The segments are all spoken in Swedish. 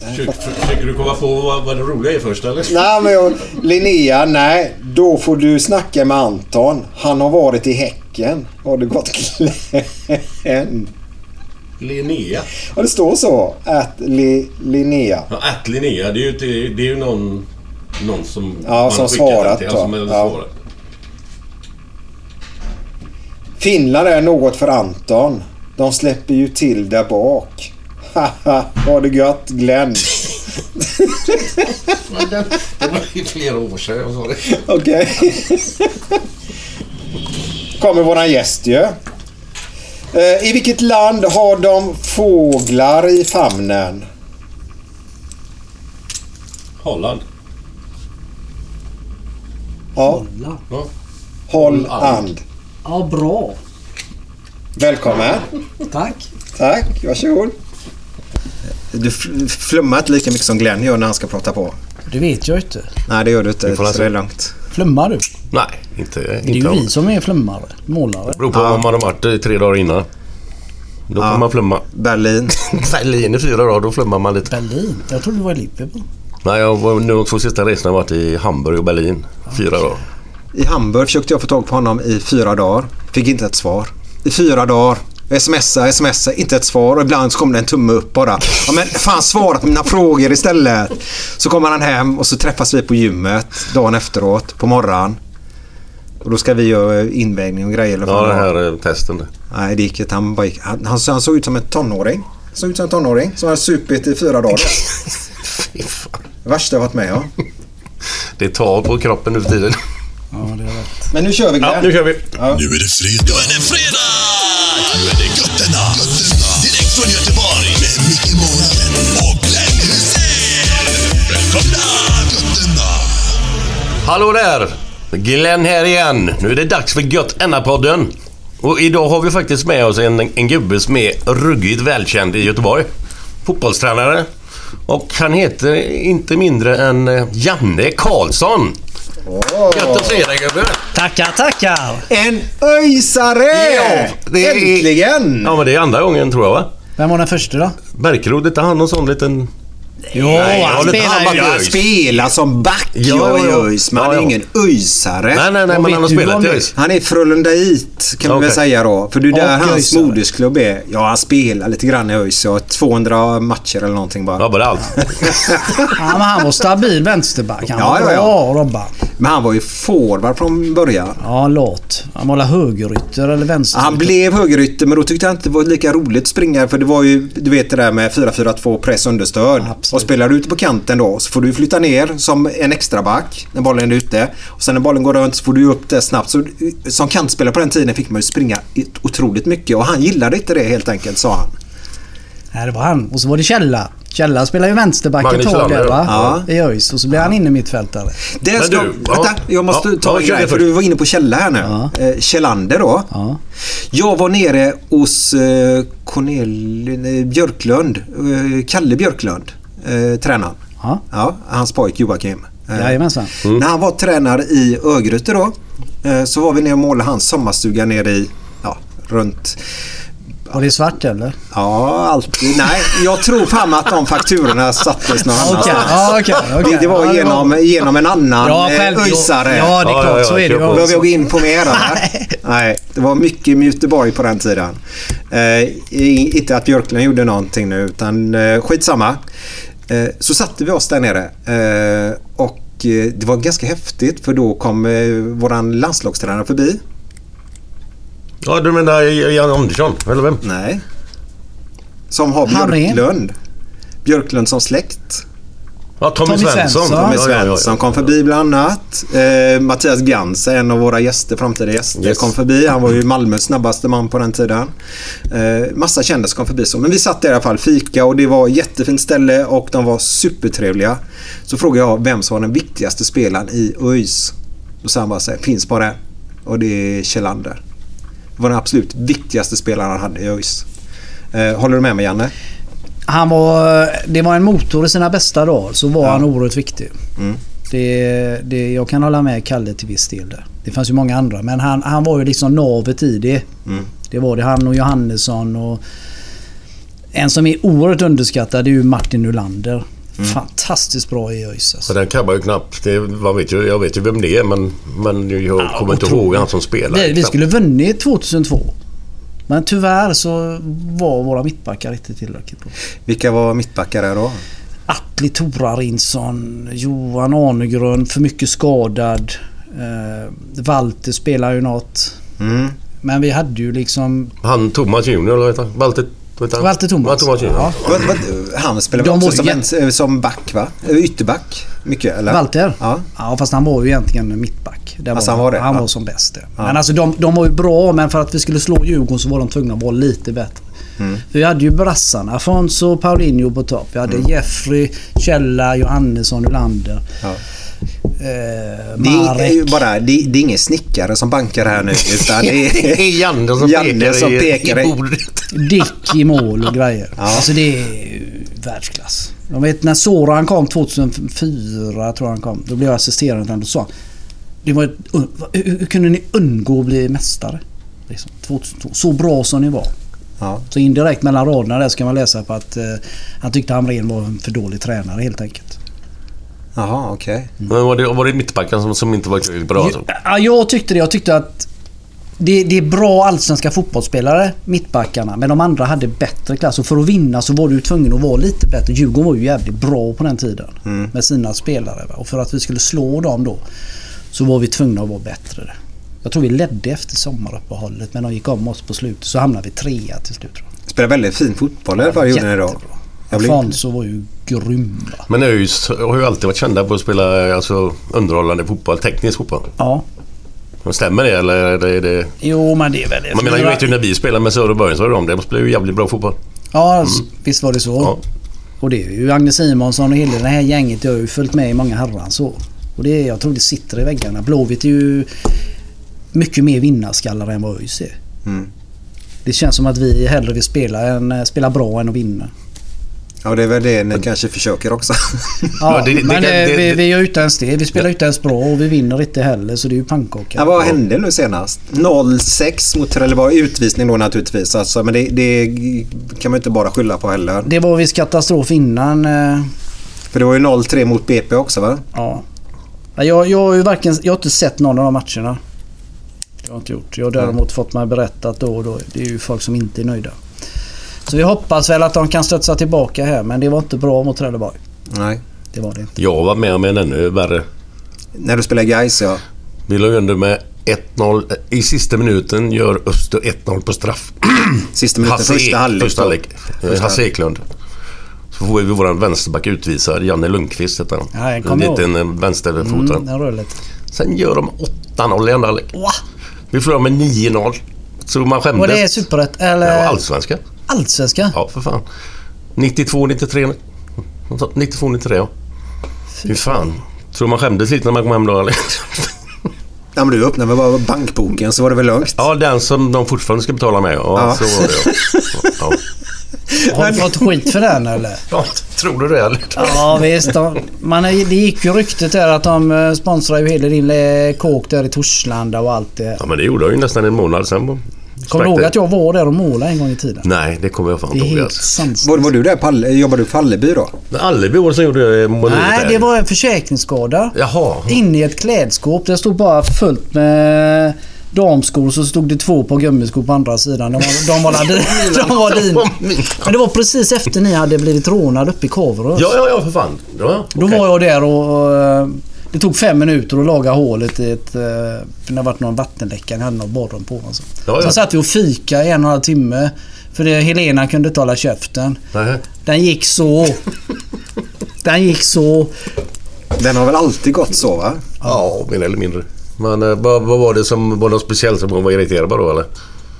Försöker, försöker du komma på vad, vad det roliga är först eller? Nej, men jag, Linnea, nej. Då får du snacka med Anton. Han har varit i Häcken. Har det gått Glenn? Linnea. Ja, det står så. Att li, Linnea. Ja, att Linnea, det är ju, det är ju någon, någon som... Ja, som svarat till, som är Ja. svarat. Finland är något för Anton. De släpper ju till där bak. Haha, ha det gött Glenn. Den- Det var ju flera år sedan jag sa det. Okej. Kommer våran gäst ju. Eh, I vilket land har de fåglar i famnen? Holland. Ja, Ja. Holland. Ja, bra. Välkommen. Tack. Tack, varsågod. Du flummar inte lika mycket som Glenn gör när han ska prata på. Det vet jag inte. Nej, det gör du inte. Det får Så det är lugnt. Flummar du? Nej, inte... Det är inte ju vi som är flummare. Målare. beror på om man har varit i tre dagar innan. Då får Ja. man flumma. Berlin. Berlin i fyra dagar, då flummar man lite. Berlin. Jag trodde du var i Liverpool. Nej, jag var nu de två sista resorna har varit i Hamburg och Berlin. Fyra dagar. I Hamburg försökte jag få tag på honom i fyra dagar. Fick inte ett svar. I fyra dagar. Smsa, smsa, inte ett svar och ibland så kom det en tumme upp bara. Ja, men fan svara på mina frågor istället. Så kommer han hem och så träffas vi på gymmet dagen efteråt på morgonen. Och då ska vi göra invägning och grejer. Eller Ja, det här eh, testen. Nej, det gick inte. Han, bara gick. Han, han, han såg ut som en tonåring. Han såg ut som en tonåring som hade supit i fyra dagar. Fy fan. Det värsta jag varit med om. Det tar på kroppen nu för tiden. Ja, det är rätt. Men nu kör vi Ja, Glenn. nu kör vi. Nu är det fredag. Nu är det fredag! Hallå där! Glenn här igen. Nu är det dags för Gött Enna-podden. Och idag har vi faktiskt med oss en, en gubbe som är ruggigt välkänd i Göteborg. Fotbollstränare. Och han heter inte mindre än eh, Janne Karlsson. Gött att se dig gubbe! Tackar, tackar! En öjsare! Ja, det är- Äntligen! Ja men det är andra gången tror jag va? Vem var den första då? Berkerud, inte han någon sån liten... Jo, Nej, jag han spelar han ju... Jag spelar som back Ja, i ja, ja. ÖIS, men Ja, han är ja. ingen öjsare. Nej nej nej men han har spelat i? ÖIS. Han är Frölundait kan vi väl säga då. För det är där Och hans öjsare. modersklubb är. Ja, han spelar lite grann i ÖIS. Jag har 200 matcher eller någonting bara. Ja bara allt. Ja, men han var stabil vänsterback. Han Ja, var ja, bra ja. Robban. Men han var ju forward från början. Ja, lat. Han var högerytter eller vänster. Han blev högerytter men då tyckte jag inte det var lika roligt att springa för det var ju du vet det där med 4-4-2 press understöd. Absolut. Och spelar du ute på kanten då så får du flytta ner som en extra back när bollen är ute. Och sen när bollen går runt så får du upp det snabbt. Så, som kantspelare på den tiden fick man ju springa otroligt mycket och han gillade inte det helt enkelt sa han. Nej, det var han. Och så var det Källa. Källa spelar ju vänsterback ett tag där va? ja. I ÖIS och så blir han inne mittfältare. Det Men ska, du, ja. vänta, jag måste Ja, ta ja, en grej för du var inne på Källa här nu. Ja. Eh, Kjellander då. Ja. Jag var nere hos eh, Cornel eh, Björklund, eh, Kalle Björklund, eh, tränaren. Ja. Ja, hans pojk Joakim. Eh, Jajamensan. När han var tränare i Örgryte då eh, så var vi nere och målade hans sommarstuga nere i, ja, runt Var det svart eller? Ja, alltid. Nej, jag tror fan att de fakturorna sattes någon annanstans. ja, okej, okej. Det, det var genom, genom en annan Ja, eh, själv. öjsare. Ja, det är klart. ja, ja, så är det ju. Behöver jag gå in på mer? Nej, det var mycket med Göteborg på den tiden. Eh, inte att Björklund gjorde någonting nu utan eh, skitsamma. Eh, så satte vi oss där nere eh, och eh, det var ganska häftigt för då kom våran landslagstränare förbi. Ja, du menar Jan Andersson, eller vem? Nej. Som har Harry. Björklund. Björklund som släkt. Ja, Tommy, Tommy Svensson. Svensson. Tommy. Svensson kom förbi bland annat. Eh, Mattias Gans, en av våra gäster, framtida gäster, Yes. kom förbi. Han var ju Malmös snabbaste man på den tiden. Eh, massa kändisar kom förbi. Så. Men vi satt där i alla fall, fika och det var ett jättefint ställe och de var supertrevliga. Så frågade jag vem som var den viktigaste spelaren i ÖIS. Då sa han bara så här, finns bara en. Och det är Kjellander. Det var den absolut viktigaste spelaren han hade i ÖIS. Eh, håller du med mig Janne? Han var, det var en motor i sina bästa dagar. Så var han oerhört viktig. Mm. Det, det, jag kan hålla med Kalle till viss del där. Det fanns ju många andra men han, han var ju liksom navet i det. Mm. Det var det. Han och Johannesson och... En som är oerhört underskattad är ju Martin Nylander. Mm. Fantastiskt bra i ÖIS Så alltså. den man ju knappt. Det, man vet ju, jag vet ju vem det är men, men jag kommer inte ihåg han som spelar. Vi, vi skulle vunnit 2002. Men tyvärr så var våra mittbackar inte tillräckligt bra. Vilka var mittbackar där då? Atli Torarinsson, Johan Arnegrön, för mycket skadad. Eh, Walter spelar ju något. Mm. Men vi hade ju liksom... Han Thomas Junior, eller vad heter han? Walter? Walter Thomas. Thomas. Ja. Han spelar väl också som, en, som back va? Ytterback? Mycket eller? Walter? Ja. ja. fast han var ju egentligen mittback. Det Alltså, han var det? Han Ja. var som bäst. det. Men alltså de, de var ju bra men för att vi skulle slå Djurgården så var de tvungna att vara lite bättre. Mm. För vi hade ju brassarna. Afonso och Paulinho på topp. Vi hade Jeffrey, Källa, Johannesson, Nylander. Ja. Eh, Det är, ju bara, det, det är ingen snickare som bankar här nu utan det Det är Janne som Janne pekar som i, pekar i i- bordet. Dick i mål och grejer. Alltså det är världsklass. Jag vet när Soran kom 2004 tror jag han kom. Då blev jag assisterande och sa det var ett, hur, hur kunde ni undgå att bli mästare? Liksom, 2002. Så bra som ni var. Ja. Så indirekt mellan raderna där ska man läsa på att eh, han tyckte Hamrén var en för dålig tränare helt enkelt. Jaha, okej. Men var det, var det mittbacken som, som inte var tillräckligt bra? Alltså? Ja, jag tyckte det. Jag tyckte att det, det är bra allsvenska fotbollsspelare, mittbackarna. Men de andra hade bättre klass. Och för att vinna så var du tvungen att vara lite bättre. Djurgården var ju jävligt bra på den tiden. Med sina spelare. Va? Och för att vi skulle slå dem då så var vi tvungna att vara bättre. Jag tror vi ledde efter sommaruppehållet men de gick om oss på slutet. Så hamnade vi trea till slut. tror jag. Spelar väldigt fin fotboll i alla fall gjorde ni då. Afonso var ju grym. Va? Men ÖIS har ju alltid varit kända på att spela alltså, underhållande fotboll, teknisk fotboll. Ja. Men Stämmer det eller är det... Är det... Jo men det är väl... Man menar, jag vet ju när vi spelade med Söder Börjen så var de, de spelade ju jävligt bra fotboll. Ja, alltså, visst var det så. Ja. Och det är ju Agne Simonsson och hela det här gänget. Jag har ju följt med i många herrans år. Och det är, jag tror det sitter i väggarna. Blåvitt är ju mycket mer vinnarskallar än vad ÖIS är. Mm. Det känns som att vi hellre vill spela, än, spela bra än att vinna. Ja, det är väl det ni kanske försöker också. Ja, det- det men eh, det- vi, vi gör inte ens det. Vi spelar inte ens bra och vi vinner inte heller. Så det är ju pannkaka. ja, vad hände nu senast? 0-6 mot Trelleborg. Utvisning då naturligtvis. Alltså, men det, det kan man inte bara skylla på heller. Det var visst katastrof innan. eh, För det var ju 0-3 mot BP också va? Ja. Ja, Jag, jag, har ju varken, jag har inte sett någon av de matcherna. Jag har inte gjort. Jag har däremot fått mig berättat då och då. Det är ju folk som inte är nöjda. Så vi hoppas väl att de kan studsa tillbaka här men det var inte bra mot Trelleborg. Nej. Det var det inte. Jag var med om en ännu värre. När du spelar Gais ja. Vi låg under med 1-0. I sista minuten gör Öster 1-0 på straff. Sista minuten, Hasse första Ek- halvlek. Första halvlek. Första Hasse Eklund. Så får vi vår vänsterback utvisad. Janne Lundqvist heter han. Ja, jag en kommer ihåg. eh, vänsterfotare. Mm. Sen gör de 8-0 i andra halvlek. Vi förlorar med 9-0. Så man skämdes. Och det är superrätt eller Ja, allsvenskan. allsvenska? Ja, för fan. 92, 93. 92, 93 ja. Fy fan. Tror man skämdes lite när man kom hem då eller? Ja, men du öppnade väl bara bankboken så var det väl lugnt? Ja, den som de fortfarande ska betala med. Ja, Ja. så var det ja. ja. Har du fått skit för den eller? ja. Tror du det eller? Ja visst. De, man, det gick ju ryktet där att de eh, sponsrar ju hela din eh, kåk där i Torslanda och allt det. Ja, men det gjorde jag ju nästan en månad sen. Kommer du ihåg att jag var där och målade en gång i tiden? Nej, det kommer jag fan inte ihåg. Alltså. Var, var du där på Alle, jobbade du på Alleby då? Alleby var det som gjorde måleriet Nej, där. det var en försäkringsskada. Jaha. Inne i ett klädskåp. Det stod bara fullt med damskor så stod det två par gummiskor på andra sidan. De var, de var, de var din. Men det var precis efter ni hade blivit rånade uppe i Kaverös. Ja, ja, ja för fan. Ja, Då okej. var jag där och, eh, det tog fem minuter att laga hålet i ett... eh, det har varit någon vattenläcka. Ni hade något badrum på. Alltså. Ja, ja. Sen satt vi och fika i en och en halv timme. För det, Helena kunde inte hålla käften. Nej. Den gick så. Den gick så. Den har väl alltid gått så va? Ja, mer eller mindre. Men eh, vad, vad var det som var något speciellt som hon var irriterad på då eller?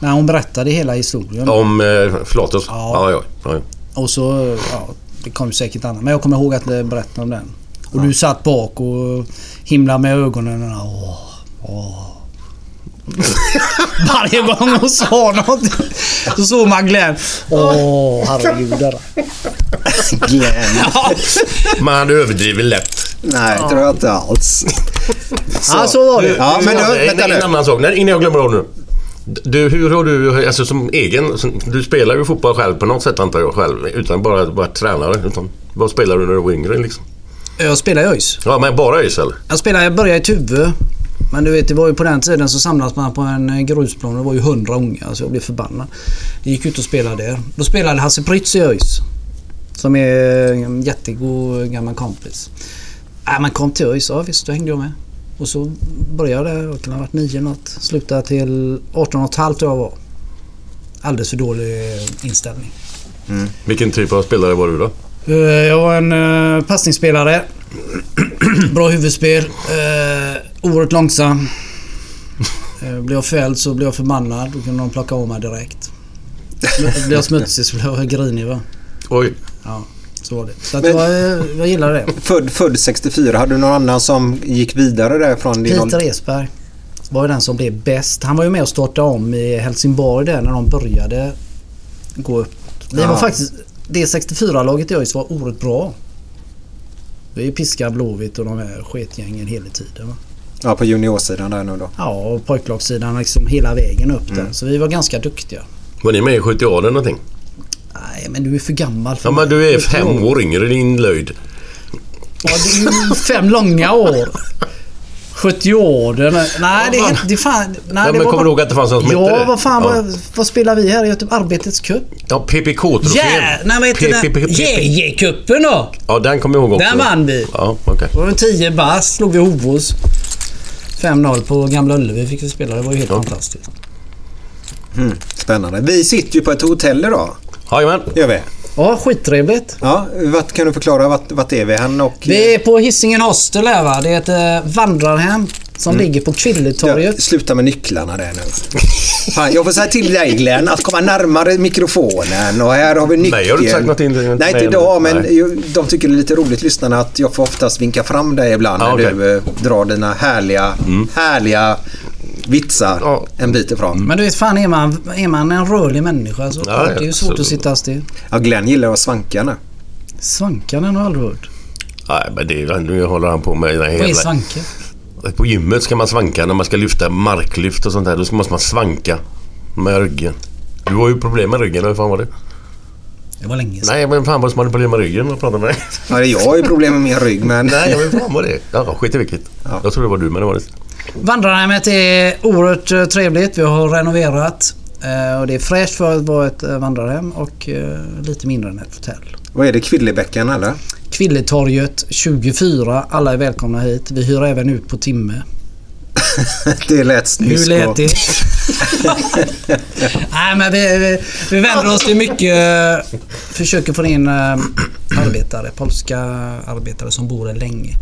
När hon berättade hela historien. Om eh, förlåt Ja. Ja, ja, ja. Och så... Ja, det kom ju säkert annat. Men jag kommer ihåg att jag berättade om den. Och du satt bak och himlade med ögonen. Och, åh, åh. Varje gång hon sa något så såg man Glenn. Åh, herregud. där. Glenn. Man överdriver lätt. Nej, det tror jag inte alls. Ja, så var det. Ja, men du, en, vänta en nu. annan sak, Nej, innan jag glömmer av nu. Du, hur har du, alltså som egen, du spelar ju fotboll själv på något sätt antar jag själv. Utan bara att vara tränare. Utan, vad spelar du när du var yngre liksom? Jag spelar i ÖIS. Ja, men bara ÖIS eller? Jag spelade, jag började i Tuve. Men du vet, det var ju på den tiden så samlades man på en eh, grusplan. Det var ju hundra unga så jag blev förbannad. Jag gick ut och spelade där. Då spelade Hasse Prytz i ÖIS. Som är en jättegod gammal kompis. Äh, man kom till ÖIS, ja visst, då hängde jag med. Och så började jag där, jag kan ha varit nio något. Slutade till 18 och ett halvt jag var. Alldeles för dålig inställning. Vilken typ av spelare var du då? Eh, Jag var en uh, passningsspelare. Bra huvudspel. Uh, oerhört långsam. Blev jag fälld så blev jag förbannad. Då kunde de plocka av mig direkt. Blev jag smutsig så blev jag grinig va. Oj. Ja, så var det. Så att Men- jag, eh, jag gillar det. Född, född 64. Hade du någon annan som gick vidare därifrån? din Peter? Esberg var ju den som blev bäst. Han var ju med och startade om i Helsingborg där när de började gå upp. Vi Ja. var faktiskt... Det 64-laget i ÖIS var oerhört bra. Vi piskade Blåvitt och de här sketgängen hela tiden. Va? Ja, på juniorsidan där nu då. Ja, och pojklagssidan liksom hela vägen upp där. Så vi var ganska duktiga. Var ni med i 70 eller någonting? Nej, men du är för gammal för Ja, men du är fem år yngre din löjd. Ja, det är ju fem långa år. 70 år. Det, nej, det är. Det är fan... Nej, det men var kommer du ihåg att det fanns någon som Ja, hette det? vad fan. Ja. Vad, vad spelar vi här Göteborg? Arbetets cup? Ja, PPK-trofén. Ja, nej vad heter den? JJ-cupen då! Ja, den kommer jag ihåg också. Den vann vi. Ja, okej. Det var en 10 bass slog vi Hovås. 5-0 på Gamla Ullevi fick vi spela. Det var ju helt fantastiskt. Spännande. Vi sitter ju på ett hotell idag. Jajamän. Gör vi. Ja, skittrevligt. Ja, vart, kan du förklara vart, vart är vi hän och... Vi är på Hisingen Hostel här va. Det är ett eh, vandrarhem som ligger på Kvilletorget. Sluta med nycklarna där nu. Fan, jag får säga till dig Glenn att komma närmare mikrofonen och här har vi nyckeln. Nej, har du inte sagt något in- Nej, inte idag men nej. de tycker det är lite roligt lyssnarna att jag får oftast vinka fram dig ibland Ja, när. Mm. du eh, drar dina härliga, härliga vitsar Ja. en bit ifrån. Men du vet fan är man, är man en rörlig människa så Ja, det är ju svårt att sitta still. Ja, Glenn gillar att svanka nu. Svankan har jag aldrig hört. Nej, men det är, nu håller han på med den Vad är hela... svanke? På gymmet ska man svanka när man ska lyfta marklyft och sånt där. Då måste man svanka med ryggen. Du har ju problem med ryggen, eller hur fan var det? Det var länge sedan. Nej, men fan vad som hade problem med ryggen och pratade med dig. Ja, jag har ju problem med min rygg men... Nej, jag vet fan vad det. Ja, skit i vilket. Ja. Jag tror det var du, men det var det Vandrarhemmet är oerhört eh, trevligt. Vi har renoverat. eh, Och det är fräscht för att vara ett eh, vandrarhem och lite mindre än ett hotell. Vad är det? Kvillebäcken eller? Kvilletorget 24. Alla är välkomna hit. Vi hyr även ut på timme. det lät snysk Hur lät det? Nej men vi, vi, vi vänder oss till mycket... Försöker få in arbetare. Polska arbetare som bor här länge.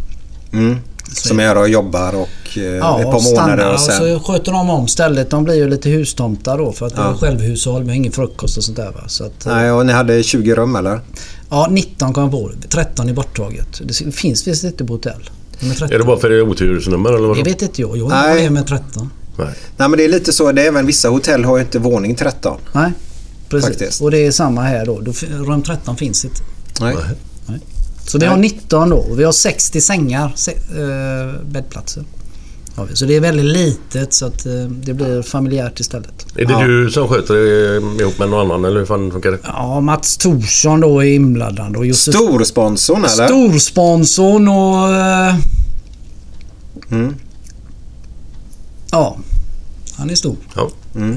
Mm. Som är här och jobbar och eh, Ja, ett par och månader och sen... så sköter de om stället. De blir ju lite hustomtar då för att det Ja. är självhushåll med ingen frukost och sånt där va. Så att, Nej, och ni hade 20 rum eller? Ja, 19 kom jag på. 13 är borttaget. Det finns visst inte på hotell. Nummer 13. Är det bara för det är otursnummer eller vad? Det vet inte jag. Jag Nej. har med med 13. Nej. Nej men det är lite så. Det är även vissa hotell har ju inte våning 13. Nej, precis. Faktiskt. Och det är samma här då. Rum 13 finns inte. Nej. Så vi har 19 då. Och vi har 60 sängar, eh, bäddplatser. Har vi. Så det är väldigt litet så att eh, det blir familjärt istället. Är det Ja. du som sköter det ihop med någon annan eller hur fan funkar det? Ja, Mats Thorsson då är inblandad. Och Josef Storsponsorn eller? Storsponsorn och... Eh, Mm. Ja, han är stor. Ja.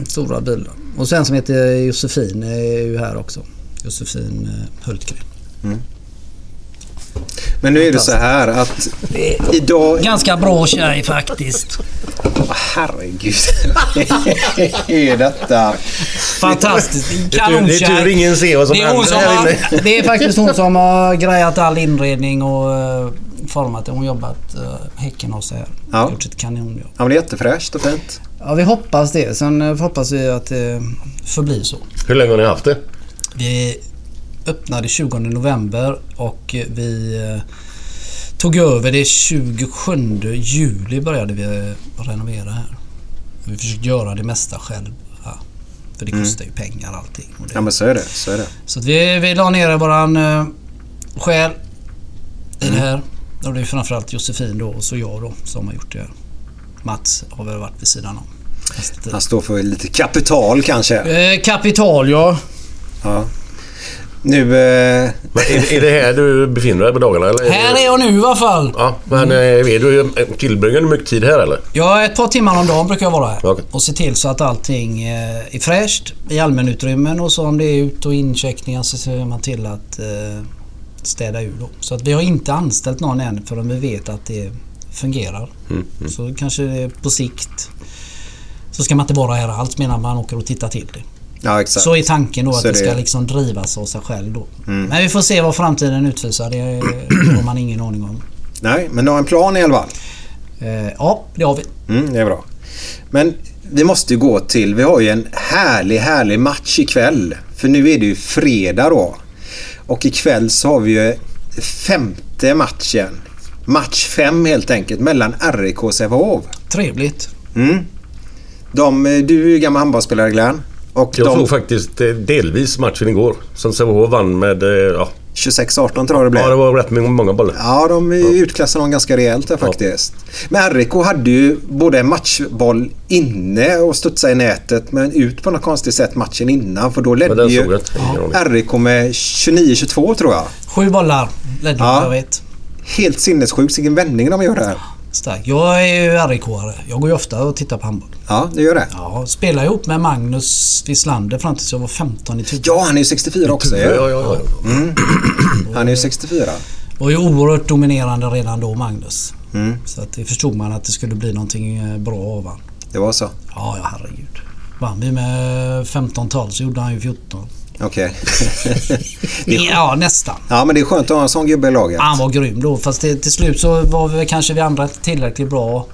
Stora bilar. Och sen som heter Josefin är ju här också. Josefin eh, Hultgren. Men nu är det så här att idag... Ganska bra tjej faktiskt. Herregud. Vad är detta? Fantastiskt. Det är tur- det är tur ingen ser vad som det händer som här har, inne. det är faktiskt hon som har grejat all inredning och uh, format det. Hon har jobbat uh, häcken hos här. Ja. Gjort ett kanonjobb. Ja men det är jättefräscht och fint. Ja, vi hoppas det. Sen eh, hoppas vi att det förblir så. Hur länge har ni haft det? Vi öppnade 20 november och vi eh, tog över det 27 juli började vi eh, renovera här. Vi försökte göra det mesta själva. För det kostar ju pengar allting. Och det, Ja men så är det. Så är det. Så vi, vi la ner våran uh, själ i det här. Och det är framförallt Josefin då och så jag då som har gjort det. Mats har väl varit vid sidan om. tiden. Han står för lite kapital kanske. Eh, kapital ja. Ja. Nu... Eh, Men är, är det här du befinner dig på dagarna eller? Här är jag nu i alla fall. Ja, men eh, är du, tillbringar du mycket tid här eller? Ja, ett par timmar om dagen brukar jag vara här. Okej. Och se till så att allting eh, är fräscht i allmänutrymmen och så om det är ut och incheckningar så ser man till att eh, städa ur då. Så att vi har inte anställt någon än förrän vi vet att det fungerar. Mm, Så kanske på sikt så ska man inte vara här alls medan man åker och tittar till det. Ja exakt. Så är tanken då att det det ska. Mm. liksom drivas av sig själv då. Men vi får se vad framtiden utvisar. Det har man ingen aning om. Nej, men du har en plan i alla fall. Eh, ja, det har vi. Mm, det är bra. Men vi måste ju gå till... Vi har ju en härlig, härlig match ikväll. För nu är det ju fredag då. Och ikväll så har vi ju femte matchen. Match fem helt enkelt mellan RIK och Sävehof. Trevligt. Mm. De, du är ju gammal handbollsspelare Glenn. Och Jag de såg faktiskt eh, delvis matchen igår. Som Sävehof vann med... eh, Ja, 26-18 tror jag det blev. ja, det var rätt många- många bollar. Ja, de utklassade dem ganska rejält där faktiskt. Men RIK hade ju både en matchboll inne och studsade i nätet men ut på något konstigt sätt matchen innan för då ledde ju. RIK med 29-22 tror jag. Sju bollar ledde Ja. jag vet. Helt sinnessjukt vilken vändning de gör där. Starkt. Jag är ju RIK-are. Jag går ju ofta och tittar på handboll. Ja, det gör det. Ja, spelade ihop med Magnus Wislander fram tills jag var 15 i Tuve. Ja, han är ju 64 också Ja, ja, ja. Han är ju 64. Var ju oerhört dominerande redan då Magnus. Mm. Så att det förstod man att det skulle bli någonting eh, bra av han. Det var så. Ja, ja herregud. Vann vi med 15-12 så gjorde han ju 14. Okej. Det är skönt. Ja, nästan. ja, men det är skönt att ha en sån gubbe i laget. Han var grym då. Fast till, till slut så var vi kanske vi andra inte tillräckligt bra.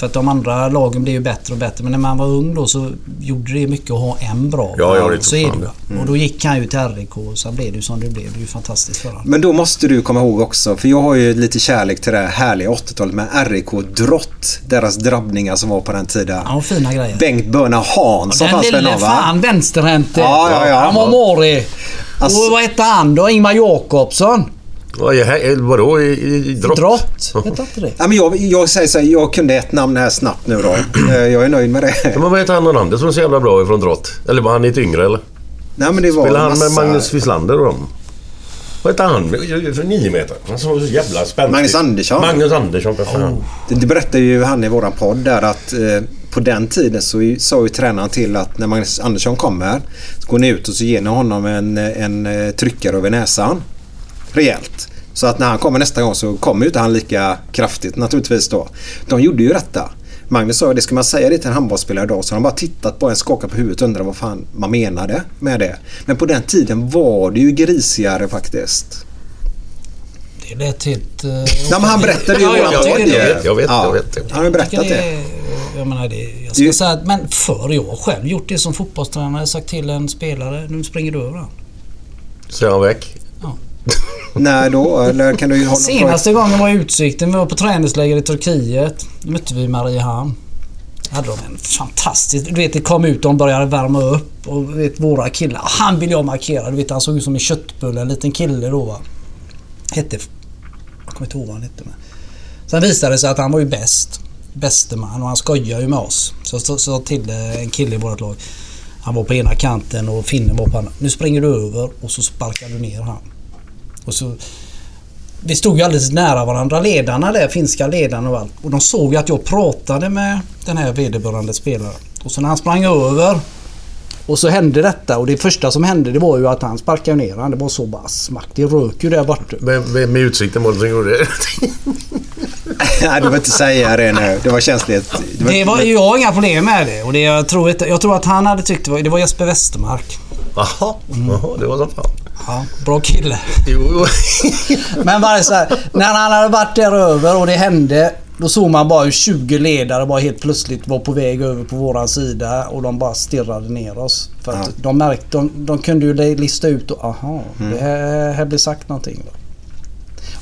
För att de andra lagen blev ju bättre och bättre. Men när man var ung då så gjorde det mycket att ha en bra. Ja, ja, det så är det. det. Och då gick han ju till RIK och så blev det ju som det blev. Det är ju fantastiskt för honom. Men då måste du komma ihåg också, för jag har ju lite kärlek till det här härliga 80-talet med RIK Drott. Deras drabbningar som var på den tiden. Ja, fina grejer. Bengt Börna Hansson Den fanns väl lille någon va? fan vänsterhänte. Ja, ja, ja. Han var mårig. Alltså- Och vad hette han då? Ingmar Jakobsson? Vad är här- Vadå i, i, i drott? Drott. Hette inte det? Ja, men jag, jag säger så här, jag kunde ett namn här snabbt nu då. Eh, Jag är nöjd med Ja, det. men vad heter han och som är så jävla bra ifrån drott? Eller var han lite yngre eller? Nej, men det var Spelar en han med massa- Magnus Wislander och dem? Vad heter han? För nio meter. Han som var så jävla spännande. Magnus Andersson. Magnus Andersson, för fan. Det, det berättade ju han i våran podd där att eh, på den tiden så ju- sa ju tränaren till att när Magnus Andersson kommer så går ni ut och så ger ni honom en, en eh, tryckare över näsan. Rejält. Så att när han kommer nästa gång så kommer ju inte han lika kraftigt naturligtvis då. De gjorde ju detta. Magnus sa det, ska man säga det till en handbollsspelare idag så har de bara tittat på en, skakat på huvudet och undrat vad fan man menade med det. Men på den tiden var det ju grisigare faktiskt. Det lät helt... Uh, men han berättade ju våran jag ju. jag vet, jag vet, Ja. jag vet. Han har ju berättat det. Jag menar det. Jag ska Det- säga att, men förr jag har själv gjort det som fotbollstränare. Sagt till en spelare, nu springer du över han. Så är han väck. Ja. När då? Eller kan du ha Senaste gången var i Utsikten. Vi var på träningsläger i Turkiet. Då mötte vi Mariehamn. hade de en fantastisk... Du vet, det kom ut och de började värma upp. Och vet, våra killar. Han vill jag markera. Du vet, han såg ut som en köttbulle. En liten kille då va. Hette... Jag kommer inte ihåg vad han hette. Men. Sen visade det sig att han var ju bäst. Bäste man och han skojar ju med oss. Så jag sa till eh, en kille i vårt lag. Han var på ena kanten och finnen var på andra. Nu springer du över och så sparkar du ner han. Och så, vi stod ju alldeles nära varandra, ledarna där, finska ledarna och allt. Och de såg ju att jag pratade med den här vederbörande spelaren. Och så när han sprang över och så hände detta och det första som hände det var ju att han sparkade ner han. Det var så bara smack. Det rök ju där borta. Vem vem i Utsikten var det som gjorde det? Nej, du behöver inte säga det nu. Det var känsligt. Det var, Det var jag har inga problem med det. Och det jag, tror inte, jag tror att han hade tyckt det var, det var Jesper Westermark. Jaha, jaha, det var som fan. Ja, bra kille. Jo, jo. Men bara så här, när han hade varit där över och det hände. Då såg man bara hur 20 ledare bara helt plötsligt var på väg över på våran sida och de bara stirrade ner oss. För att Ja. de märkte, de, de kunde ju lista ut och aha, det här, här blir sagt någonting. Då.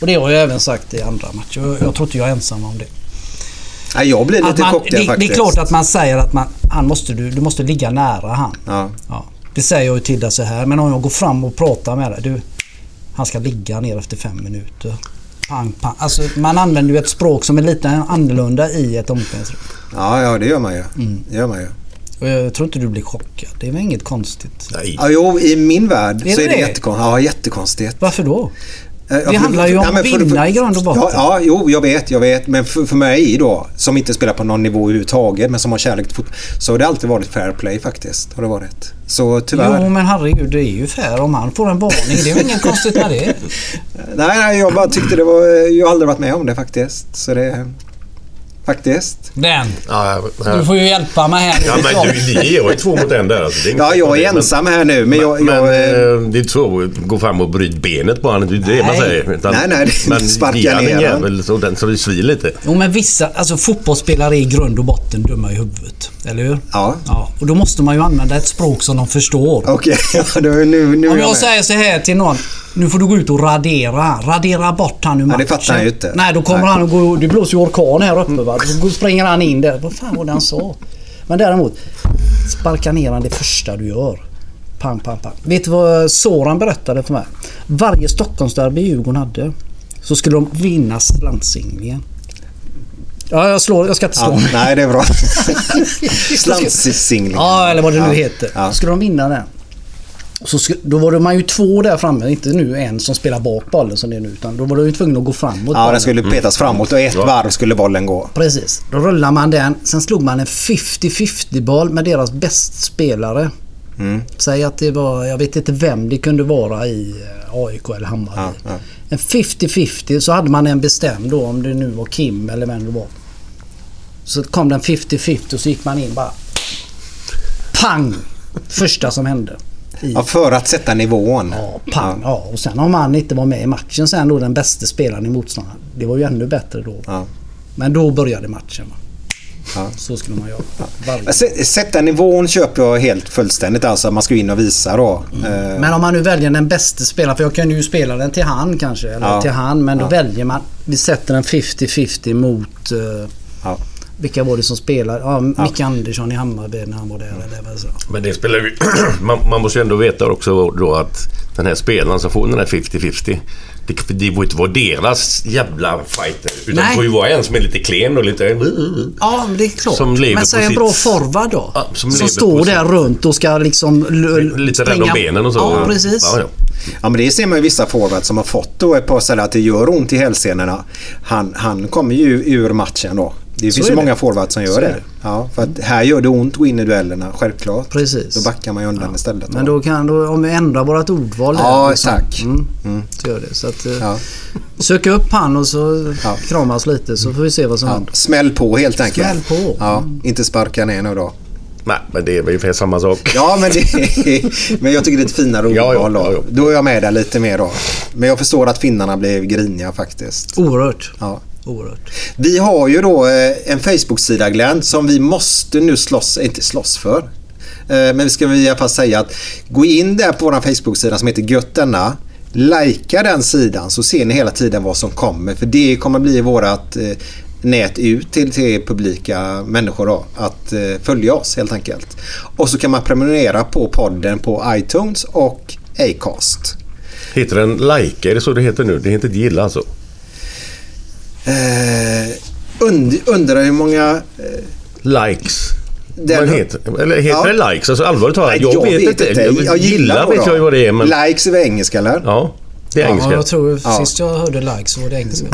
Och det har jag även sagt i andra matcher. Jag, jag tror inte jag är ensam om det. Nej, jag blir lite man, chockad det, det faktiskt. är klart att man säger att man, han måste, du, du måste ligga nära han. Ja. Ja, det säger jag ju till dig så här. Men om jag går fram och pratar med dig. Du, han ska ligga ner efter fem minuter. Pang, pang. Alltså, man använder ju ett språk som är lite annorlunda i ett omklädningsrum. Ja, ja, det gör man ju. Mm. Det gör man ju. Och jag tror inte du blir chockad. Det är väl inget konstigt. Nej. Ja, jo, i min värld Är så det är det det? jättekonstigt. Ja, jättekonstigt. Varför då? Eh, ja, Det handlar ju om att vinna i grund och botten. Ja, ja, jo, jag vet, jag vet. Men för, för mig då, som inte spelar på någon nivå överhuvudtaget, men som har kärlek till fotboll, så har det alltid varit fair play faktiskt. Har det varit. Så tyvärr. Jo men herregud det är ju fair om han får en varning. Det är väl inget konstigt med det. Nej, nej, jag bara tyckte det var... Jag har aldrig varit med om det faktiskt. Så det... Faktiskt. Den. Ja, Du får ju hjälpa mig här. Ja, men du, ni är ju två mot en där. Alltså. Det är inget Ja, jag är men- ensam här nu, men jag... Men jag eh, det är inte så att gå fram och bryt benet på honom. Det är inte det man Nej. säger. Utan, Nej, nej, men sparka ner jävel så, den, så det svir lite. Jo men vissa, alltså fotbollsspelare är i grund och botten dumma i huvudet. Eller hur? Ja. Ja. Och då måste man ju använda ett språk som de förstår. Okej, ja, då, nu, nu Om jag jag säger så här till någon. Nu får du gå ut och radera. Radera bort han ur Ja, matchen. det fattar han ju inte. Nej, då kommer Nej. han och gå... Det blåser ju orkan här uppe va. Då springer han in där. Vad fan var det han sa? Men däremot. Sparka ner han det första du gör. Pang, pang, pang. Vet du vad Soran berättade för mig? Varje Stockholmsderby Djurgården hade. Så skulle de vinna slantsinglingen. Ja, jag slår. Jag ska inte slå Ja, nej, det är bra. Slantsingling. Ja, eller vad det nu Ja. heter. Ja. Skulle de vinna den. Så då var det man ju två där framme, inte nu en som spelar bak bollen som det är nu. Utan då var du ju tvungen att gå framåt. Ja, den skulle petas framåt och ett Ja. varv skulle bollen gå. Precis. Då rullar man den. Sen slog man en 50-50 boll med deras bästspelare. Mm. Säg att det var, jag vet inte vem det kunde vara i eh, AIK eller Hammarby. Ja, ja. En 50-50 så hade man en bestämd då om det nu var Kim eller vem det var. Så kom den 50-50 och så gick man in bara. Pang! Första som hände. I, Ja, för att sätta nivån. ja, pang. Ja. Och sen om han inte var med i matchen sen då den bästa spelaren i motståndaren. Det var ju ännu bättre då. Ja. Men då började matchen. Va? Ja. Så skulle man göra. S- Sätta nivån köper jag helt fullständigt. Alltså man ska in och visa då. Eh, Men om man nu väljer den bästa spelaren, för jag kan ju spela den till han kanske. Eller Ja. till han, men då Ja. väljer man. Vi sätter den 50-50 mot... ja. Vilka var det som spelade? Ja, Micke Andersson i Hammarby när han var där. Eller vad så. Men det spelar ju... man, man måste ju ändå veta också då att den här spelaren som får den här 50-50. Det, det får ju inte vara deras jävla fighter. Utan Nej. det får ju vara en som är lite klen och lite... Ja, men det är klart. Som lever men säg en sitt- bra forward då. Ja, som som står där sitt- runt och ska liksom... l- Lite rädd om benen och så. Ja, precis. Ja, ja. Ja men det ser man ju vissa forwards som har fått då ett par ställen att det gör ont i hälsenorna. Han, han kommer ju ur matchen då. Det finns är ju det. många forwards som gör Så är det. det. Ja, för att här gör det ont att gå in i duellerna, självklart. Precis. Då backar man ju undan istället. Men då kan då, om vi ändrar vårt ordval där, Ja, tack. Mm, Så gör det. Så att, eh, Ja. Sök upp han och så Ja. kramas lite så får vi se vad som Ja, händer. smäll på helt enkelt. Smäll på. Ja, inte sparka ner nu då. Nej, men det är väl ungefär samma sak. Ja, men, det, men jag tycker det är ett finare Ja, ordval ja, då. ja, ja. Då är jag med där lite mer då. Men jag förstår att finnarna blev griniga faktiskt. Oerhört. Ja. Oerhört. Vi har ju då eh, en Facebook-sida Glenn som vi måste nu slåss, inte slåss för. Eh, Men vi ska i alla fall säga att gå in där på vår Facebook-sida som heter Gött denna. Likea den sidan så ser ni hela tiden vad som kommer. För det kommer bli vårat eh, nät ut till, till publika människor då. Att eh, följa oss helt enkelt. Och så kan man prenumerera på podden på iTunes och Acast. Heter den Like? Är det så det heter nu? Det heter inte gilla alltså? Eh, und, undrar hur många... Eh, Likes. Den- Vad heter, eller heter Ja. det likes? Alltså allvarligt talat. Nej, Jag, vet inte. Jag, Jag gillar vet jag ju vad det är men... Likes är väl engelska eller? Ja, det är Ja, engelska. jag tror Ja. sist jag hörde like så var det engelska.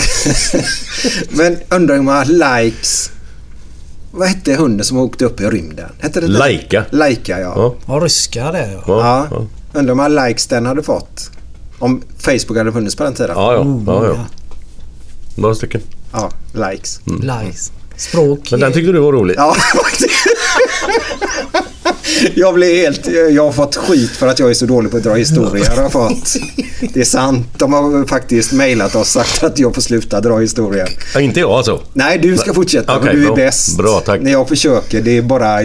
Men undrar hur många likes... Vad hette hunden som åkte upp i rymden? Hette det? Laika. Laika ja. Ja. Ja, ryska det ja. Ja, Ja. ja. Undrar hur många likes den hade fått. Om Facebook hade funnits på den tiden. Ja, ja. Oh, ja, ja. Några stycken. Ja, likes. Likes. Språk. Men den tyckte du var rolig? Ja, Jag blir helt... Jag har fått skit för att jag är så dålig på att dra historier. Har jag fått. Det är sant. De har faktiskt mejlat oss och sagt att jag får sluta dra historier. Ja, inte jag alltså? Nej, du ska fortsätta. För du är bra. bäst. Bra, tack. När jag försöker, det är bara...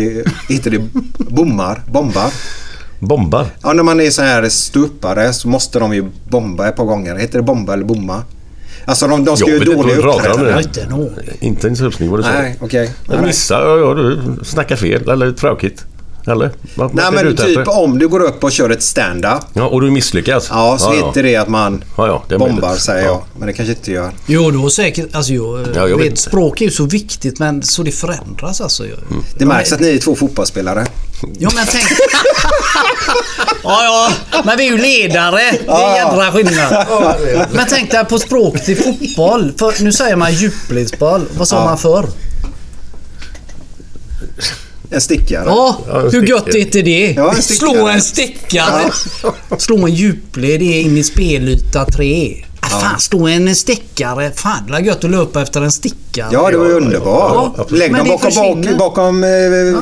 Heter det bommar? Bombar? Bombar? Ja, när man är så här ståuppare så måste de ju bomba ett par gånger. Heter det bomba eller bomma? Alltså de, de ska Jag ju dåliga uppträdanden. nu. Inte en aning. Inte en susning vad du sa. Nej, okej. Jag missar. Ja, ja, du snackar fel. Eller tråkigt. Eller? Vad, Nej är men typ efter? om du går upp och kör ett stand-up. Ja, och du misslyckas? Ja, så ja, heter det att man Ja, ja, det är bombar säger Ja. jag. Men det kanske inte gör. Jo, då säkert. Alltså, jo, Ja, jag vet vet, språk är ju så viktigt men så det förändras alltså. ju. Det märks att ni är två fotbollsspelare. Ja men tänk... ja ja, men vi är ju ledare. Det är jädra skillnad. Men tänk dig på språk till fotboll. För nu säger man djupledsboll. Vad sa man förr? En stickare. Ja, Ja, hur stickare. gött är inte det? Ja, en. Slå en stickare. Slå en djupled det är in i spelyta 3. Ah, fan, stå en stickare. Fan, det gött att löpa efter en stickare. Ja, det var ju underbart. Ja, Lägg dem bakom, bak, bakom eh,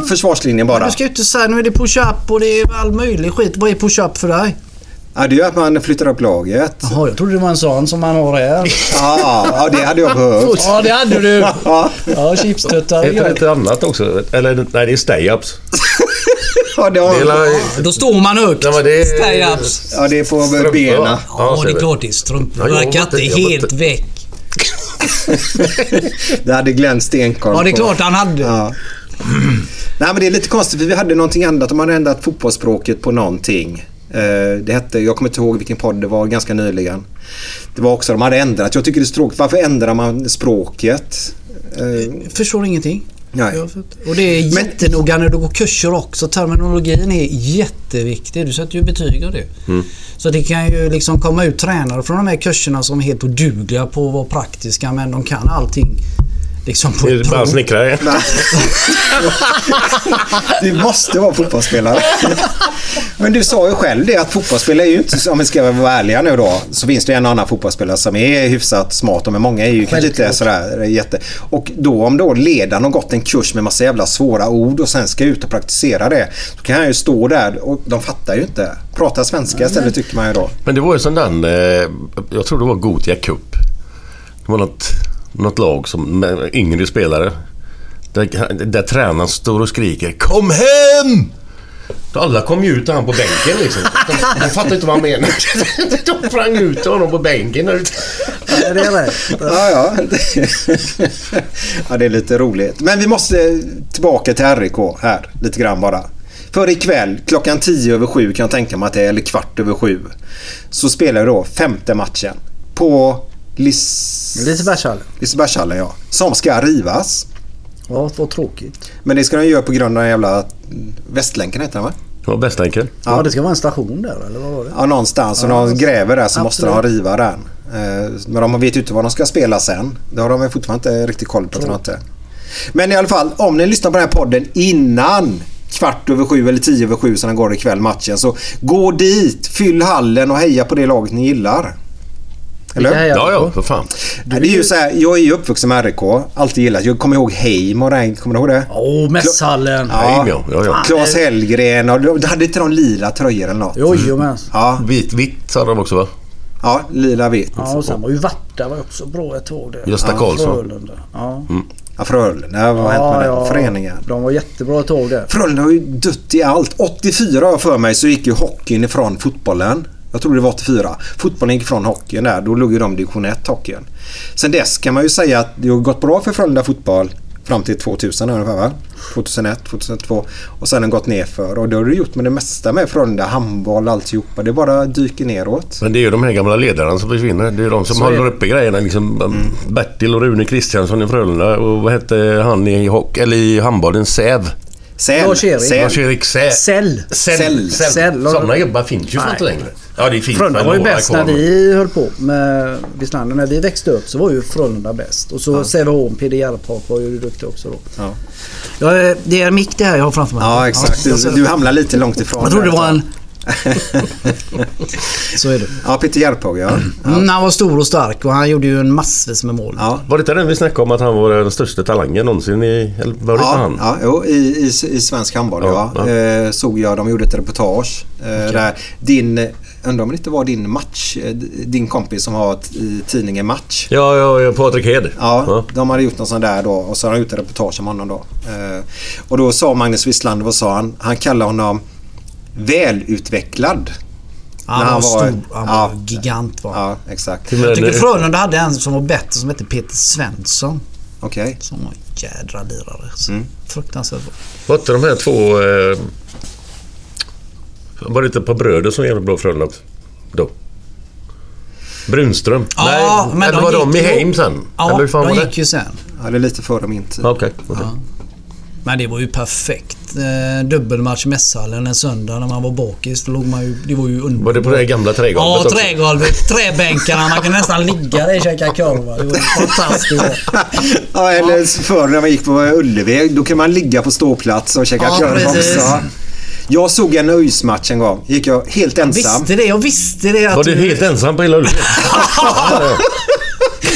försvarslinjen bara. Du ska ju inte säga nu är det push-up och det är all möjlig skit. Vad är push-up för dig? Ja, det är ju att man flyttar upp laget. Jaha, jag trodde det var en sån som man har här. Ja, ja, det hade jag behövt. Ja, det hade du. Ja, Ja, chipstuttar. Heter det inte annat också? Eller nej, det är stay-ups. ja, det, Det är har, la- Då står man högt. Ja, det är- Stay-ups. ja, det är på Strumpor, benen. Ja, det är klart det är strumpor. Jag Verkar inte helt väck. Det hade Glenn stenkoll Ja, det är klart han hade. Ja. Nej men det är lite konstigt för vi hade någonting annat. De hade ändrat fotbollsspråket på någonting. Eh, Det hette, jag kommer inte ihåg vilken podd det var ganska nyligen. Det var också, de hade ändrat. Jag tycker det är tråkigt. Varför ändrar man språket? Eh, Förstår ingenting. Nej. Jag. Och det är jättenoga när du går kurser också. Terminologin är jätteviktig. Du sätter ju betyg av det. Mm. Så det kan ju liksom komma ut tränare från de här kurserna som är helt odugliga på att vara praktiska men de kan allting liksom på Det är bara prov. snickare. Du måste vara fotbollsspelare. Men du sa ju själv det att fotbollsspelare är ju inte, om vi ska vara ärliga nu då, så finns det en annan fotbollsspelare som är hyfsat smarta men många är ju kanske inte sådär jätte... Och då om då ledaren har gått en kurs med massa jävla svåra ord och sen ska ut och praktisera det. Så kan han ju stå där och de fattar ju inte. Prata svenska istället tycker man ju då. Men det var ju sån där... Eh, jag tror det var Gotia Cup. Det var något, något lag som, med yngre spelare. Där, där tränaren står och skriker Kom hem! Då alla kom ju ut och han på bänken liksom. De, de fattade inte vad han menade. De sprang ut och honom på bänken. Ja, det är rätt. Ja, ja. ja, det är lite roligt. Men vi måste tillbaka till RIK här lite grann bara. För ikväll klockan 10 över 7 kan jag tänka mig att det är, eller kvart över 7. Så spelar vi då femte matchen på Lis... Lisebergshallen. Lisebergshallen. Ja. Som ska rivas. Ja, vad tråkigt. Men det ska de göra på grund av den jävla Västlänken heter den va? Var bästa enkel. Ja. det ska vara en station där eller vad var det? Ja, någonstans. Och de gräver där så måste de absolut. riva den. Eh, Men de vet ju inte vad de ska spela sen. Det har de väl fortfarande inte riktigt koll på. inte. Men i alla fall, om ni lyssnar på den här podden innan kvart över sju eller tio över sju som den går ikväll matchen. Så gå dit, fyll hallen och heja på det laget ni gillar. Eller? Hejar Ja, ja, för fan. Ja, det är ju så här, jag är ju uppvuxen med RIK. Alltid gillat. Jag kommer ihåg Heim och den, Kommer du ihåg det? Åh, mässhallen. Ja. ja, ja, ja. Claes Hellgren och de hade inte de lila tröjor eller något? Jo, jo men. Ja, Vit, vitt sa de också va? ja lila vitt. Ja, och sen var ju Varta var också bra ett tag. Gösta Karlsson. Frölunda. Ja. Ja, Frölunda. Vad har hänt med den föreningen? De var jättebra ett tag där. Frölunda har ju dött i allt. 84 har jag för mig så gick ju hockeyn ifrån fotbollen. Jag tror det var 84. Fotbollen gick från hockeyn där. Då låg ju de i division 1 hockeyn. Sen dess kan man ju säga att det har gått bra för Frölunda fotboll fram till 2000 ungefär va? 2001, 2002 och sen har den gått ner för och det har det gjort med det mesta med Frölunda, handboll, alltihopa. Det bara dyker neråt. Men det är ju de här gamla ledarna som försvinner. Det är de som Så håller är uppe grejerna. Liksom, Mm. Bertil och Rune Kristiansson i Frölunda och vad hette han i, hock- eller i handbollen? Säv. Säl. Lars-Erik. Säl. Säll. Säll. Säll. Sådana gubbar finns ju inte längre. Ja, det finns Frölunda var ju bäst när vi höll på med Wislander. När vi växte upp så var ju Frölunda bäst. Och så Sävehof, Peder Järvpark var ju duktig också då. Ja. Ja, eh, det är mick det här jag har framför mig. Ja, exakt. Du, du hamnar lite långt ifrån. jag trodde det var en... Så är det. Ja, Peter Järpåg ja. Mm, han var stor och stark och han gjorde ju en massvis med mål. Ja. Var det inte den vi snackade om att han var den största talangen någonsin i... Eller var det Ja, han? ja jo, i, i, i svensk handboll ja. Ja, Eh, såg jag, de gjorde ett reportage. Eh, där din, undrar om det inte var din match, eh, din kompis som har tidningen Match. Ja, ja, ja Patrik Hed. Ja, de hade gjort någon sån där då och så har de gjort ett reportage om honom då. Eh, och då sa Magnus Wislander, vad sa han? Han kallade honom välutvecklad. Han, När var, han var- stor. Han var ja. gigant var. Ja, exakt. Jag tycker Frölunda hade en som var bättre som hette Peter Svensson. Okej. Som var en jädra lirare. Mm. Fruktansvärt bra. Var inte de här två... Eh, var det inte ett par bröder som var jävligt bra Frölunda också? Då? Brunström? Ja, men eller de var de i gick Heim sen? Ja, eller fan de var det? gick ju sen. Ja, det är lite före min tid. Okej. okej. Men det var ju perfekt. Eh, dubbelmatch i mässhallen en söndag när man var bakis. Då låg man ju, det var ju underbart. Var det på det gamla trägolvet Ja, också? trägolvet. Träbänkarna. Man kunde nästan ligga där och käka korvar. Det var fantastiskt. Ja, eller förr när man gick på Ullevi. Då kan man ligga på ståplats och käka Ja, korv precis. också. Jag såg en ÖIS-match en gång. gick jag helt ensam. Visste det. Jag visste det. Att Var du helt ensam på hela Ullevi?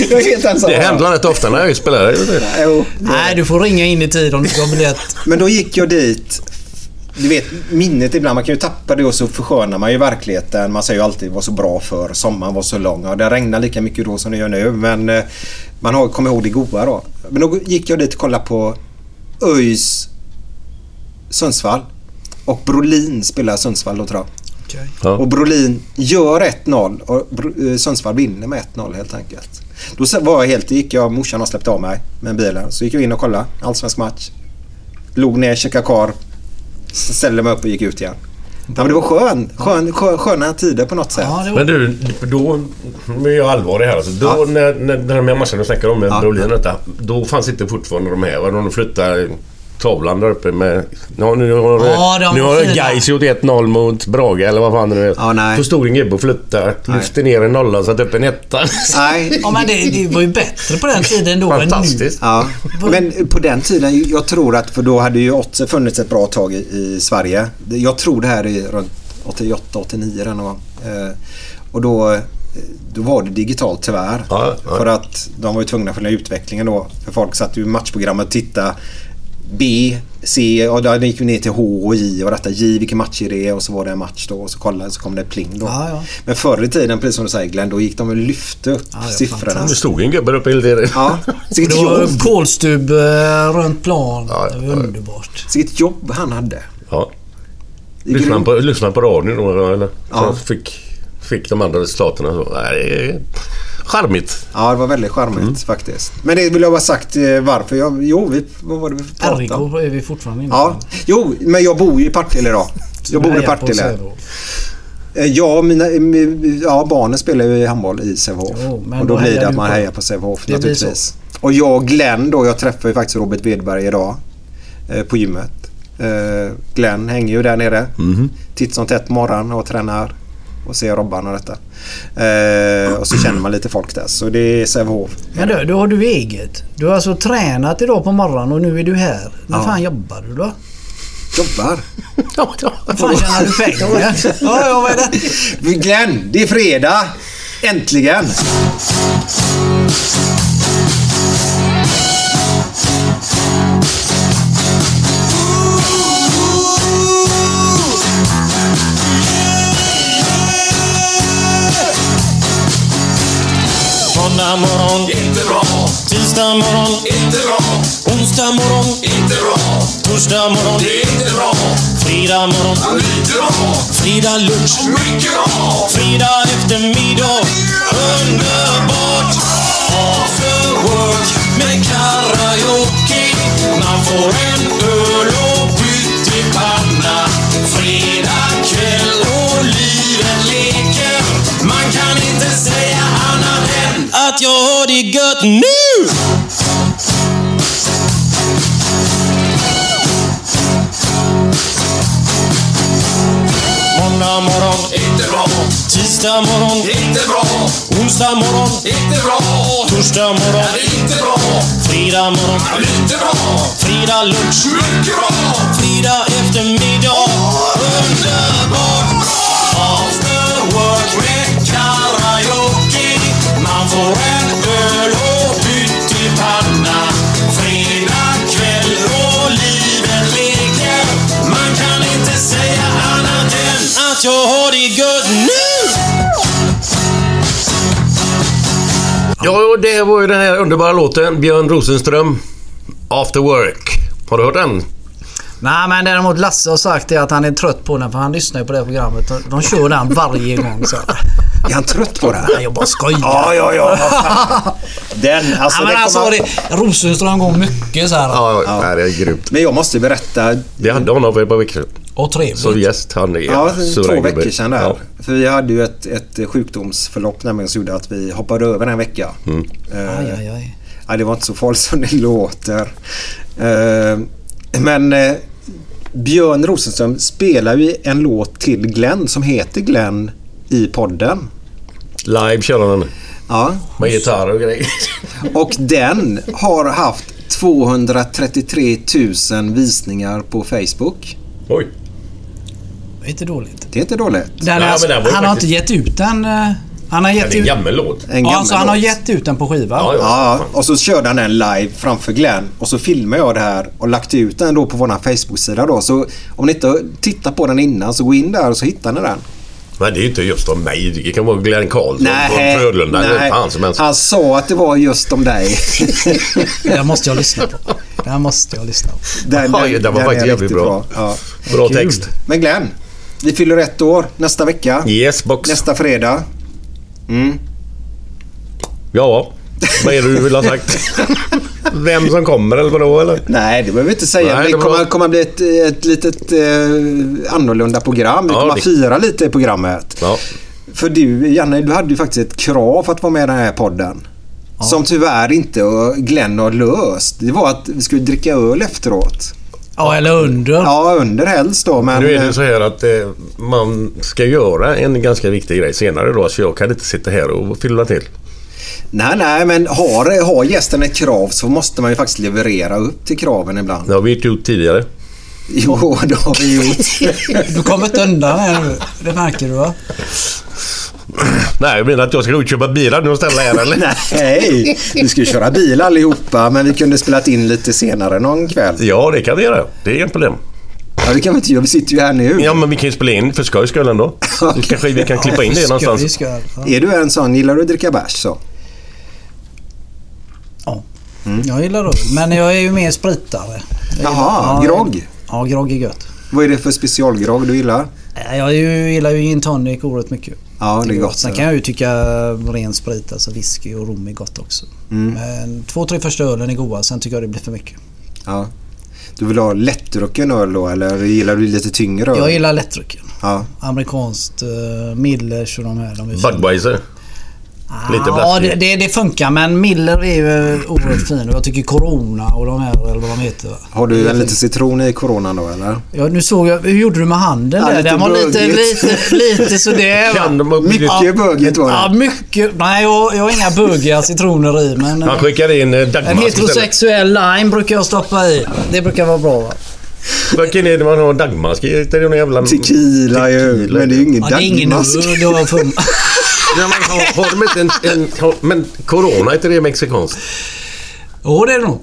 Jag är helt ensam. Det händer rätt ofta när jag spelar. Jo. Nej, du får ringa in i tid om du ska ha biljett. Men då gick jag dit. Du vet, minnet ibland, man kan ju tappa det och så förskönar man ju verkligheten. Man säger ju alltid det var så bra för sommaren var så lång. Ja, det regnar lika mycket då som det gör nu. Men eh, man har, kommer ihåg det goda då. Men då gick jag dit och kollade på ÖIS Sundsvall. Och Brolin spelar Sundsvall då tror jag. Ja. Och Brolin gör 1-0 och eh, Sundsvall vinner med 1-0 helt enkelt. Då var jag helt, gick jag, morsan har släppt av mig med bilen. Så gick jag in och kollade, allsvensk match. Log ner, käkade korv. Ställde mig upp och gick ut igen. Ja, men det var skön, skön, skön, sköna tider på något sätt. Ja, var... Men du, då... Nu är jag allvarlig här alltså. Då Ja. när, när den här matchen du snackar om med Ja. Brolin detta. Då fanns inte fortfarande de här. De flyttade tavlan där uppe med... Ja, nu har, Ja, de nu har. Gais gjort 1-0 mot Brage eller vad fan det nu är. Ja, nej. Då stod en gubbe och flyttade, lyfte ner en nolla och satte upp en etta. Nej. Ja, men det, det var ju bättre på den tiden då än nu. Fantastiskt. Ja, men på den tiden, jag tror att för då hade ju Otze funnits ett bra tag i, i Sverige. Jag tror det här är runt 88, 89 den någon. Eh, Och då, eh, då var det digitalt tyvärr. Ja, ja. För att de var ju tvungna att följa utvecklingen då. För folk satt ju i matchprogrammet och tittade B, C och då gick vi ner till H och J och detta. J, vilken match är det? Och så var det en match då och så kollade så kom det pling då. Ja, ja. Men förr i tiden, precis som du säger Glenn, då gick de och lyfte upp Ja, ja, siffrorna. Det stod en gubbe uppe hela tiden. Ja, Det vilket var jobb. kolstub eh, runt plan. Ja, det var underbart. Vilket jobb han hade. Ja. Det Lyssnade grymt. på, lyssnade på radion då eller? Så Ja. fick, fick de andra resultaten så. Nej, det charmigt. Ja, det var väldigt charmigt Mm. faktiskt. Men det vill jag bara sagt eh, varför. Jag, jo, vi, vad var det vi pratade om? är vi fortfarande inne. Ja, jo, men jag bor ju i Partille idag. Jag bor i Partille. Eh, Ja, mina, eh, ja, barnen spelar ju handboll i Sävehof. Och då då blir det att man på- hejar på Sävehof naturligtvis. Och jag och Glenn då, jag träffade ju faktiskt Robert Wedberg idag eh, på gymmet. Eh, Glenn hänger ju där nere. Titt som tätt på morgonen och tränar och ser Robban och detta. Eh, och så känner man lite folk där. Så det är Sävehof. Men du, då har du eget. Du har alltså tränat idag på morgonen och nu är du här. När Ja. fan jobbar du då? Jobbar. Vad fan tjänar du pengar? ja, ja, vad är det? Glenn, det är fredag! Äntligen! Måndag morgon, inte bra. Tisdag morgon, inte bra. Onsdag morgon, inte bra. Torsdag morgon, det är inte bra. Fredag morgon, lite bra. Fredag lunch, mycket bra. Fredag eftermiddag, underbart. After work med karaoke. Man får en öl gött nu! Måndag morgon, inte bra. Tisdag morgon, inte bra. Onsdag morgon, inte bra. Torsdag morgon, inte bra. Fredag morgon, inte bra. Fredag lunch, mycket bra. Fredag eftermiddag, underbart. After work med karaoke. Man får en än har det nu! Ja, och det var ju den här underbara låten. Björn Rosenström. After Work. Har du hört den? Nej men däremot Lasse har sagt det att han är trött på den för han lyssnar ju på det här programmet. De- kör den varje gång så. Är han trött på det? Nej jag bara skojar. Ja, ja, ja. Den, alltså, ja, men den alltså kommer- det, Rosenström går mycket så här. Ja, ja. det är grymt. Men jag måste berätta. Vi hade honom för ett par veckor sedan. Och trevligt. Så gäst. Han är Ja, två veckor sedan där. Ja. För vi hade ju ett, ett sjukdomsförlopp nämligen som gjorde att vi hoppade över en vecka. Mm. Eh, Aj, aj, aj. Ja, det var inte så farligt som det låter. Eh, men eh, Björn Rosenström spelar ju en låt till Glenn som heter Glenn i podden. Live kör han. Ja. Med gitarr och grejer. Och den har haft 233 000 visningar på Facebook. Oj. Det är inte dåligt. Det är inte dåligt. Den, Nej, alltså, han har faktiskt- inte gett ut den. Han har gett det en ut... gammal låt. En Ja, alltså han har gett ut den på skiva. Ja, ja. Ja, och så körde han den live framför Glenn och så filmade jag det här och lagt ut den då på vår Facebook-sida då. Så om ni inte har tittat på den innan så gå in där och så hittar ni den. Men det är ju inte just om mig. Det kan vara Glenn Karlsson från Frölunda. som helst. han sa att det var just om dig. Den måste jag lyssna på. Den måste jag lyssna på. Den, Ja, den var är faktiskt jävligt riktigt bra. Ja. Bra text. Men Glenn, vi fyller ett år nästa vecka. Yes box. Nästa fredag. Mm. Ja, vad är det du vill ha sagt? Vem som kommer eller vadå eller? Nej, det behöver vi inte säga. Nej, det det var- kommer, kommer bli ett, ett litet eh, annorlunda program. Vi Ja, kommer det- fira lite i programmet. Ja. För du, Janne, du hade ju faktiskt ett krav för att vara med i den här podden. Som tyvärr inte Glenn har löst. Det var att vi skulle dricka öl efteråt. Ja, eller under. Ja, under helst då. Men, Nu är det ju så här att eh, man ska göra en ganska viktig grej senare då. Så jag kan inte sitta här och fylla till. Nej, nej, men har, har gästen ett krav så måste man ju faktiskt leverera upp till kraven ibland. Det har vi inte gjort tidigare. Jo, det har vi gjort. Du kommer inte undan här nu. Det märker du va? Nej, jag menar att jag ska gå ut och köpa bilar nu och ställa här eller? Nej, vi ska ju köra bil allihopa men vi kunde spelat in lite senare någon kväll. Ja, det kan vi göra. Det är inga problem. Ja, det kan vi inte göra. Vi sitter ju här nu. Ja, men vi kan ju spela in för skojs skull ändå. Så kanske vi kan klippa in det någonstans. ska, ja. Är du en sån, gillar du att dricka bärs så? ja. Jag gillar öl. Men jag är ju mer spritare. Jaha, grogg. Ja, grogg är gött. Vad är det för specialgrogg du gillar? Nej, Jag gillar ju gin tonic oerhört mycket. Ja, det är gott. Sen kan jag ju tycka ren sprit, alltså whisky och rom är gott också. Mm. Men två, tre första ölen är goda. Sen tycker jag det blir för mycket. Ja. Du vill ha lättdrucken öl då eller gillar du lite tyngre öl? Jag gillar lättdrucken. Ja. Amerikanskt, uh, Millers och de här. De. Budweiser. Lite Ja, blaskig. det, det, det funkar men Miller är ju oerhört fin och jag tycker Corona och de här eller vad de heter. Har du en liten citron i coronan då eller? Ja, nu såg jag, hur gjorde du med handen Ja, där? lite Den var lite, lite, lite sådär. Kan de Mycket bögigt var det. Ja, mycket. Nej, jag, jag har inga bögiga citroner i men... Han skickar in eh, Dagmar En heterosexuell lime brukar jag stoppa i. Det brukar vara bra va? Vilken är det man har Dagmarsk i? Det är någon jävla... Tequila ju. Tequila. Men det är ju ingen Ja, det är ingen Dagmask. öl. Det. Ja, men har, har de inte en, en, har, Men Corona, är inte det mexikanskt? Jo, det är det nog.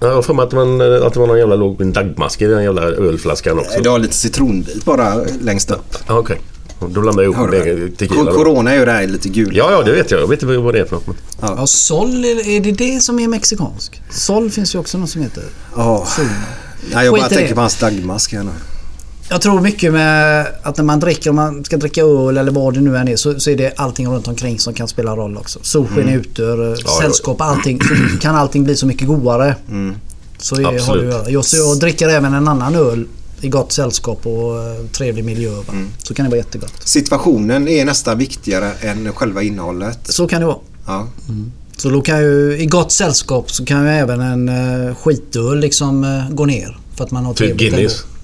Jag har för mig att, man, att det var någon jävla låg en Dagmask i den jävla ölflaskan också. Du har lite citronbit bara längst upp. Ja, Okej. Då blandar jag ihop med tequila. Corona är ju det här lite gult. Ja, ja, det vet jag. Jag vet inte vad det är för något. men- Ja, Sol, är det det som är mexikansk? Sol finns ju också något som heter. Ja. Nej, jag bara tänker det. på hans dagmask här nu. Jag tror mycket med att när man dricker, om man ska dricka öl eller vad det nu än är så, så är det allting runt omkring som kan spela roll också. Solsken Mm. eh, ja. sällskap, allting. Så kan allting bli så mycket godare. Mm. Så är, har det. Jag, så jag dricker även en annan öl i gott sällskap och eh, trevlig miljö. Mm. Så kan det vara jättegott. Situationen är nästan viktigare än själva innehållet. Så kan det vara. Ja. Så då kan ju, i gott sällskap så kan ju även en uh, skitöl liksom eh, gå ner. För att man har Typ Guinness. ändå.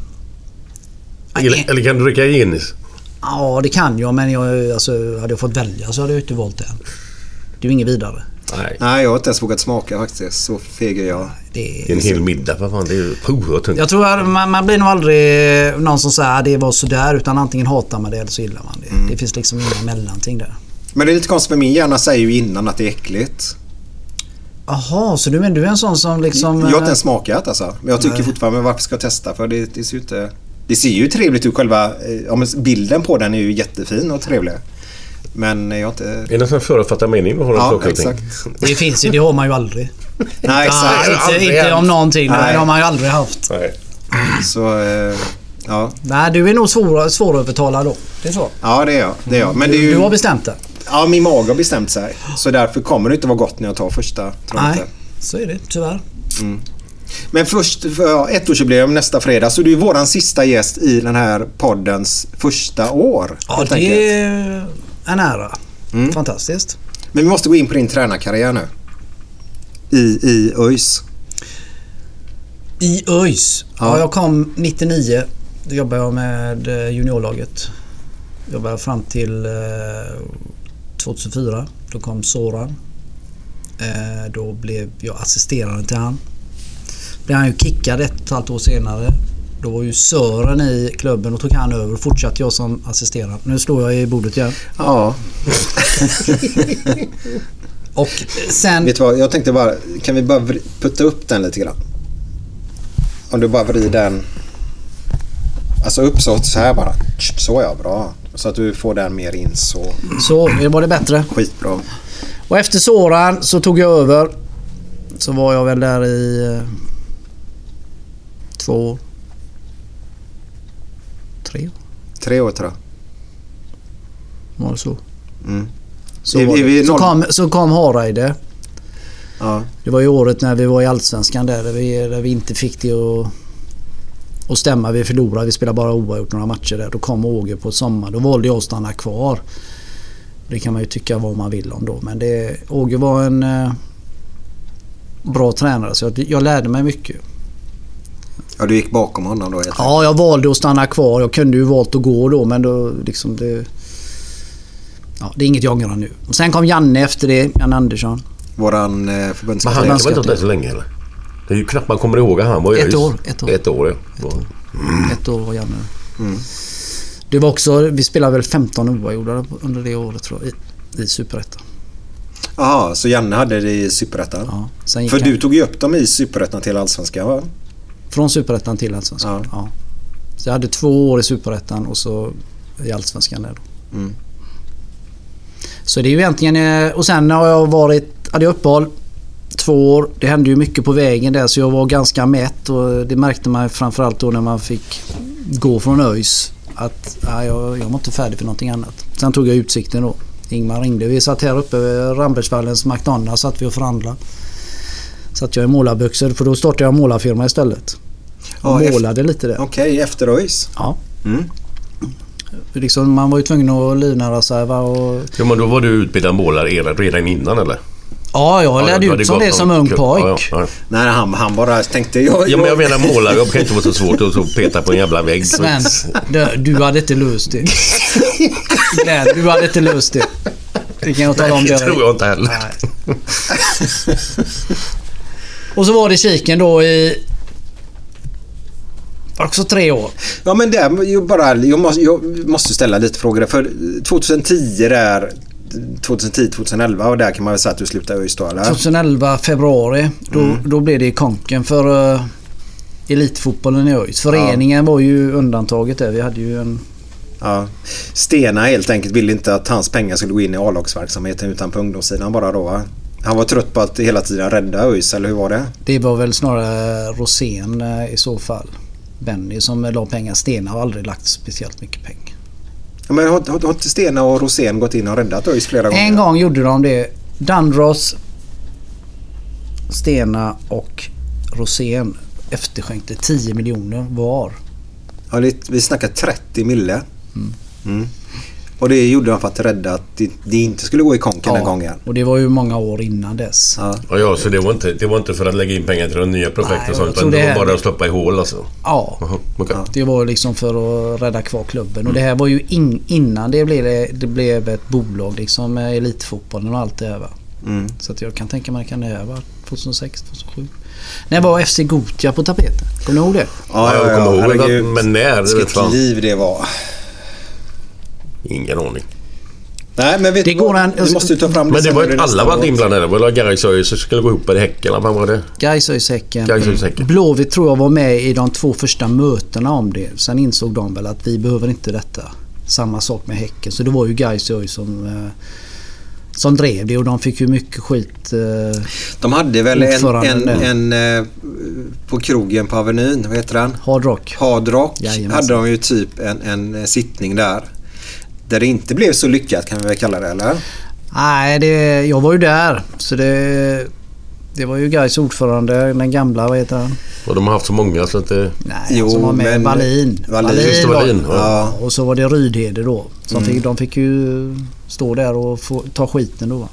Eller, eller kan du dricka Guinness? Ja, det kan jag men jag, alltså, hade jag fått välja så hade jag inte valt den. Det är ju inget vidare. Nej. Nej, jag har inte ens vågat smaka faktiskt. Så feg är jag. Det Det är en hel middag. Vad fan, det är ju oerhört tungt. Jag tror att man, man blir nog aldrig någon som säger att det var sådär utan antingen hatar man det eller så gillar man det. Mm. Det finns liksom inga mellanting där. Men det är lite konstigt för min hjärna säger ju innan att det är äckligt. Jaha, så du menar du är en sån som liksom... Jag har inte eh, ens smakat alltså. Men jag tycker Nej. fortfarande, men varför ska jag testa? För det, det ser ju inte... Det ser ju trevligt ut själva... eh, Ja, bilden på den är ju jättefin och trevlig. Men jag har inte... Är det någon sån förutfattad mening? Vad har Ja, saker exakt. Det finns ju, det har man ju aldrig. Nej, Ja, exakt. inte, aldrig inte hänt. om någonting. Nej. Det har man ju aldrig haft. Nej. Så... eh, Ja. Nej, du är nog svår, svårövertalad då. Det är så. ja, det är jag. Det är jag. Men det är Du, ju... du har bestämt det. Ja, min mage har bestämt sig. Så därför kommer det inte vara gott när jag tar första. Tror Nej, inte. så är det tyvärr. Men först, för ettårsjubileum nästa fredag. Så du är våran sista gäst i den här poddens första år. Ja, det enkelt. är en ära. Mm. Fantastiskt. Men vi måste gå in på din tränarkarriär nu. I, i ÖIS. I ÖIS. Ja. Ja. jag kom 99. Då jobbade jag med eh, juniorlaget. Jobbade fram till eh, 2004. Då kom Soran. Eh, Då blev jag assisterande till han. Blev han ju kickad ett och ett halvt år senare. Då var ju Sören i klubben och tog han över och fortsatte jag som assisterande. Nu slår jag i bordet igen. Ja. Och sen... Vet du vad, jag tänkte bara, kan vi bara putta upp den lite grann? Om du bara vrider den. Alltså upp så, så här bara. Så ja, bra. Så att du får den mer in så. Så, var det bättre? Skitbra. Och efter Soran så tog jag över. Så var jag väl där i eh, två. Tre år. Tre år tror jag. Var så? Mm. Så, Är- var det. så, kom, så kom Hareide. Ja. Det var ju året när vi var i Allsvenskan där. Där vi, där vi inte fick det att, att stämma. Vi förlorade. Vi spelade bara oavgjort några matcher där. Då kom Åge på sommar. Då valde jag att stanna kvar. Det kan man ju tycka vad man vill om då. Men det, Åge var en eh, bra tränare. Så jag, jag lärde mig mycket. Ja, du gick bakom honom då. Ja, jag valde att stanna kvar. Jag kunde ju valt att gå då men då liksom det... Ja, det är inget jag ångrar nu. Och sen kom Janne efter det, Janne Andersson. Våran eh, Men han förbundskapten. kan väl inte så länge eller? Det är ju knappt man kommer ihåg han var ju Ett år, ett år. Ett år ja. Ett år var Janne. Det var också, vi spelade väl 15 oavgjorda under det året tror jag. I, i Superettan. Jaha, så Janne hade det i Superettan? Ja, sen gick För han du tog ju upp dem i Superettan till Allsvenskan va? Från Superettan till Allsvenskan. Ja. Ja. Så jag hade två år i Superettan och så i Allsvenskan där då. Mm. Så det är ju egentligen... eh, Och sen har jag varit... Hade jag uppehåll två år. Det hände ju mycket på vägen där så jag var ganska mätt och det märkte man framförallt då när man fick gå från ÖIS. Att ja, jag, jag var inte färdig för någonting annat. Sen tog jag Utsikten då. Ingmar ringde. Vi satt här uppe vid Rambergsvallens McDonalds satt vi och förhandlade. Satt jag i målarbyxor för då startade jag en målarfirma istället. Ja, Och efter- målade lite där. Okej, efter ÖIS. Ja. Mm. Liksom, man var ju tvungen att livnära sig. Va? Och, ja. men då var du utbildad målare redan- redan innan eller? ja, jag Ja, lärde ut som det som ung pojk. Ja, ja, ja. Nej, han, han bara tänkte... Jag, Ja men jag menar målarjobb kan inte vara så svårt att så peta på en jävla vägg. Sven, du, du hade inte löst det. Glenn, du hade inte löst det. Det kan jag tala om. Det det. tror jag inte heller. Nej. Och så var det kiken då i... Också tre år. Ja men där, jag, bara, jag, måste, jag måste ställa lite frågor. För 2010 där, 2010-2011 och där kan man väl säga att du slutade ÖIS då eller? 2011 februari. Då, då blev det i konken för uh, elitfotbollen i ÖIS. Föreningen var ju undantaget där. Vi hade ju en Ja. Stena helt enkelt ville inte att hans pengar skulle gå in i A-lagsverksamheten utan på ungdomssidan bara då va? Han var trött på att hela tiden rädda ÖIS, eller hur var det? Det var väl snarare Rosén eh, i så fall. Benny som la pengar. Stena har aldrig lagt speciellt mycket pengar. Ja, men har, har, har inte Stena och Rosén gått in och räddat ÖIS flera gånger? En gång gjorde de det. Dandros, Stena och Rosén efterskänkte 10 miljoner var. Ja, det, vi snackar 30 mille. Mm. Och det gjorde de för att rädda att det, det inte skulle gå i konken den gången. och det var ju många år innan dess. Ja. Ja, ja, så det var, inte, det var inte för att lägga in pengar till de nya projekten Nej, och sånt, jag utan det det var bara att stoppa i hål alltså? Ja. Jaha, okej. Det var liksom för att rädda kvar klubben. Och det här var ju in, innan det blev, det blev ett bolag liksom med elitfotbollen och allt det här va. Mm. Så att jag kan tänka mig kan det här vara 2006, 2007. När var FC Gotia på tapeten? Kommer ni ihåg det? Ja, jag kommer ihåg det, men när? Vilket liv det var. Ingen aning. Nej, men vet Det går vad? en- Vi måste ju ta fram Men det var ju alla varit år. inblandade. Det var Gais och ÖIS som skulle gå ihop i Häcken. eller Vad var det? Gais ÖIS Häcken. Gais ÖIS Häcken. Blåvitt tror jag var med i de två första mötena om det. Sen insåg de väl att vi behöver inte detta. Samma sak med Häcken. Så det var ju Gais ÖIS som, eh, som drev det och de fick ju mycket skit. Eh, De hade väl en, en, en, eh, på krogen på Avenyn, vad heter den? Hard Rock. Hard Rock. Jajamensan. Hade de ju typ en, en sittning där. Där det inte blev så lyckat kan vi väl kalla det eller? Nej, det, jag var ju där. Så det, det var ju Gais ordförande, den gamla, vad heter han? Och de har haft så många så att det... Nej, Jo, som var med men- Wallin. Wallin. Ja. Ja, och så var det Rydhede då. Som Mm. fick, de fick ju stå där och få, ta skiten då.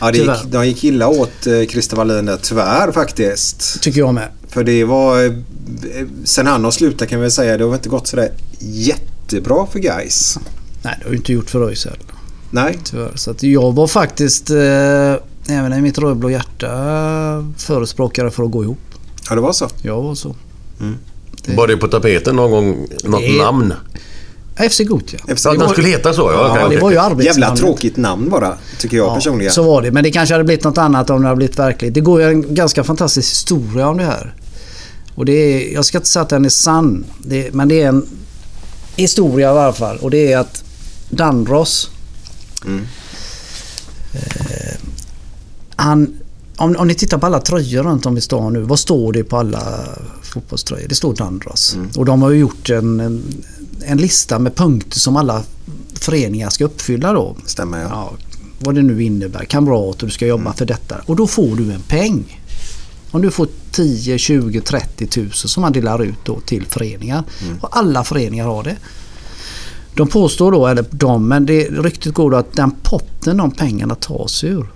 Ja, det gick, de gick illa åt eh, Christer Wallin där, tyvärr faktiskt. Tycker jag med. För det var... eh, Sen han har slutat kan vi säga, det har inte gått sådär jättebra för guys. Nej, det har ju inte gjort för ÖIS heller. Nej. Tyvärr. Så att jag var faktiskt, eh, även i mitt rödblå hjärta, förespråkare för att gå ihop. Ja, det var så. Jag var så. Det- Var det på tapeten någon gång? Något Det- namn? FC Gothia. FC Ja, de skulle heta så? Ja, Ja, det var ju arbetsnamnet. Jävla tråkigt namn bara, tycker jag personligen. Så var det. Men det kanske hade blivit något annat om det hade blivit verkligt. Det går ju en ganska fantastisk historia om det här. Och det är, jag ska inte säga att den är sann. Det, men det är en historia i alla fall. Och det är att Dandros. Eh, han, om, om ni tittar på alla tröjor runt om i stan nu. Vad står det på alla fotbollströjor? Det står Dandros. Och de har ju gjort en, en, en lista med punkter som alla föreningar ska uppfylla då. Stämmer ja. Ja, vad det nu innebär. Kamrat och du ska jobba Mm. för detta. Och då får du en peng. Om du får 10, 20, 30 tusen som man delar ut då till föreningar. Mm. Och alla föreningar har det. De påstår då, eller de, men det, ryktet går då att den potten de pengarna tas ur.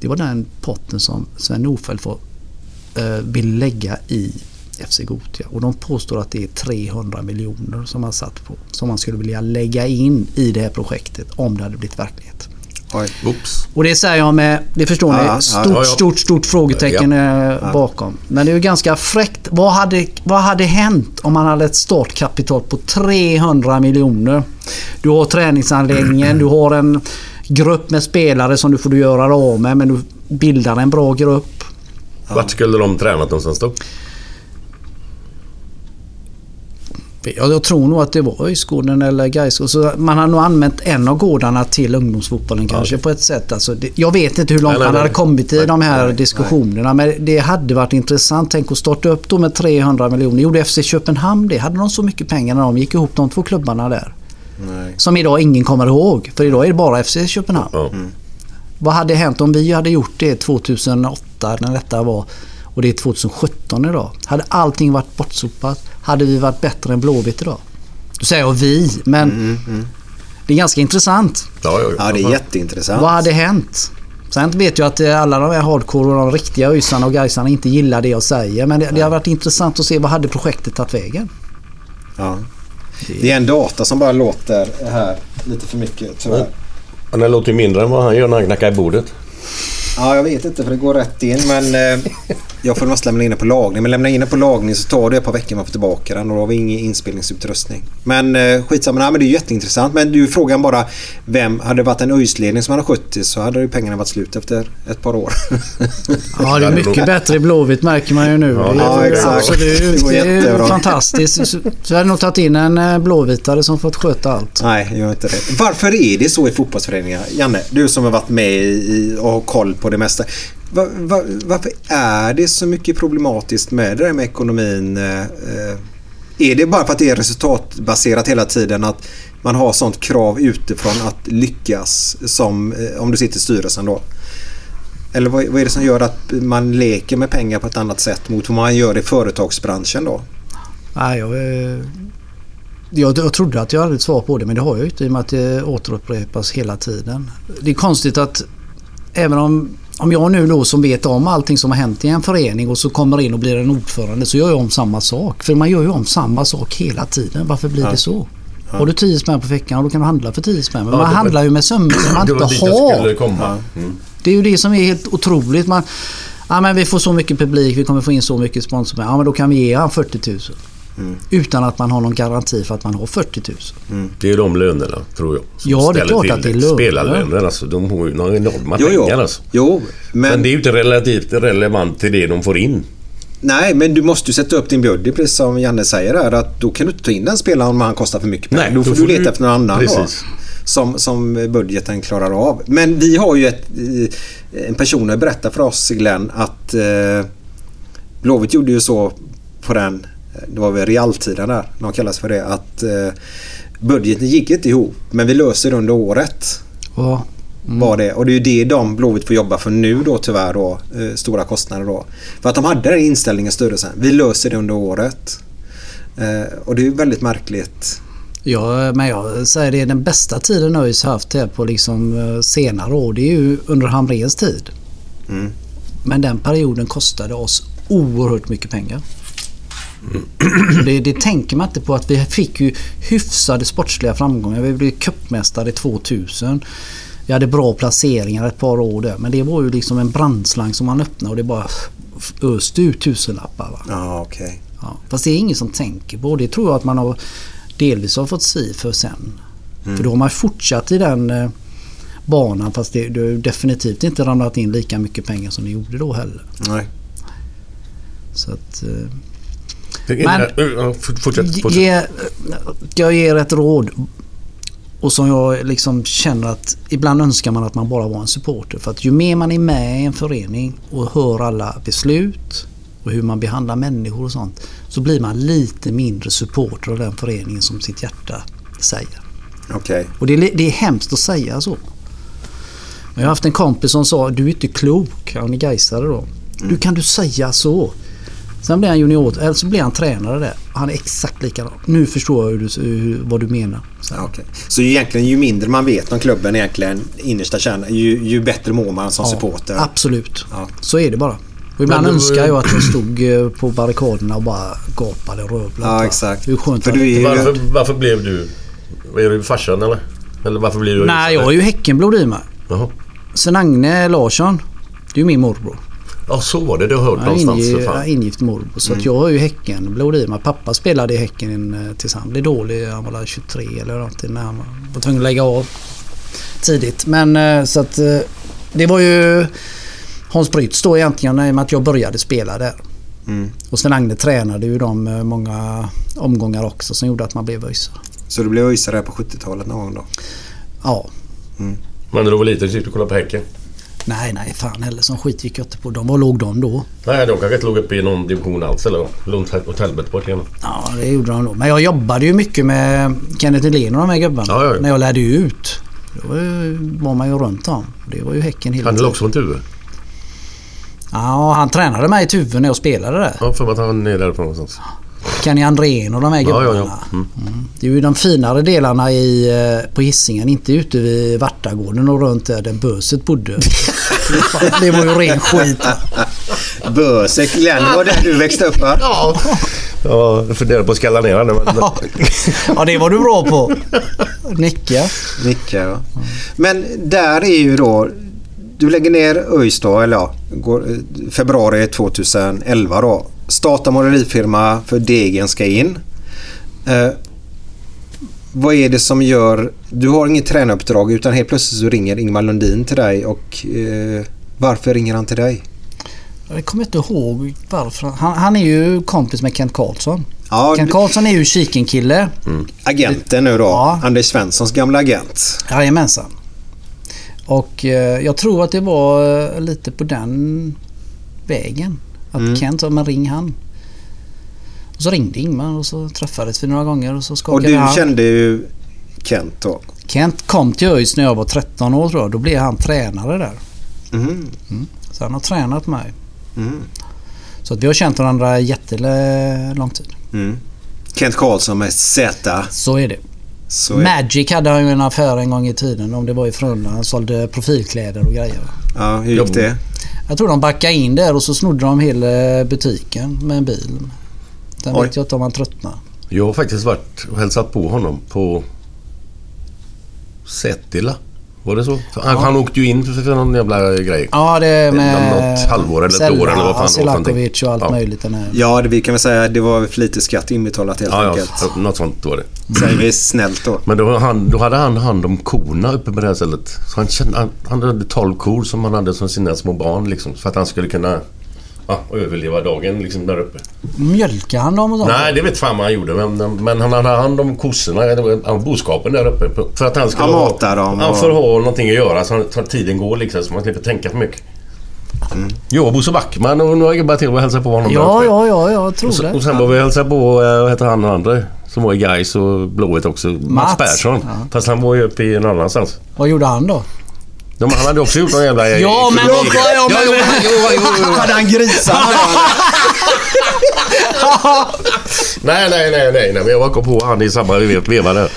Det var den potten som Sven Nordfeldt eh, vill lägga i FC Gothia. Och de påstår att det är 300 miljoner som man satt på. Som man skulle vilja lägga in i det här projektet om det hade blivit verklighet. Oj. Oops. Och det säger jag med, det förstår ni, ja, stort, ja, ja. stort, stort frågetecken eh, bakom. Men det är ju ganska fräckt. Vad hade, vad hade hänt om man hade ett startkapital på 300 miljoner? Du har träningsanläggningen, du har en grupp med spelare som du får göra av med men du bildar en bra grupp. Vart skulle de tränat någonstans då? Jag, jag tror nog att det var Öjsgården eller Gaisgården. Så man har nog använt en av gårdarna till ungdomsfotbollen kanske på ett sätt. Alltså det, jag vet inte hur långt Nej, man nej. hade kommit i de här diskussionerna. Men det hade varit intressant. Tänk att starta upp då med 300 miljoner. Gjorde FC Köpenhamn det? Hade de så mycket pengar när de gick ihop de två klubbarna där? Som idag ingen kommer ihåg. För idag är det bara FC Köpenhamn. Ja. Vad hade hänt om vi hade gjort det 2008 när detta var och det är 2017 idag? Hade allting varit bortsopat? Hade vi varit bättre än Blåvitt idag? Då säger jag vi, men det är ganska intressant. Ja, ja, Ja, det är jätteintressant. Vad hade hänt? Sen vet jag att eh, alla de här hardcore och de riktiga ösarna och gaisarna inte gillar det jag säger. Men det, det har varit intressant att se vad hade projektet tagit vägen? Ja. Det är en data som bara låter här lite för mycket tyvärr. Han låter ju mindre än vad han gör när han knackar i bordet. Ja, jag vet inte för det går rätt in men eh, jag får måste lämna in den på lagning. Men lämna in den på lagning så tar det ett par veckor man får tillbaka den och då har vi ingen inspelningsutrustning. Men eh, skitsamma, nej, men det är jätteintressant. Men du frågan bara vem, hade det varit en ÖIS-ledning som hade skött det så hade ju pengarna varit slut efter ett par år. Ja, det är mycket bättre i Blåvitt märker man ju nu. Ja, det är, exakt. Absolut. Det var Det är fantastiskt. Så, hade nog tagit in en eh, blåvitare som fått sköta allt. Nej, gör inte det. Varför är det så i fotbollsföreningar? Janne, du som har varit med i och har koll på det mesta. Va, va, varför är det så mycket problematiskt med det där med ekonomin? Eh, eh, är det bara för att det är resultatbaserat hela tiden att man har sånt krav utifrån att lyckas som eh, om du sitter i styrelsen då? Eller vad, vad är det som gör att man leker med pengar på ett annat sätt mot vad man gör i företagsbranschen då? Nej, jag, eh, jag, jag trodde att jag hade ett svar på det men det har jag ju inte i och med att det återupprepas hela tiden. Det är konstigt att även om, om jag nu då som vet om allting som har hänt i en förening och så kommer in och blir en ordförande så gör jag om samma sak. För man gör ju om samma sak hela tiden. Varför blir Ja. det så? Ja. Har du 10 spänn på veckan och då kan du handla för 10 spänn. Men Ja, man handlar ju med summor som man inte har. Mm. Det är ju det som är helt otroligt. Man, ja, men vi får så mycket publik, vi kommer få in så mycket sponsor. Ja, men då kan vi ge han 40 000. Mm. Utan att man har någon garanti för att man har 40 000. Det är de lönerna, tror jag. som Ja, det är klart att det är löner. Spelarlöner, alltså. De har ju några enorma Jo, jo. pengar alltså. Jo, men... Men det är ju inte relativt relevant till det de får in. Nej, men du måste ju sätta upp din budget precis som Janne säger här. Att då kan du inte ta in den spelaren om han kostar för mycket pengar. Nej, då då får får du leta du- efter någon annan Precis. då. Som, som budgeten klarar av. Men vi har ju ett, en person att berätta för oss Glenn att eh, Blåvitt gjorde ju så på den, det var väl realtiden där, de kallas för det, att eh, budgeten gick inte ihop men vi löser det under året. Ja. Var det. Och det är ju det de Blåvitt får jobba för nu då tyvärr då. Eh, stora kostnader då. För att de hade den inställningen styrelsen. Vi löser det under året. Eh, och det är ju väldigt märkligt. Ja, men jag säger det, den bästa tiden ÖIS haft här på liksom eh, senare år, det är ju under Hamrens tid. Mm. Men den perioden kostade oss oerhört mycket pengar. Det, det tänker man inte på att vi fick ju hyfsade sportsliga framgångar. Vi blev cupmästare 2000. Vi hade bra placeringar ett par år där. Men det var ju liksom en brandslang som man öppnade och det bara öste ut tusenlappar. Va? Ja, okej. Ja, fast det är ingen som tänker på. Det tror jag att man har delvis har fått si för sen. Mm. För då har man fortsatt i den eh, banan fast det, det har definitivt inte ramlat in lika mycket pengar som det gjorde då heller. Nej. Så att... Men, ge, jag ger ett råd. Och som jag liksom känner att ibland önskar man att man bara var en supporter. För att ju mer man är med i en förening och hör alla beslut och hur man behandlar människor och sånt. Så blir man lite mindre supporter av den föreningen som sitt hjärta säger. Okej. Och det är, det är hemskt att säga så. Men jag har haft en kompis som sa du är inte klok. Han är gaisare då. Hur kan du säga så? Sen blev han junior, eller så blev han tränare där. Han är exakt likadan. Nu förstår jag hur du, hur, vad du menar. Så. Ja, okej. Så egentligen ju mindre man vet om klubben egentligen innersta kärnan ju, ju bättre mår man som Ja, supporter. Absolut. Ja. Så är det bara. Och ibland du- önskar jag att jag stod eh, på barrikaderna och bara gapade och rövlade. Ja, exakt. Hur skönt För du är. Varför, varför blev du... Är du farsan eller? Eller varför blev du... Nej, jag har ju Häckenblod i mig. Jaha. Sen Agne Larsson. Det är ju min morbror. Ja, så var det. Det har jag hört Jag är någonstans. ingi- för jag är fan. ingift morbror. Så att jag har ju Häckenblod i mig. Pappa spelade i Häcken eh, tills han blev dålig. Han var där 23 eller någonting när han var tvungen att lägga av tidigt. Men eh, så att eh, det var ju Hans Brytz då egentligen i och med att jag började spela där. Mm. Och Sven Agne tränade ju de många omgångar också som gjorde att man blev ÖISare. Så du blev ÖISare här på 70-talet någon gång då? Ja. Men när du var liten så gick du och kollade på Häcken? Nej, nej, fan heller. Som skit gick jag inte på. De var låg de då. Nej, de kanske inte låg uppe i någon division alls eller? Långt åt helvete bort igen. Ja, det gjorde de nog. Men jag jobbade ju mycket med Kenneth Helén och de här gubbarna. Ja, ja, ja. När jag lärde ut. Då var man ju runt om. Det var ju Häcken hela Han är tiden. också från Tuve. Ja, han tränade mig i Tuve när jag spelade där. Ja, för att han är därifrån någonstans. Kenny Andrén och de här Ja, gubbarna. ja, ja. Mm. Det är ju de finare delarna i, eh, på Hisingen. Inte ute vid Vartagården och runt där, där böset bodde. det var ju ren skit. Bösek, Glenn, var det där du växte upp va? Ja. Ja, jag funderar på att skalla ner henne men... Ja, det var du bra på. Nicka. Nicka ja. Men där är ju då du lägger ner ÖIS då, eller ja, går, eh, februari 2011 då. Startar målerifirma för degen ska in. Eh, vad är det som gör... Du har inget tränaruppdrag utan helt plötsligt så ringer Ingmar Lundin till dig och eh, varför ringer han till dig? Jag kommer inte ihåg varför. Han, han är ju kompis med Kent Karlsson. Ja, Kent Karlsson är ju Kiken-kille. Agenten nu då. Anders Svenssons gamla agent. Jajamensan. Och eh, jag tror att det var eh, lite på den vägen. Att Mm. Kent sa men ring han. Och så ringde Ingmar och så träffades vi några gånger och så Och skakade du vi hand. kände ju Kent då? Kent kom till ÖIS när jag var 13 år tror jag. Då blev han tränare där. Mhm. Så han har tränat mig. Mm. Så att vi har känt varandra jättelång tid. Mm. Kent Karlsson med Z. Så är det. Så är- Magic hade han ju en affär en gång i tiden om det var i Frölunda. Han sålde profilkläder och grejer. Ja, hur gick det? Jag tror de backade in där och så snodde de hela butiken med en bil. Sen Oj. vet jag inte om han tröttnade. Jag har faktiskt varit och hälsat på honom på Sätila. Var det så? Han, Ja. han åkte ju in för, för någon jävla grej. Ja, det är med... Något halvår eller ett år eller vad fan. Selakovic och allt Ja. möjligt. Den här. Ja, det, vi kan väl säga det var för lite skatt inbetalat helt Ja, ja, enkelt. något sånt var det. Säger vi snällt då. Men då, han, då hade han hand om korna uppe på det här stället. Så han, kände, han, han hade 12 kor som han hade som sina små barn liksom. För att han skulle kunna ja, överleva dagen liksom där uppe. Mjölkade han dem och sånt? Nej, det vet fan vad han gjorde. Men, men han hade hand om kossorna, boskapen där uppe. För att han skulle Han ha, dem Ja, och- för att ha någonting att göra så, han, att tiden går liksom. Så man slipper tänka för mycket. Mm. Jag och Bosse Backman och några gubbar till var och hälsade på honom där Ja, uppe. ja, ja, jag tror Och, så, det. och sen var vi och hälsade på, eh, vad heter han andra? Som var i Gais och Blåvitt också. Mats, Mats. Persson. Ja. Fast han var ju uppe i någon annanstans. Vad gjorde han då? De, han hade också gjort någon jävla... Ja, men vad? Ja, jo, jo, jo, jo, jo. Hade han grisar? Nej, nej, nej, nej, nej. Men jag var på han i samma veva där.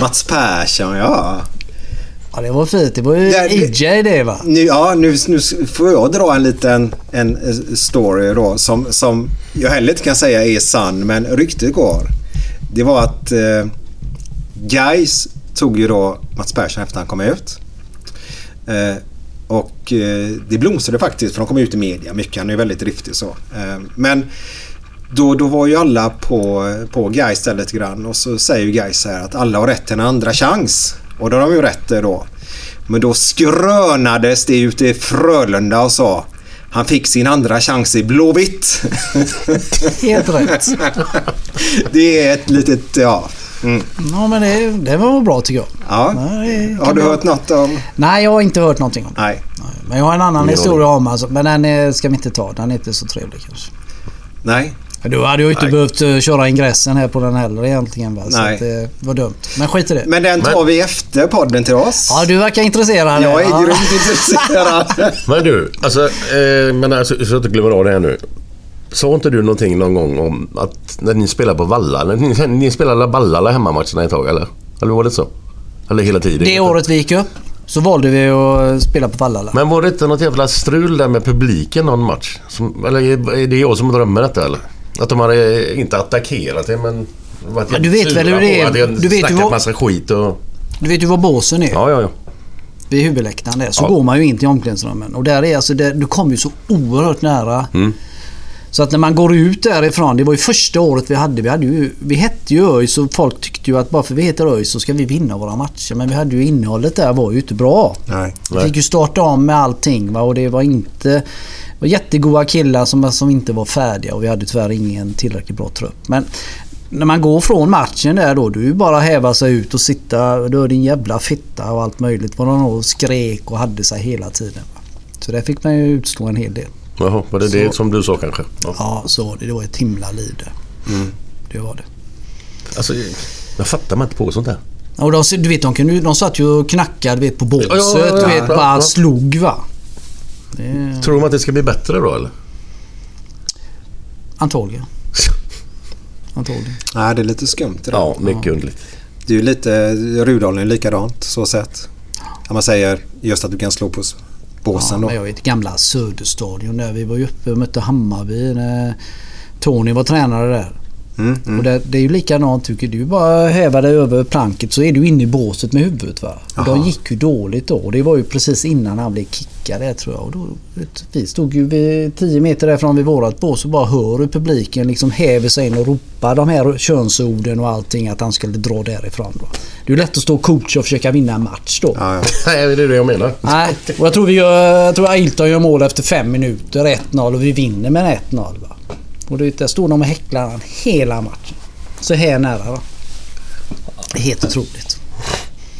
Mats Persson, ja. Ja, det var fint. Det var ju Ja, det- EJ det va? Nu, ja, nu, nu får jag dra en liten en eh, story då som, som jag heller inte kan säga är sann men ryktet går. Det var att eh, Gais tog ju då Mats Persson efter han kom ut. Eh, och eh, det blomstrade faktiskt för de kom ut i media mycket. Han är väldigt driftig så. Eh, men då, då var ju alla på, på Gais stället grann och så säger ju Gais här att alla har rätt till en andra chans. Och då har de ju rätt då. Men då skrönades det ute i Frölunda och sa han fick sin andra chans i Blåvitt. Helt rätt. det är ett litet, ja. Mm. Ja, men det, det var bra tycker jag. ja. Nej, Har du hört något om... Nej, jag har inte hört någonting om det. Nej. Men jag har en annan Ingen historia om alltså, Men den eh, ska vi inte ta. Den är inte så trevlig kanske. Nej. Du hade ju inte Nej. behövt eh, köra ingressen här på den heller egentligen. Va? Så Nej. att det var dumt. Men skit i det. Men den tar Men- vi efter podden till oss. Ja, du verkar intresserad. Jag är ja. grymt intresserad. Men du, alltså, eh, men alltså, så att inte glömmer av det här nu. Sa inte du någonting någon gång om att när ni spelar på Valla, när ni, ni spelade Valla hemmamatcherna ett tag eller? Eller var det så? Eller hela tiden? Det året vi gick upp så valde vi att spela på Vallala. Men var det inte något jävla strul där med publiken någon match? Som, eller är det jag som drömmer detta eller? Att de hade inte attackerat det men... Ja, du vet väl hur det är. Du vet ju vad- massa skit och... Du vet ju var båsen är. Ja, ja, ja. Vid huvudläktaren där. Så Ja. går man ju in till omklädningsrummen. Och där är alltså, det, du kommer ju så oerhört nära. Mm. Så att när man går ut därifrån. Det var ju första året vi hade. Vi, hade ju, vi hette ju ÖIS och folk tyckte ju att bara för vi heter ÖIS så ska vi vinna våra matcher. Men vi hade ju innehållet där var ju inte bra. Nej. Vi fick ju starta om med allting va? och det var inte... Det var jättegoda killar som, som inte var färdiga och vi hade tyvärr ingen tillräckligt bra trupp. Men när man går från matchen där då, du är ju bara häva sig ut och sitta, du är din jävla fitta och allt möjligt. Vad de skrek och hade sig hela tiden. Va? Så där fick man ju utstå en hel del. Jaha, var det Så- det som du sa kanske? Ja. Ja, så var det. Det var ett himla liv det. Det var det. Alltså, jag fattar mig inte på sånt där. Och de, du vet, de, kunde, de satt ju och knackade vet, på båset. Ja, ja, ja, du ja, vet, ja, bara ja. slog va. Det, Tror de att det ska bli bättre då eller? antagligen. Antagligen. Nej, det är lite skumt det där. Ja, mycket underligt. Det är ju lite... Rudalen är likadant så sett. När man säger just att du kan slå på s- Ja, båsen då. men jag vet gamla Söderstadion där. Vi var ju uppe och mötte Hammarby när Tony var tränare där. Mm, Och det, det är ju likadant tycker du. bara häva dig över planket så är du inne i båset med huvudet. Va? Och de gick ju dåligt då. Och det var ju precis innan han blev kickad tror jag. Och då, vi stod ju vid 10 meter därifrån vid vårat bås och bara hör hur publiken liksom häver sig in och ropar de här könsorden och allting att han skulle dra därifrån. Då. Det är ju lätt att stå och coacha och försöka vinna en match då. Nej, det är det jag menar. Nej, och jag tror, vi gör, jag tror Ailton gör mål efter fem minuter, 1-0 och vi vinner med 1-0. Och där står de och häcklar han hela matchen. Så här nära va. Helt otroligt.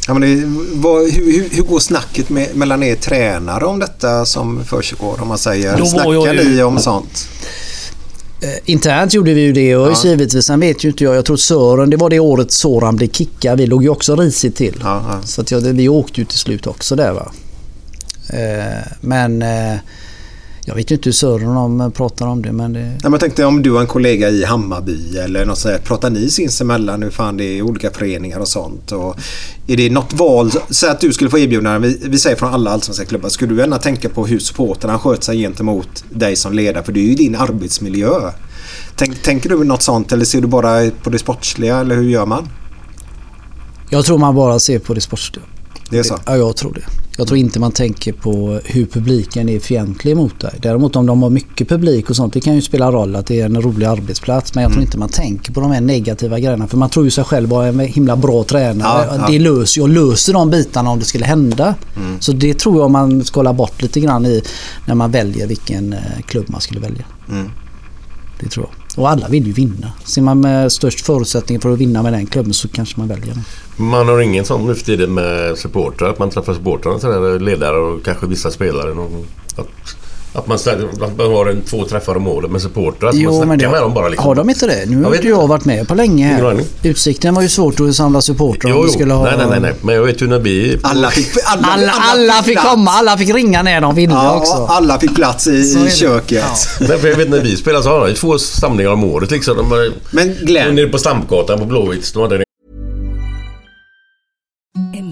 Ja, men det, vad, hur, hur, går snacket med, mellan er tränare om detta som försiggår? Om man säger, snackar ju- ni om sånt? Eh, internt gjorde vi ju det och Ja. givetvis, sen vet ju inte jag. Jag tror Sören, det var det året Soran blev kickad. Vi låg ju också risigt till. Ja, ja. Så att jag, vi åkte ju till slut också där va. Eh, men eh, jag vet ju inte hur Sören de pratar om det men det... Nej, men jag tänkte om du har en kollega i Hammarby eller något sånt. Pratar ni sinsemellan hur fan det är olika föreningar och sånt? Och är det något val? Säg att du skulle få erbjudanden. Vi, vi säger från alla allsvenska klubbar. Skulle du gärna tänka på hur supportrarna sköter sig gentemot dig som ledare? För det är ju din arbetsmiljö. Tänk, tänker du något sånt eller ser du bara på det sportsliga eller hur gör man? Jag tror man bara ser på det sportsliga. Det är så? Ja, jag tror det. Jag tror inte man tänker på hur publiken är fientlig mot dig. Däremot om de har mycket publik och sånt, det kan ju spela roll att det är en rolig arbetsplats. Men jag Mm. tror inte man tänker på de här negativa grejerna. För man tror ju sig själv vara en himla bra tränare. Ja, ja. Det löser jag löser de bitarna om det skulle hända. Mm. Så det tror jag man ska hålla bort lite grann i när man väljer vilken eh, klubb man skulle välja. Mm. Det tror jag. Och alla vill ju vinna. Ser man med störst förutsättningar för att vinna med den klubben så kanske man väljer den. Man har ingen sån nu för tiden med supportrar. Att man träffar supportrarna, sådär, ledare och kanske vissa spelare. Någon, att, att, man, att man har en, två träffar om året med supportrar. Så man snackar det, med dem bara. Liksom. Har de inte det? Nu Jag har vet inte jag varit med på länge här. Utsikten var ju svårt att samla supportrar Jo, om vi jo. skulle ha... Nej, nej, nej, nej. Men jag vet ju när vi... Alla fick, alla, Alla, alla fick plats. komma, alla fick ringa när de ville Ja, också. alla fick plats i, i köket. Nej, för jag vet när vi spelade så har vi två samlingar om året liksom. De var, Men Glenn, nere på Stampgatan på Blåvitt. De hade en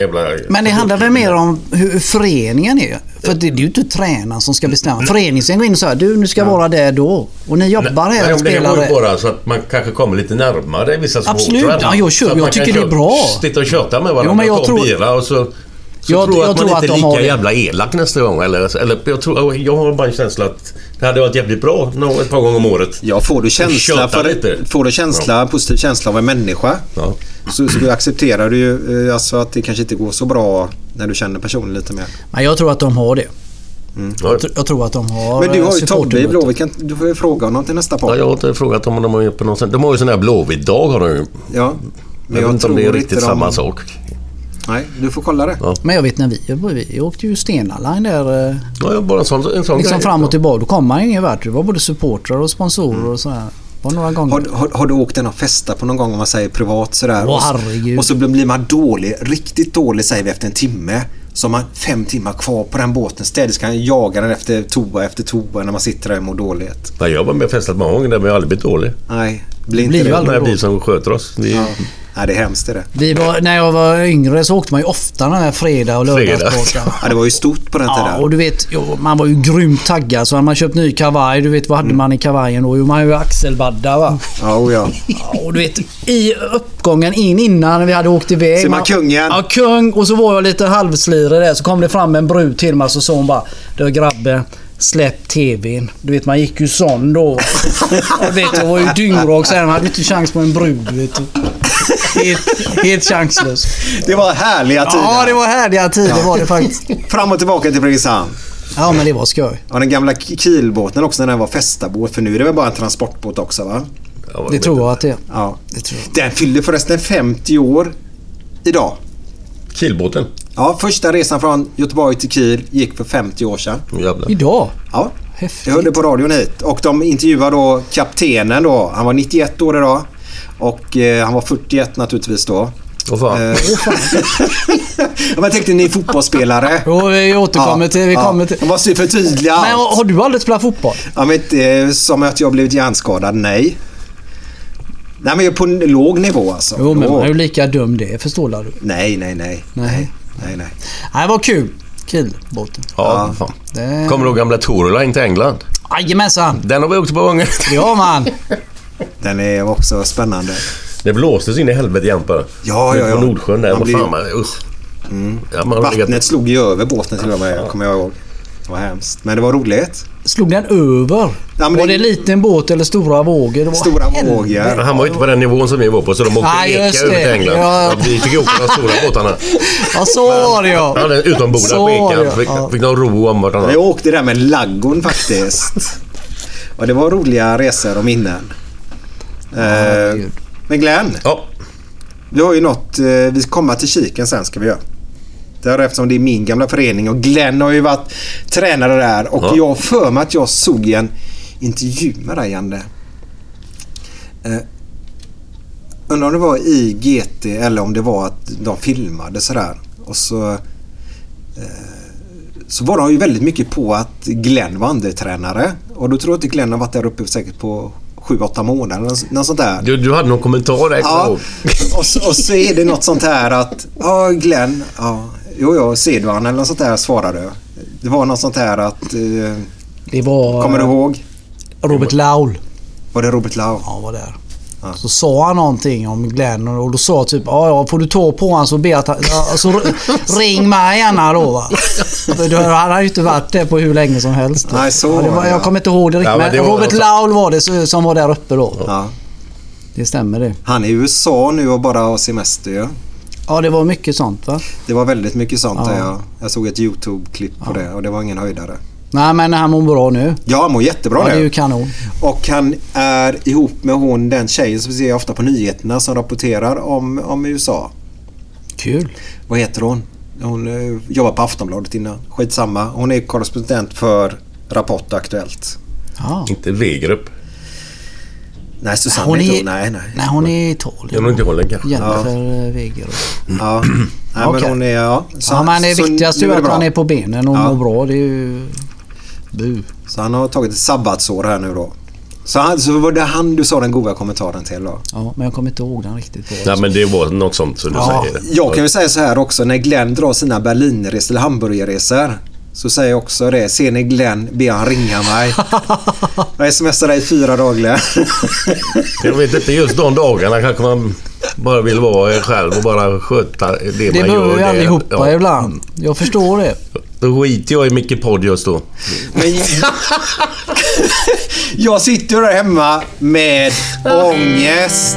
Jävla... Men det handlar väl mer om hur föreningen är. För det, det är ju inte tränaren som ska bestämma. Föreningen ska gå in och säga du nu ska vara där då. Och ni jobbar här och men det går spelar. bara så att man kanske kommer lite närmare vissa Absolut. Ja, jag kör- jag tycker det är bra. Sitta och köta med varandra Jo, men jag och ta tror- bira och så... Så Jag- tror jag jag att man tror inte att är de har lika det. jävla elak nästa gång. Eller, eller jag, tror, jag har bara en känsla att det hade varit jävligt bra nå- ett par gånger om året. Ja, får du känsla, för, lite. får du känsla, positiv känsla av en människa Ja. så, så accepterar du ju eh, alltså att det kanske inte går så bra när du känner personen lite mer. Men jag tror att de har det. Ja. Jag, tr- jag tror att de har Men du har ju eh, Tobbe i. Blåvitt. Kan- Du får ju fråga honom till nästa Ja, podd. jag har inte frågat om de har ju på något sätt. De har ju sån här Blåvitt-dag har de ju. Ja. Men jag vet inte om det är riktigt de- samma sak. Nej, du får kolla det. Ja. Men jag vet när vi, vi åkte ju Stena Line där. eh, Ja, ja, bara en sån, en sån Liksom grej. fram och tillbaka. Då kom man ingen vart. Det var både supportrar och sponsorer och sådär. Det var några gånger. Har, har, har du åkt den och festa på någon gång om man säger privat sådär? Åh, och, och så blir man dålig, riktigt dålig säger vi efter en timme. Så har man fem timmar kvar på den båten. Städerskan jagar den efter toa efter toa när man sitter där och mår dåligt. Nej, jag var med och festat många gånger där men jag har aldrig blivit dålig. Nej, blir inte Blir det. Nej, vi som sköter oss. Vi, Ja. Nej, det är hemskt det. är det. Vi var, när jag var yngre så åkte man ju ofta den här fredag och Fredag. lördagsbåten. Ja, det var ju stort på den Ja, tiden. och du vet, man var ju grymt taggad. Så hade man köpt ny kavaj. Du vet, vad hade man i kavajen då? Jo, man hade ju axelvaddar va. Ja, oh ja. Ja, och du vet, i uppgången in innan vi hade åkt iväg. Ser man kungen? Ja, kung. Och så var jag lite halvslirig där. Så kom det fram en brud till mig och så sa hon bara. Du grabbe. Släpp TVn. Du vet man gick ju sån då. Jag vet jag var ju dyngrak sen. Man hade inte chans på en brud. Vet du. Helt, helt chanslös. Det var härliga tider. Ja det var härliga tider var det faktiskt. Fram och tillbaka till Fredrikshamn. Ja men det var skoj. Och den gamla Kielbåten också när den var fästabåt. För nu är det väl bara en transportbåt också va? Ja, Det tror jag jag. att det är. Ja. Det tror jag. Den fyllde förresten 50 år idag. Kielbåten. Ja, första resan från Göteborg till Kiel gick för 50 år sedan. Jävlar. Idag? Ja, Häftigt. jag hörde på radion hit. Och de intervjuade då kaptenen då. Han var 91 år idag. Och eh, han var 41 naturligtvis då. Åh fan. Eh, ja, men jag tänkte ni är fotbollsspelare. Jo, vi återkommer till... Vi kommer till. Jag måste ju förtydliga Men allt. har du aldrig spelat fotboll? Ja, men inte som att jag blivit hjärnskadad, nej. Nej men på en låg nivå alltså. Jo, men man är ju lika dum det, förstår du? Nej, nej, nej. Nej. Nej, nej. Nej, vad kul. Kielbåten. Ja, fan. Det... Kommer du ihåg gamla Tourline till England? Jajamensan. Den har vi åkt på gånger. Ja man. Den är också spännande. Det blåstes in i helvete jämt bara. Ja, ja, ja. På Nordsjön där. Man blir- fan, man, usch. Ja, man har Vattnet legat... slog ju över båten till och med, kommer jag ihåg. Det var hemskt. Men det var roligt. Slog den över? Ja, men var det- det liten båt eller stora vågor? Det var Stora helvete. vågor. Han var ju inte på den nivån som vi var på så de åkte Nej, eka över till England. Ja. Ja. vi fick åka de stora båtarna. Ja, så var det ja. Han Så på ekan. Fick, ja. fick de ro om vartannat. Jag åkte där med laggon faktiskt. Och det var roliga resor och minnen. Eh, herregud. men Glenn, Ja, vi har ju något. eh, Vi ska komma till kiken sen ska vi göra. Där eftersom det är min gamla förening och Glenn har ju varit tränare där och Ja. jag för mig att jag såg en intervju med dig Janne. Eh, undrar om det var i GT eller om det var att de filmade sådär. Och så, eh, så var de ju väldigt mycket på att Glenn var andretränare. Och då tror jag inte Glenn har varit där uppe säkert på 7-8 månader. Något, sånt där. du, du hade någon kommentar där, Ja, och så, och så är det något sånt här att ja, Glenn, ja, jo, du han eller något sånt där svarade du. Det var något sånt här att, eh, Det var kommer du ihåg? Robert Laul. Var det Robert Lau? Ja, var där. Så sa han någonting om Glenn och då sa typ ja, ja får du ta på honom så be att han, ja, så r- ring mig gärna då va. Då- Han har ju inte varit där på hur länge som helst. Nej, så ja, det var det, Jag ja. kommer inte ihåg det riktigt Ja, men det var Robert alltså- Laul var det så- som var där uppe då. Ja. Det stämmer det. Han är i USA nu och bara har semester ju. Ja det var mycket sånt va. Det var väldigt mycket sånt Ja. där jag, jag såg ett YouTube-klipp på det och det var ingen höjdare. Nej men han mår bra nu. Ja, han mår jättebra Ja, det är nu. ju kanon. Och han är ihop med hon, den tjejen som vi ser ofta på nyheterna som rapporterar om, om USA. Kul. Vad heter hon? Hon eh, jobbar på Aftonbladet innan. Skitsamma. Hon är korrespondent för Rapport Aktuellt. Ja. Inte Wegerup. Nej, Susanne Hon är inte. Nej, nej. nej hon är Italien. nog inte hållen kanske. Jennifer Weger. Ja. Nej, men Okej. hon är... Ja, så, Ja men det viktigaste är ju att bra. han är på benen och Ja. mår bra. Det är ju... Bu. Så han har tagit ett sabbatsår här nu då. Så, han, så var det han du sa den goda kommentaren till då? Ja, men jag kommer inte ihåg den riktigt. Nej men det var något sånt som du Ja, säger. Jag kan ju säga så här också. När Glenn drar sina Berlinresor eller Hamburgerresor. Så säger jag också det. Ser ni Glenn, be han ringa mig. Jag smsar dig i fyra dagar. Jag vet inte, just de dagarna kanske man bara vill vara själv och bara sköta det, Det man gör. behöver vi det- allihopa ja. ibland. Jag förstår det. Då skiter jag i mycket podd just då. Men jag sitter där hemma med ångest.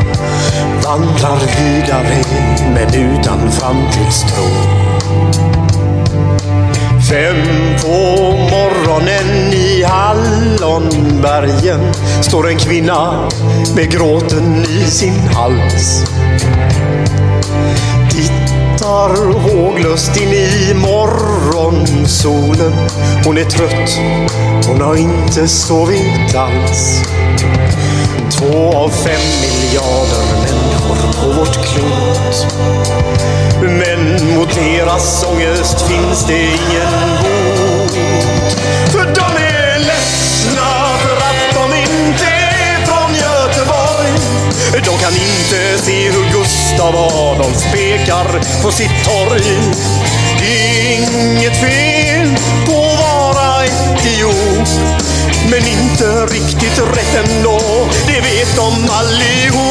Vandrar vidare men utan framtidstro. Fem på morgonen i Hallonbergen står en kvinna med gråten i sin hals. Tittar håglöst in i morgonsolen. Hon är trött, hon har inte sovit alls. Två av fem miljarder människor på vårt klot. Men mot deras ångest finns det ingen bot. För de är ledsna för att de inte är från Göteborg. De kan inte se hur Gustav Adolf pekar på sitt torg. Det är inget fel på att vara idiot. Men inte riktigt rätt ändå, det vet de allihop.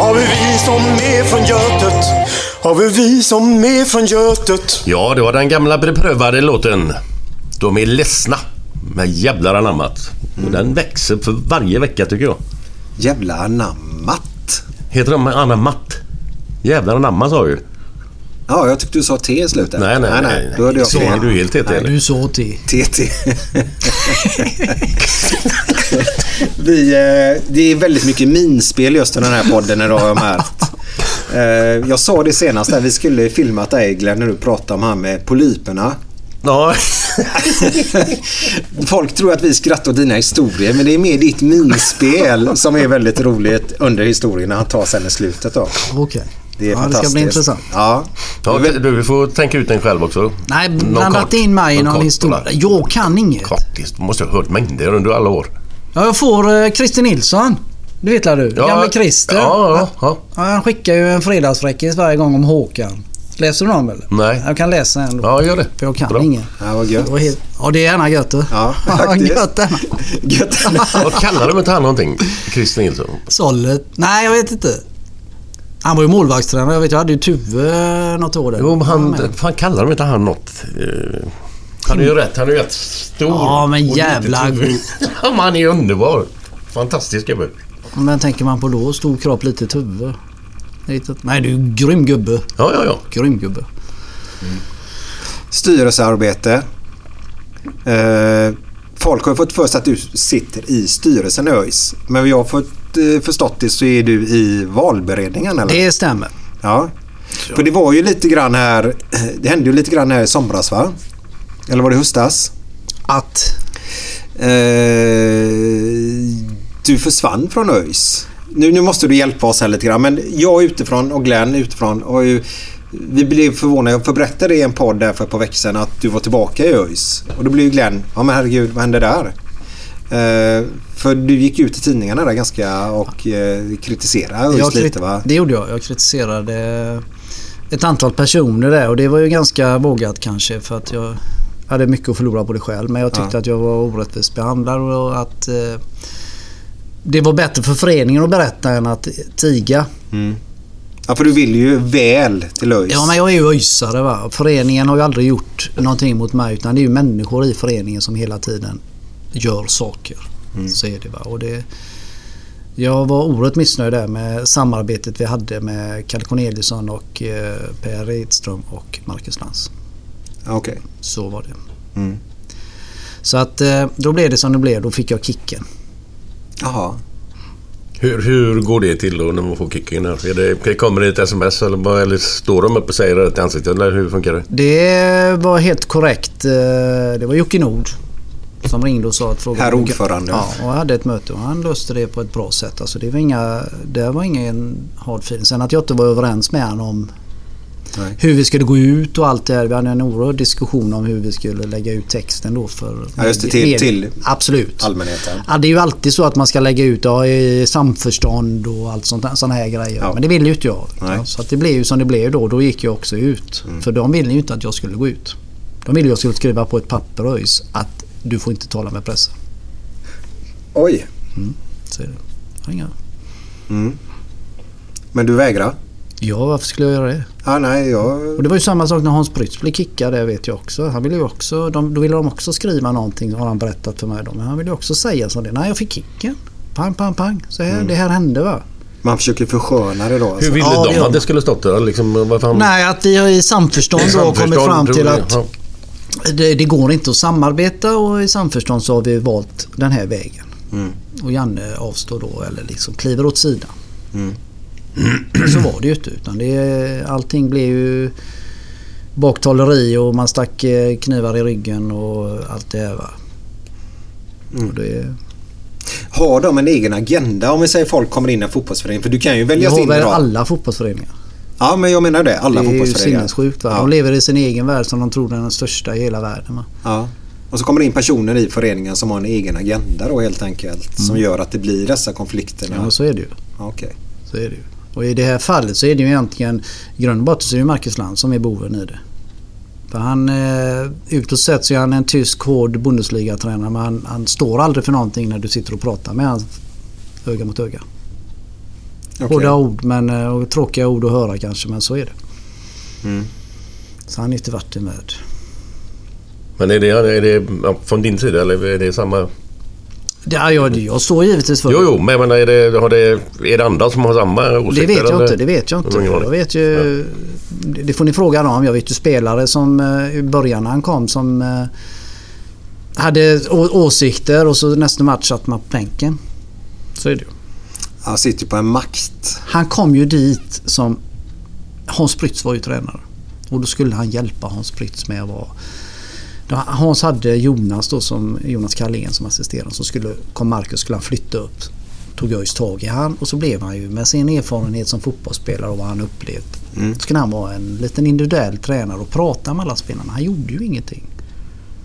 av hur vi som är från Götet, av hur vi som är från Götet. Ja, det var den gamla beprövade låten. De är ledsna med jävlar anammat. Och den växer för varje vecka tycker jag. Jävla anammat. Heter de anammat? Jävlar anamma sa ju. Ja, jag tyckte du sa T i slutet. Nej, nej, nej. Då hörde jag fel. du helt TT. Nej, du sa T. TT. Vi, eh, det är väldigt mycket minspel just i den här podden idag har jag märkt. Jag sa det senast där, vi skulle filmat dig Glenn när du pratade om han med polyperna. Ja. Folk tror att vi skrattar åt dina historier men det är mer ditt minspel som är väldigt roligt under historien när han tar sen i slutet då. Okej. Det är Ja, det ska fantastiskt. bli intressant. Ja. ja du får tänka ut den själv också. Nej, Någon blanda inte in mig i någon kort historia. Jag kan inget. Kortis. Du måste ha hört mängder under alla år. Ja, jag får eh, Christer Nilsson. Det vet du? Ja, Gamle Christer. ja, ja, ja. Han skickar ju en fredagsfräckis varje gång om Håkan. Läser du dem eller? Nej. Jag kan läsa en då. Ja, gör det. För jag kan Bra. ingen. Ja, vad gött. Det helt... Ja, det är gärna gött du. Ja, faktiskt. gött. Gött. Vad kallar de inte han någonting? Christer Nilsson? Sollet. Nej, jag vet inte. Han var ju målvaktstränare. Jag vet, jag hade ju Tuve något år där. Jo, men han... Fan kallar de inte han något? eh, Han är ju rätt. Han är ju rätt stor. Ja, men jävla tuff. Ja, men han är underbar. Fantastisk gubbe. Men tänker man på då? Stor kropp, lite Tuve. Lite- Nej, du är ju grym gubbe. Ja, ja, ja. Grym gubbe. Styrelsearbete. Eh, folk har fått för sig att du sitter i styrelsen i ÖIS. Men vad jag har fått eh, förstått det så är du i valberedningen eller? Det stämmer. Ja. För det var ju lite grann här. Det hände ju lite grann här i somras va? Eller var det höstas? Att? Eh, du försvann från ÖIS. Nu, nu måste du hjälpa oss här lite grann. Men jag utifrån och Glenn utifrån har ju vi blev förvånade. Jag får berätta det i en podd där för ett par veckor sedan att du var tillbaka i ÖIS. Och då blev ju Glenn, ja men herregud vad hände där? Eh, för du gick ut i tidningarna där ganska och eh, kritiserade ÖIS krit- lite va? Det gjorde jag. Jag kritiserade ett antal personer där och det var ju ganska vågat kanske för att jag hade mycket att förlora på det själv. Men jag tyckte Ja. att jag var orättvist behandlad och att eh, det var bättre för föreningen att berätta än att tiga. Mm. Ja, för du vill ju väl till ÖIS. Ja, men jag är ju öisare. Va? Föreningen har ju aldrig gjort någonting mot mig utan det är ju människor i föreningen som hela tiden gör saker. Så är det. Va? Och det jag var oerhört missnöjd där med samarbetet vi hade med Kalle Corneliusson och eh, Per Edström och Marcus Lantz. Okej. Så var det. Mm. Så att eh, då blev det som det blev. Då fick jag kicken. Jaha. Hur, hur går det till då när man får kicken? Är det, kommer det ett sms eller, bara, eller står de upp och säger det till ansiktet? Eller hur funkar det? Det var helt korrekt. Eh, Det var Jocke Nord som ringde och sa att frågan... Herr ordförande. Ja, och hade ett möte och han löste det på ett bra sätt. Alltså det var inga... Det var ingen hard feeling. Sen att jag inte var överens med honom om Nej. hur vi skulle gå ut och allt det här. Vi hade en oerhörd diskussion om hur vi skulle lägga ut texten då för... Ja, just det. Till, till Absolut. allmänheten. Ja, det är ju alltid så att man ska lägga ut ja, i samförstånd och allt sånt där, såna här grejer. Ja. Men det ville ju inte jag. Mm. Ja, så att det blev ju som det blev då. Då gick jag också ut. För de ville ju inte att jag skulle gå ut. De ville jag skulle skriva på ett papper ÖIS att du får inte tala med pressen. Oj. Så är det. Inga... Mm. Men du vägrar? Ja, varför skulle jag göra det? Ja, nej, jag... Och det var ju samma sak när Hans Prytz blev kickad, det vet jag också. Han ville ju också, de, då ville de också skriva någonting, har han berättat för mig. Då. Men han ville ju också säga så det. Nej, jag fick kicken. Pang, pang, pang. Så här, det här hände va. Man försöker försköna det då. Alltså. Hur ville Ja, de att det skulle stått där? Liksom, fan? Nej, att vi har i samförstånd, då kommit fram till att Ja. det, det går inte att samarbeta och i samförstånd så har vi valt den här vägen. Mm. Och Janne avstår då eller liksom kliver åt sidan. Mm. Så var det ju inte utan det, allting blev ju baktaleri och man stack eh, knivar i ryggen och allt det här va. Mm. Och det, Har de en egen agenda om vi säger folk kommer in i en fotbollsförening? För du kan ju väljas har in väl idag. alla fotbollsföreningar. Ja, men jag menar det. Alla det är ju fotbollsföreningar. sinnessjukt va. Ja. De lever i sin egen värld som de tror är den största i hela världen va. Ja. Och så kommer det in personer i föreningen som har en egen agenda då helt enkelt. Som gör att det blir dessa konflikterna. Mm. Ja, så är det ju. Okej. Så är det ju. Och i det här fallet så är det ju egentligen i grund och botten så är det Marcus Land som är boven i det. För han, eh, utåt sett så är han en tysk hård Bundesliga-tränare men han, han står aldrig för någonting när du sitter och pratar med han öga mot öga. Okej. Hårda ord men, eh, och tråkiga ord att höra kanske men så är det. Mm. Så han är inte varit en värld. Men är det, är det från din sida eller är det samma? Ja, jag, jag står givetvis för Jo, jo, men menar, är det, har det, är det andra som har samma åsikter? Det vet jag eller? inte. Det vet jag inte. Jag vet ju, det får ni fråga dem. Jag vet ju spelare som eh, i början när han kom som eh, hade åsikter och så nästa match satt man på bänken. Så är det ju. Han sitter ju på en makt. Han kom ju dit som... Hans Prytz var ju tränare. Och då skulle han hjälpa Hans Prytz med att vara... Hans hade Jonas då som Jonas Carlén som assisterande. Så skulle, kom Marcus skulle han flytta upp. Tog ÖIS tag i han och så blev han ju med sin erfarenhet som fotbollsspelare och vad han upplevt. Så skulle han vara en liten individuell tränare och prata med alla spelarna. Han gjorde ju ingenting.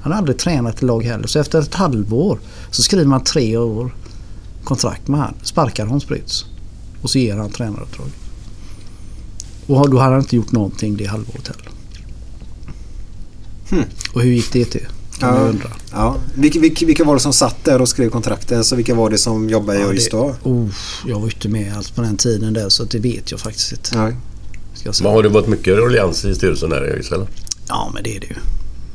Han hade aldrig tränat i lag heller. Så efter ett halvår så skriver man tre år kontrakt med han. Sparkar Hans Prytz. Och så ger han tränaruppdrag. Och då hade han inte gjort någonting det halvåret heller. Hmm. Och hur gick det till? Kan Ja. undra. Ja. Vilka, vilka, vilka var det som satt där och skrev kontrakten? Alltså vilka var det som jobbade i Ja, ÖIS det- då? Oh, jag var inte med alls på den tiden där så det vet jag faktiskt inte. Nej. Ska jag säga. Men har det varit mycket ruljans i styrelsen där i eller? Ja men det är det ju.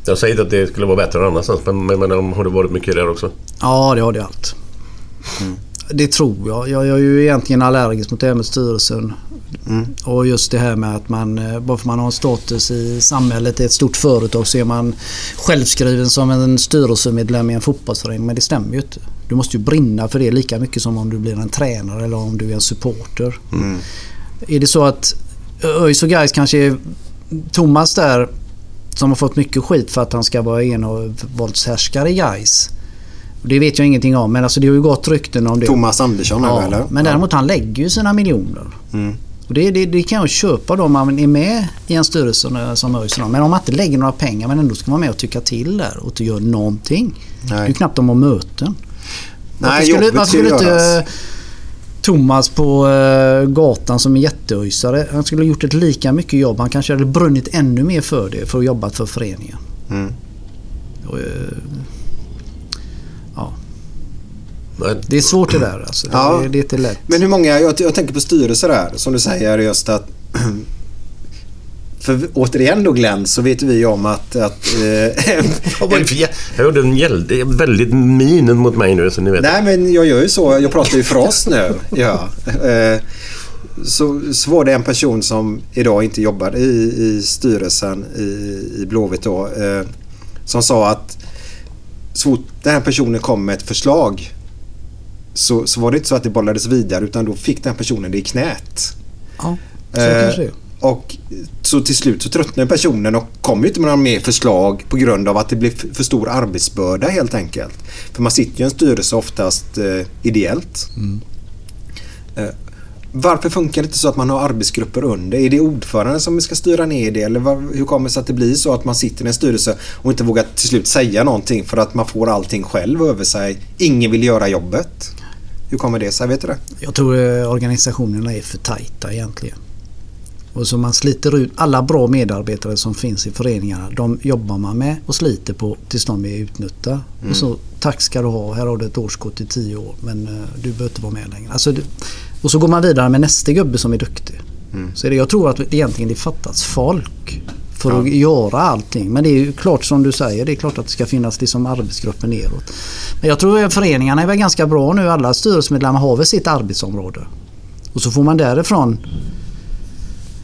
Jag säger inte att det skulle vara bättre än annanstans men, men, men har det varit mycket där också? Ja det har det allt. Det tror jag. Jag jag är ju egentligen allergisk mot det här med styrelsen. Mm. Och just det här med att man, eh, bara för man har en status i samhället i ett stort företag så är man självskriven som en styrelsemedlem i en fotbollsförening. Men det stämmer ju inte. Du måste ju brinna för det lika mycket som om du blir en tränare eller om du är en supporter. Mm. Är det så att ÖIS och Gais kanske är Thomas där som har fått mycket skit för att han ska vara envåldshärskare i Gais. Det vet jag ingenting om men alltså det har ju gått rykten om det. Thomas Andersson Ja, eller? men däremot han lägger ju sina miljoner. Mm. Och det, det, det kan jag köpa då om man är med i en styrelse som ÖIS. Men om man inte lägger några pengar men ändå ska vara med och tycka till där och inte göra någonting. Det är ju knappt de har möten. Nej, varför skulle, varför skulle inte eh, Thomas på eh, gatan som är jätteöjsare, han skulle ha gjort ett lika mycket jobb. Han kanske hade brunnit ännu mer för det för att jobba för föreningen. Mm. Och, eh. Nej. Det är svårt det där alltså. Det, Ja. det är inte lätt. Men hur många, jag, jag tänker på styrelser här som du säger just att För återigen då Glenn så vet vi om att... att eh, Jag gjorde en gäll- väldigt minen mot mig nu så ni vet. Nej men jag gör ju så. Jag pratar ju för oss nu. Ja. Eh, Så, så var det en person som idag inte jobbar i, i styrelsen i, i Blåvitt då. Eh, som sa att så fort den här personen kom med ett förslag så, så var det inte så att det bollades vidare utan då fick den personen det i knät. Ja, så Eh, kanske det. Och så till slut så tröttnade personen och kom inte med några mer förslag på grund av att det blev för stor arbetsbörda helt enkelt. För man sitter ju i en styrelse oftast eh, ideellt. Eh, varför funkar det inte så att man har arbetsgrupper under? Är det ordföranden som ska styra ner det? Eller vad, hur kommer det sig att det blir så att man sitter i en styrelse och inte vågar till slut säga någonting för att man får allting själv över sig? Ingen vill göra jobbet. Hur kommer det sig? Vet du det? Jag tror eh, organisationerna är för tajta egentligen. Och så man sliter ut alla bra medarbetare som finns i föreningarna. De jobbar man med och sliter på tills de är utnötta. Mm. Och så tack ska du ha, här har du ett årskort i tio år men eh, du behöver inte vara med längre. Alltså, och så går man vidare med nästa gubbe som är duktig. Mm. Så är det, jag tror att egentligen det fattas folk för Ja. att göra allting. Men det är ju klart som du säger, det är klart att det ska finnas liksom arbetsgrupper neråt. Men jag tror att föreningarna är väl ganska bra nu. Alla styrelsemedlemmar har väl sitt arbetsområde. Och så får man därifrån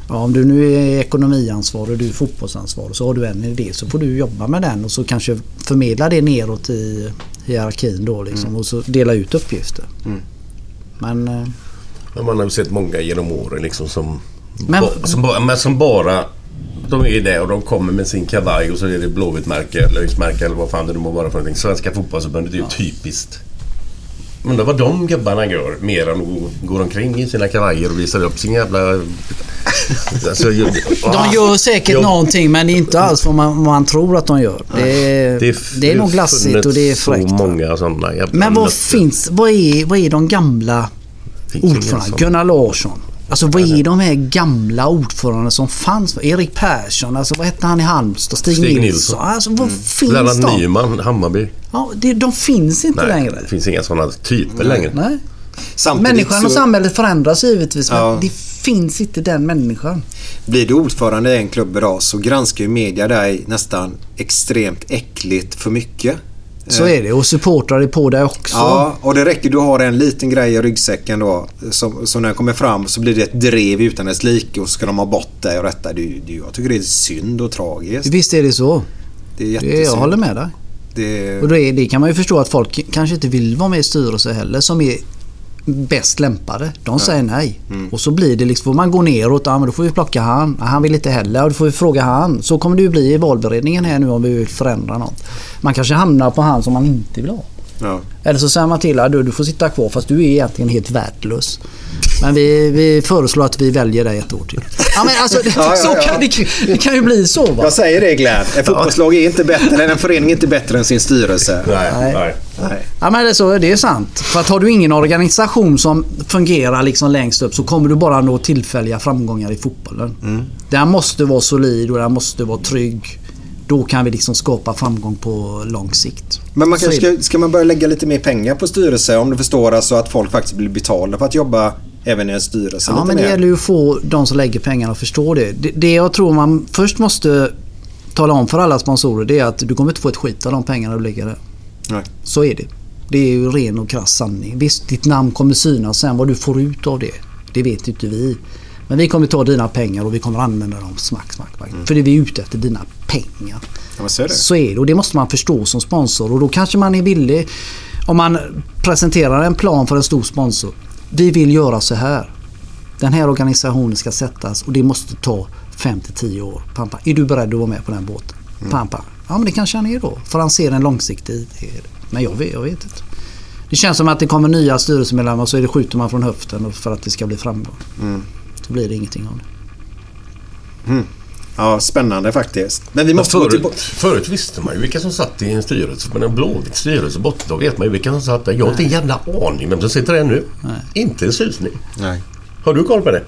Ja, om du nu är ekonomiansvarig och du är fotbollsansvarig så har du en idé så får du jobba med den och så kanske förmedla det neråt i hierarkin då liksom Mm. och så dela ut uppgifter. Mm. Men eh, Men man har ju sett många genom åren liksom som, Men- ba, som, men som bara... De är där och de kommer med sin kavaj och så är det Blåvitt-märke eller eller vad fan det nu må vara för någonting. Svenska fotbollsförbundet är ju typiskt. Undrar vad de gubbarna gör mer än att gå omkring i sina kavajer och visar upp sin jävla... Alltså, ju- de gör säkert Jo. någonting men det är inte alls vad man, man tror att de gör. Det är, Det, det är nog glassigt och det är så fräckt. många sådana Men vad nötter. finns, vad är, vad är de gamla ordförandena? Gunnar Larsson. Alltså vad är de här gamla ordförandena som fanns? Erik Persson, alltså vad hette han i Halmstad? Stig, Stig Nilsson. Nilsson. Alltså vad finns Lennart de? Nyman, Hammarby. Ja, det, de finns inte Nej, längre. det finns inga sådana typer längre. Nej. Samtidigt Människan och så- samhället förändras givetvis men Ja. det finns inte den människan. Blir du ordförande i en klubb idag så granskar ju media dig nästan extremt äckligt för mycket. Så är det och supportrar är på det också. Ja, och det räcker. Du har en liten grej i ryggsäcken då. Som, som när den kommer fram så blir det ett drev utan dess like och så ska de ha bort dig och detta. Det, det, jag tycker det är synd och tragiskt. Visst är det så. Det är jättesynd. jag håller med dig. Det, Och det, det kan man ju förstå att folk kanske inte vill vara med i styrelse heller som är bäst lämpade. De säger nej. Mm. Och så blir det liksom, får man gå neråt, ja men då får vi plocka han. Han vill inte heller, och då får vi fråga han. Så kommer det ju bli i valberedningen här nu om vi vill förändra något. Man kanske hamnar på han som man inte vill ha. ja. Eller så säger man till att du, du får sitta kvar fast du är egentligen helt värdelös. Men vi, vi föreslår att vi väljer dig ett år till. Ja, men alltså, Ja, ja, så ja. Kan, det, det kan ju bli så va? Jag säger det Glenn. En fotbollslag är inte bättre, en förening är inte bättre än sin styrelse. Nej, Nej. Nej. Ja men det är, så, det är sant. För att har du ingen organisation som fungerar liksom längst upp så kommer du bara nå tillfälliga framgångar i fotbollen. Mm. Den måste vara solid och den måste vara trygg. Då kan vi liksom skapa framgång på lång sikt. Men man det. ska, ska man börja lägga lite mer pengar på styrelse om du förstår alltså att folk faktiskt blir betalda för att jobba även i en styrelse Ja men det mer. gäller ju att få de som lägger pengarna att förstå det. det. Det jag tror man först måste tala om för alla sponsorer det är att du kommer inte få ett skit av de pengarna du lägger där. Nej. Så är det. Det är ju ren och krass sanning. Visst, ditt namn kommer synas sen. Vad du får ut av det, det vet inte vi. Men vi kommer ta dina pengar och vi kommer använda dem smack, smack, smack. För det vi är ute efter dina pengar. Ja, så är det. Så är det och det måste man förstå som sponsor och då kanske man är villig om man presenterar en plan för en stor sponsor. Vi vill göra så här. Den här organisationen ska sättas och det måste ta 5 till 10 år. Pam, pam. Är du beredd att vara med på den båten? Pam, pam. Ja men det kanske han är då. För han ser en långsiktig Men jag vet, jag vet inte. Det känns som att det kommer nya styrelsemedlemmar och så är det skjuter man från höften för att det ska bli framgång. Mm. Så blir det ingenting av det. Ja, spännande faktiskt. Men vi Men måste gå förut, tillbaka. förut visste man ju vilka som satt i en styrelse. Men en Blåvitt styrelse borta, då vet man ju vilka som satt där. Jag har inte en jävla aning vem som sitter där nu. Inte en susning. Nej. Har du koll på det?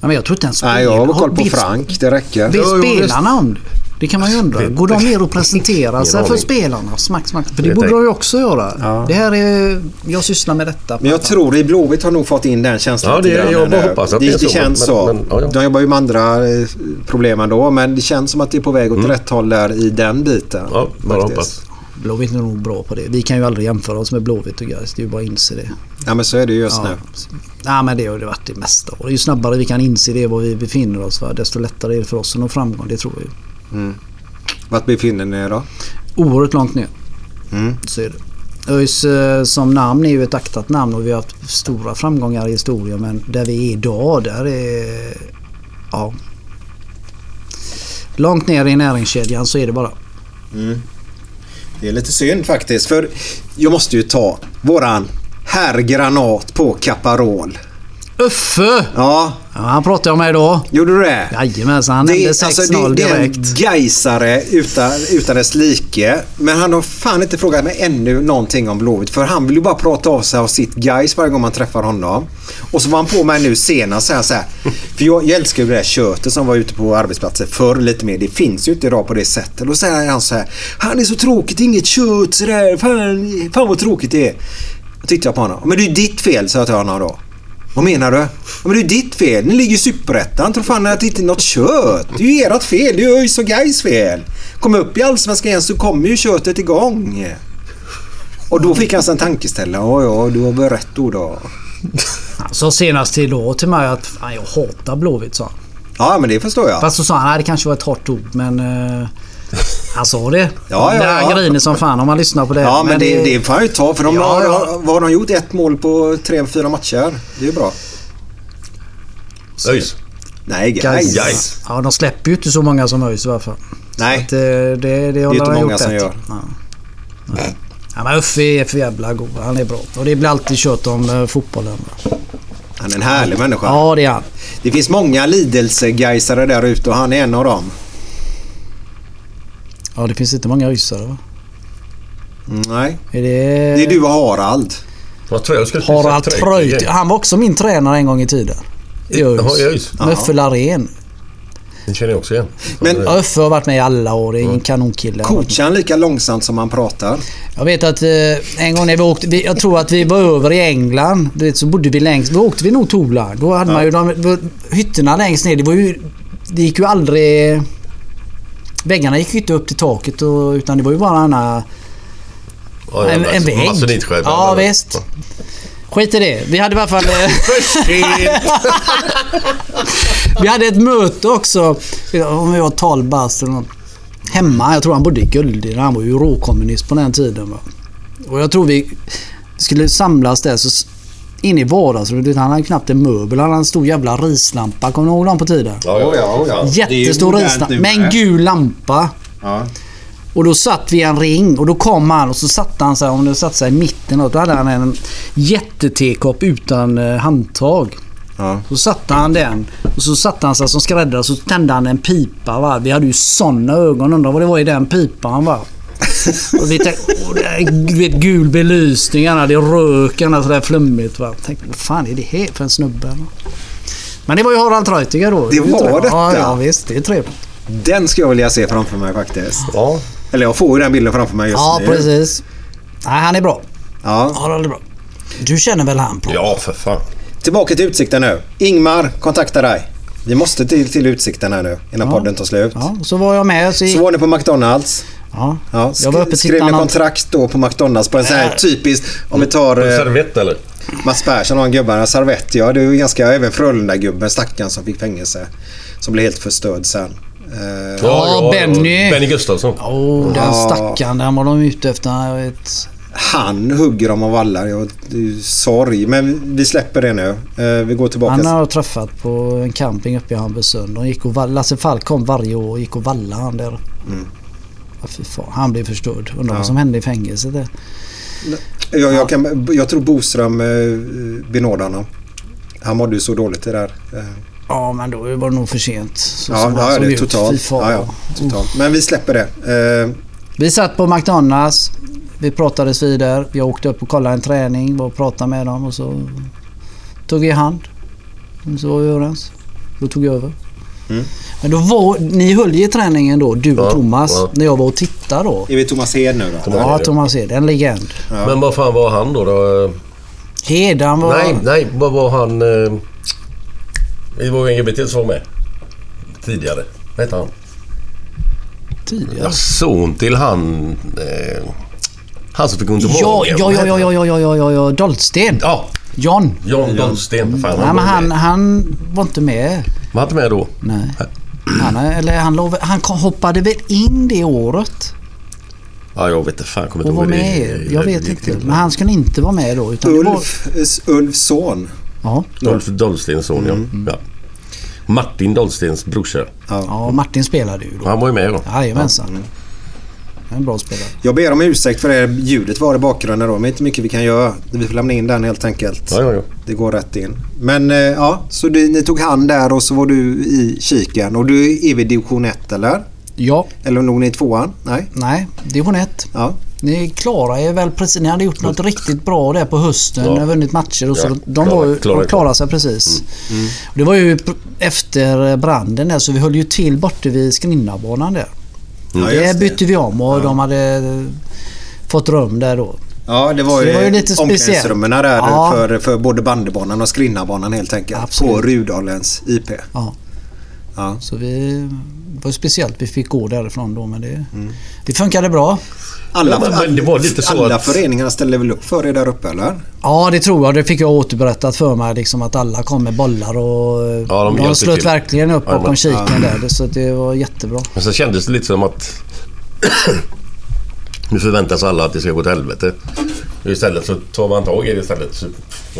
Ja, men jag tror inte ens Nej, jag har koll på Frank. Det räcker. Vet spelarna om det? Det kan man ju undra. Går de ner och presenterar sig för spelarna? Smack, smack. För det borde de ju också göra. Ja. Det här är... Jag sysslar med detta. Men jag tror i Blåvitt har nog fått in den känslan Ja, det- jag bara nu. hoppas att det, det är det känns men- så. men, ja, ja. De jobbar ju med andra eh, problem ändå men det känns som att det är på väg åt rätt håll där i den biten. Mm. Ja, bara hoppas. Blåvitt är nog bra på det. Vi kan ju aldrig jämföra oss med Blåvitt och Gais. Det är ju bara att inse det. Ja men så är det ju just Ja. nu. Ja, men det har det varit det mesta. Och ju snabbare vi kan inse det var vi befinner oss va? desto lättare är det för oss att nå framgång. Det tror jag. Mm. Vart befinner ni er då? Oerhört långt ner. Mm. Så är det. ÖIS som namn är ju ett aktat namn och vi har haft stora framgångar i historien men där vi är idag där är... Ja. Långt ner i näringskedjan så är det bara. Mm. Det är lite synd faktiskt för jag måste ju ta våran herr Granat på Caparol. Uffe! Ja. ja han pratade jag med idag. Gjorde du det? Jajamensan, han Det nämnde är, 6-0 alltså, det, det är en direkt. gaisare utan, utan dess like. Men han har fan inte frågat mig ännu någonting om Blåvitt. För han vill ju bara prata av sig av sitt Gais varje gång man träffar honom. Och så var han på mig nu senast så här, så här. För jag, jag älskar ju det där köttet som var ute på arbetsplatser förr lite mer. Det finns ju inte idag på det sättet. Då säger han så här. Han är så tråkigt, inget kött sådär. Fan, fan vad tråkigt det är. Då tittade jag på honom. Men det är ju ditt fel, sa jag till honom då. Vad menar du? Ja, men det är ditt fel. Ni ligger i Superettan. Tror fan att det inte är något kött. Det är ju ert fel. Det är ÖIS och Gais fel. Kom upp i Allsvenskan igen så kommer ju köttet igång. Och då fick han sig en tankeställare. Ja, ja, du har väl rätt då. då. Han sa senast till idag till mig att fan, jag hatar Blåvitt sa han. Ja, men det förstår jag. Fast så sa han, nej det kanske var ett hårt ord men... eh, han sa det. Ja, ja, det ja. griner som fan om man lyssnar på det. Ja, men det, det får han ju ta. För de Ja, har, ja. vad har de gjort? Ett mål på tre, fyra matcher. Det är ju bra. ÖIS. Nej, Gais. Gais. Ja, de släpper ju inte så många som ÖIS i alla fall. Nej. Att, eh, det, det, det, har inte de många gjort som gör. Ja. Ja, men Uffe är för jävla god. Han är bra. Och det blir alltid kört om eh, fotbollen. Han är en härlig människa. Ja, det är han. Det finns många lidelsegaisare där ute och han är en av dem. Ja, det finns inte många ÖISare va? Mm, Nej. Är det... Det är du och Harald. Vad tror jag skulle Harald. Treut. Han var också min tränare en gång i tiden. I ÖIS. Uffe Larén. Den känner jag också igen. Men- Ja, Uffe har varit med i alla år. Det är en kanonkille. Coachar han lika långsamt som han pratar? Jag vet att eh, en gång när vi åkte, vi, jag tror att vi var över i England. Du vet, så bodde vi längst, då åkte vi nog Tola. Då hade man ju de, då, hytterna längst ner. Det var ju, det gick ju aldrig... Väggarna gick ju inte upp till taket och, utan det var ju bara en, Ja, en, en vägg. masonitskärp. Ja visst. Skit i det. Vi hade i alla fall... eh, vi hade ett möte också. Om vi var 12 bast eller något. Hemma. Jag tror han bodde i Guldin. Han var ju råkommunist på den tiden. Va? Och jag tror vi skulle samlas där. Så s- in i vardagsrummet. Han hade knappt en möbel. Han hade en stor jävla rislampa. Kommer ni ihåg dem på tiden? Ja, ja, ja. ja. Jättestor rislampa. Med en gul lampa. Ja. Och då satt vi i en ring och då kom han och så satte han sig, om det satt sig i mitten och då hade han en jättetekopp utan eh, handtag. Ja. Så satte han den och så satte han sig som skräddare och så tände han en pipa. Va? Vi hade ju såna ögon. Undrar vad det var i den pipan. Va? Och vi tänkte, åh, det är, vet, gul belysning, han hade röken sådär flummigt. Va? Tänkte, vad fan är det här för en snubbe? Va? Men det var ju Harald Treutiger då. Det är var trevligt. detta? Ja, ja visst. Det är trevligt. Den skulle jag vilja se framför mig faktiskt. Ja. Eller jag får ju den bilden framför mig just Ja, nu. precis. Nej, han är bra. Ja. Harald är bra. Du känner väl han? På? ja, för fan. Tillbaka till Utsikten nu. Ingmar kontaktar dig. Vi måste till, till Utsikten här nu innan Ja. podden tar slut. Ja, så var jag med. Så, Så var ni på McDonalds. Ja. Ja, Jag var uppe skrev ni kontrakt då på McDonalds på en sån här Äh. typiskt... Om vi tar eh, Servett eller? Mats Persson och en gubbarna servett. Ja, det är ju ganska... Även Frölunda-gubben, stackaren som fick fängelse. Som blev helt förstörd sen. Eh, Ja, Benny. Benny Gustafsson. Åh, den Ja. stackaren. Den var de ute efter. Jag vet. Han hugger dem av alla. Ja, det är ju sorg. Men vi släpper det nu. Eh, vi går tillbaka. Han har jag träffat på en camping uppe i Hamburgsund. De gick och vall- Lasse Falk kom varje år och gick och vallade han där. Mm. Han blev förstörd. Undrar Ja. vad som hände i fängelset där. Jag, jag, kan, jag tror Boström eh, benådade honom. Han mådde ju så dåligt det där. Eh, Ja, men då var det nog för sent. Så ja, ja, det totalt. Ja, ja, totalt. Men vi släpper det. Eh, Vi satt på McDonalds. Vi pratades vidare. Jag åkte upp och kollade en träning. Var och pratade med dem och så tog vi hand. Så var vi överens. Då tog jag över. Men då var, ni höll ju träningen då, du och Ja, Thomas, ja. när jag var och tittade då. Är vi Thomas Hed nu då? Ja, Thomas Hed, en legend. Men vad fan var han då? då? Hed, han var... Nej, nej. Vad var han? Eh... Det var ju en gubbe till som var med. Tidigare. Vad hette han? Tidigare? Ja, son till han... Eh... Han som fick ont i Ja, magen. ja, ja, ja, ja, ja, ja, ja, ja, Dolsten. Ja. John. John Dolsten. Fan, Nej, han han, han var inte med. Var han inte med då? Nej. Han, eller han, lov, han hoppade väl in det året Ja, jag vet inte. Fan, kommer inte ihåg med. det- Jag vet inte. till. Men han skulle inte vara med då. Utan det var, Ulf, Ulfs son. ja, Dolph Dolstens son, Mm. ja. ja. Martin Dolstens brorsa. ja, Martin spelade ju då. Han var ju med då. Jajamensan. En bra spelare. Jag ber om ursäkt för det ljudet var i bakgrunden då. Men inte mycket vi kan göra. Vi får lämna in den helt enkelt. Ja, ja, ja. Det går rätt in. Men eh, ja, så du, ni tog hand där och så var du i kiken. Och du är vid division 1 eller? Ja. Eller låg ni i tvåan? Nej? Nej, division 1. Ja. Ni klarar er väl precis. Ni hade gjort något riktigt bra där på hösten. Ja. Ni har vunnit matcher och så. Ja, de, var, ju- klara- de klarade sig precis. Och Det var ju efter branden där så vi höll ju till borta vid Skrinnabanan där. Ja, just det bytte vi om och de hade fått rum där då. Ja, det var Så ju, det var ju lite omklädningsrummen där Ja. för, för både bandybanan och Skrinnabanan helt enkelt. Absolut. På Rudalens IP. Ja. Ja. Så vi, det var speciellt vi fick gå därifrån då men det, Mm. det funkade bra. Alla, Ja, men- det var lite så alla att- föreningarna ställde väl upp för er där uppe eller? Ja det tror jag. Det fick jag återberättat för mig. Liksom att alla kom med bollar och Ja, de de, slöt till. verkligen upp Ja, bakom men- kiken där. Så det var jättebra. Men så kändes det lite som att... nu förväntas alla att det ska gå åt helvete. Istället så tar man tag i det istället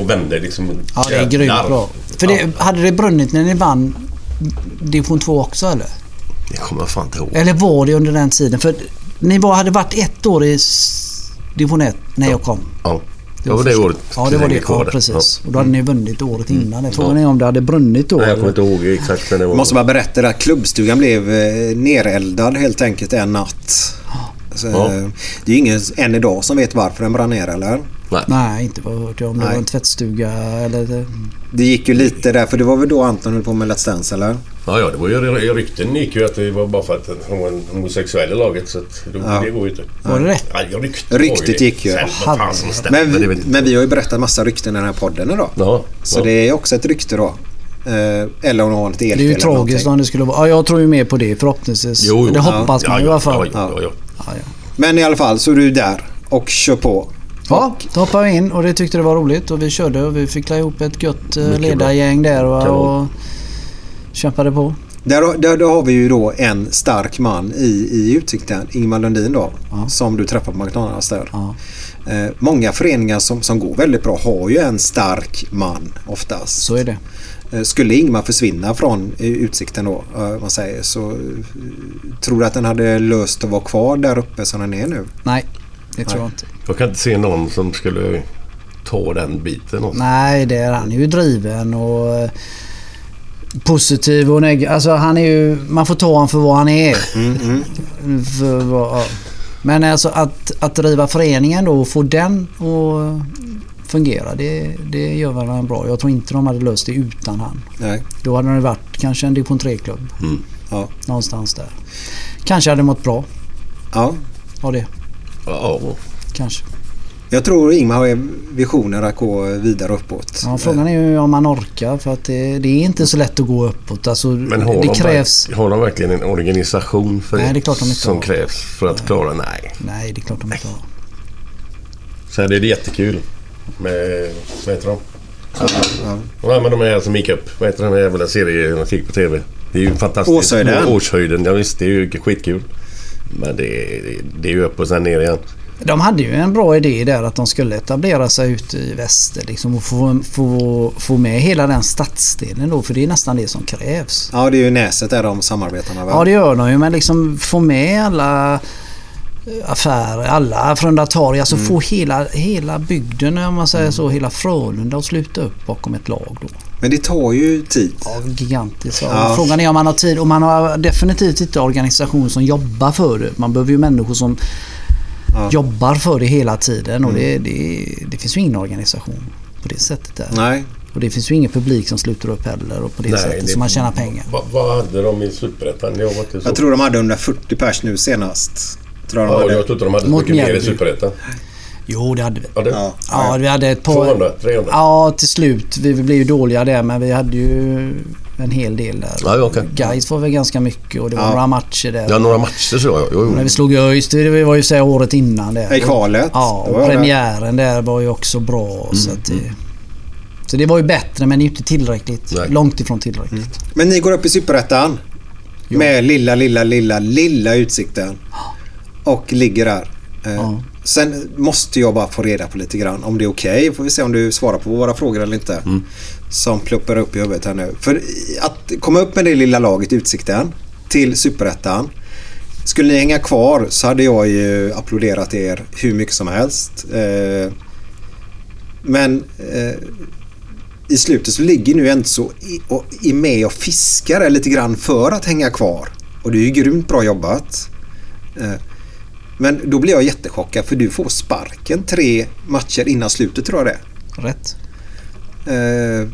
och vänder liksom. Ja det är grymt bra. För det, hade det brunnit när ni vann division 2 också eller? Det kommer jag fan inte ihåg. Eller var det under den tiden? För ni var, hade varit ett år i division 1 när jag kom. Ja. Det var det första. året. Ja, det var det. Ja, precis. Ja. Och då hade ni vunnit året innan. Frågan Ja. är om det hade brunnit då. Nej, jag kommer inte ihåg exakt när det var. Måste bara berätta det att klubbstugan blev eh, nereldad helt enkelt en natt. Så, Ja. eh, Det är ingen än idag som vet varför den brann ner eller? Nej. Nej, inte vad jag hört. Om det Nej. var en tvättstuga eller... Det gick ju lite där för det var väl då Anton höll på med Let's Dance eller? Ja, ja, det var ju rykten gick ju att det var bara för att han var en homosexuell i laget så att det, Ja. det går ju inte. Var det rätt? Ja, ja, ryktet, gick ju. Men, det vi, men vi har ju berättat massa rykten i den här podden idag. Ja, Så ja. det är också ett rykte då. Eh, eller om de har ett elfel Det är ju tragiskt om det skulle vara... Ja, jag tror ju mer på det förhoppningsvis. Jo, jo. Det hoppas Ja, man ja, i alla fall. Ja, ja, ja. Ja, ja. Men i alla fall så är du där och kör på. Ja, då hoppade vi in och det tyckte det var roligt och vi körde och vi fick ihop ett gött eh, Mycket ledargäng där och, och kämpade på. Där, där, där har vi ju då en stark man i, i Utsikten, Ingmar Lundin då, som du träffar på McDonalds där. Ja. Eh, många föreningar som, som går väldigt bra har ju en stark man oftast. Så är det. Eh, Skulle Ingmar försvinna från eh, Utsikten då, eh, man säger, så eh, tror du att den hade löst att vara kvar där uppe som den är nu? Nej, det tror jag inte. Jag kan inte se någon som skulle ta den biten. Alltså. Nej, det är, han är ju driven och eh, positiv och negativ. Alltså han är ju... Man får ta honom för vad han är. För, vad-. Men alltså att, att driva föreningen då och få den att fungera, det, det gör väl han bra. Jag tror inte de hade löst det utan han. Nej. Då hade det varit kanske en division 3-klubb. Ja. Någonstans där. Kanske hade mått bra ja. av det. Ja, Kanske. Jag tror Ingmar har visioner att gå vidare uppåt. Ja, frågan är ju om man orkar för att det, det är inte så lätt att gå uppåt. Alltså, men har, det de, krävs... har de verkligen en organisation för Nej, det är klart de inte som har. krävs för att klara? Nej. Nej, det är klart de inte har. Sen är det jättekul med... Vad heter de? Ja, men de här som gick upp. Vad heter den här jävla serien de fick på TV? Det är ju fantastiskt. Åshöjden. Årshöjden. Ja, visst, det är ju skitkul. Men det är, det är ju upp och sen ner igen. De hade ju en bra idé där att de skulle etablera sig ute i väster liksom, och få, få, få med hela den stadsdelen då för det är nästan det som krävs. Ja, det är ju Näset där de samarbetar med. va? Ja det gör de ju men liksom få med alla affärer, alla Frölunda-Torg, alltså få hela, hela bygden om man säger så, hela Frölunda och sluta upp bakom ett lag då. Men det tar ju tid. Ja, gigantiskt. Ja. Frågan är om man har tid och man har definitivt inte organisation som jobbar för det. Man behöver ju människor som jobbar för det hela tiden och det, det, det finns ju ingen organisation på det sättet där. Nej. Och det finns ju ingen publik som sluter upp heller och på det Nej, sättet det- så man tjänar pengar. Va, vad hade de i Superettan? Jag tror de hade 140 pers nu senast. Tror jag Ja, hade. jag trodde de hade så mycket mer i. Superettan. Jo, det hade vi. Ja, det, Ja. Ja, vi hade ett par... 200, 300. Ja, till slut. Vi vi blev ju dåliga där men vi hade ju en hel del där. Ja, ja, okej. Gais var väl ganska mycket och det var Ja. några matcher där. Ja, några matcher så jag. Jo, Och när jo. vi slog ÖIS, det var ju så året innan det. I kvalet. Ja, och det. premiären där var ju också bra. Så, att det, så det var ju bättre men inte tillräckligt. Nej. Långt ifrån tillräckligt. Men ni går upp i Superettan. Med lilla, lilla, lilla, lilla utsikten. Och ligger där. Eh, Ja. Sen måste jag bara få reda på lite grann om det är okej. Får vi se om du svarar på våra frågor eller inte. Som pluppar upp i huvudet här nu. För att komma upp med det lilla laget Utsikten till Superettan. Skulle ni hänga kvar så hade jag ju applåderat er hur mycket som helst. Eh, Men eh, i slutet så ligger nu så i, med och fiskar lite grann för att hänga kvar. Och det är ju grymt bra jobbat. Men då blir jag jättechockad för du får sparken tre matcher innan slutet tror jag det. Rätt. Eh,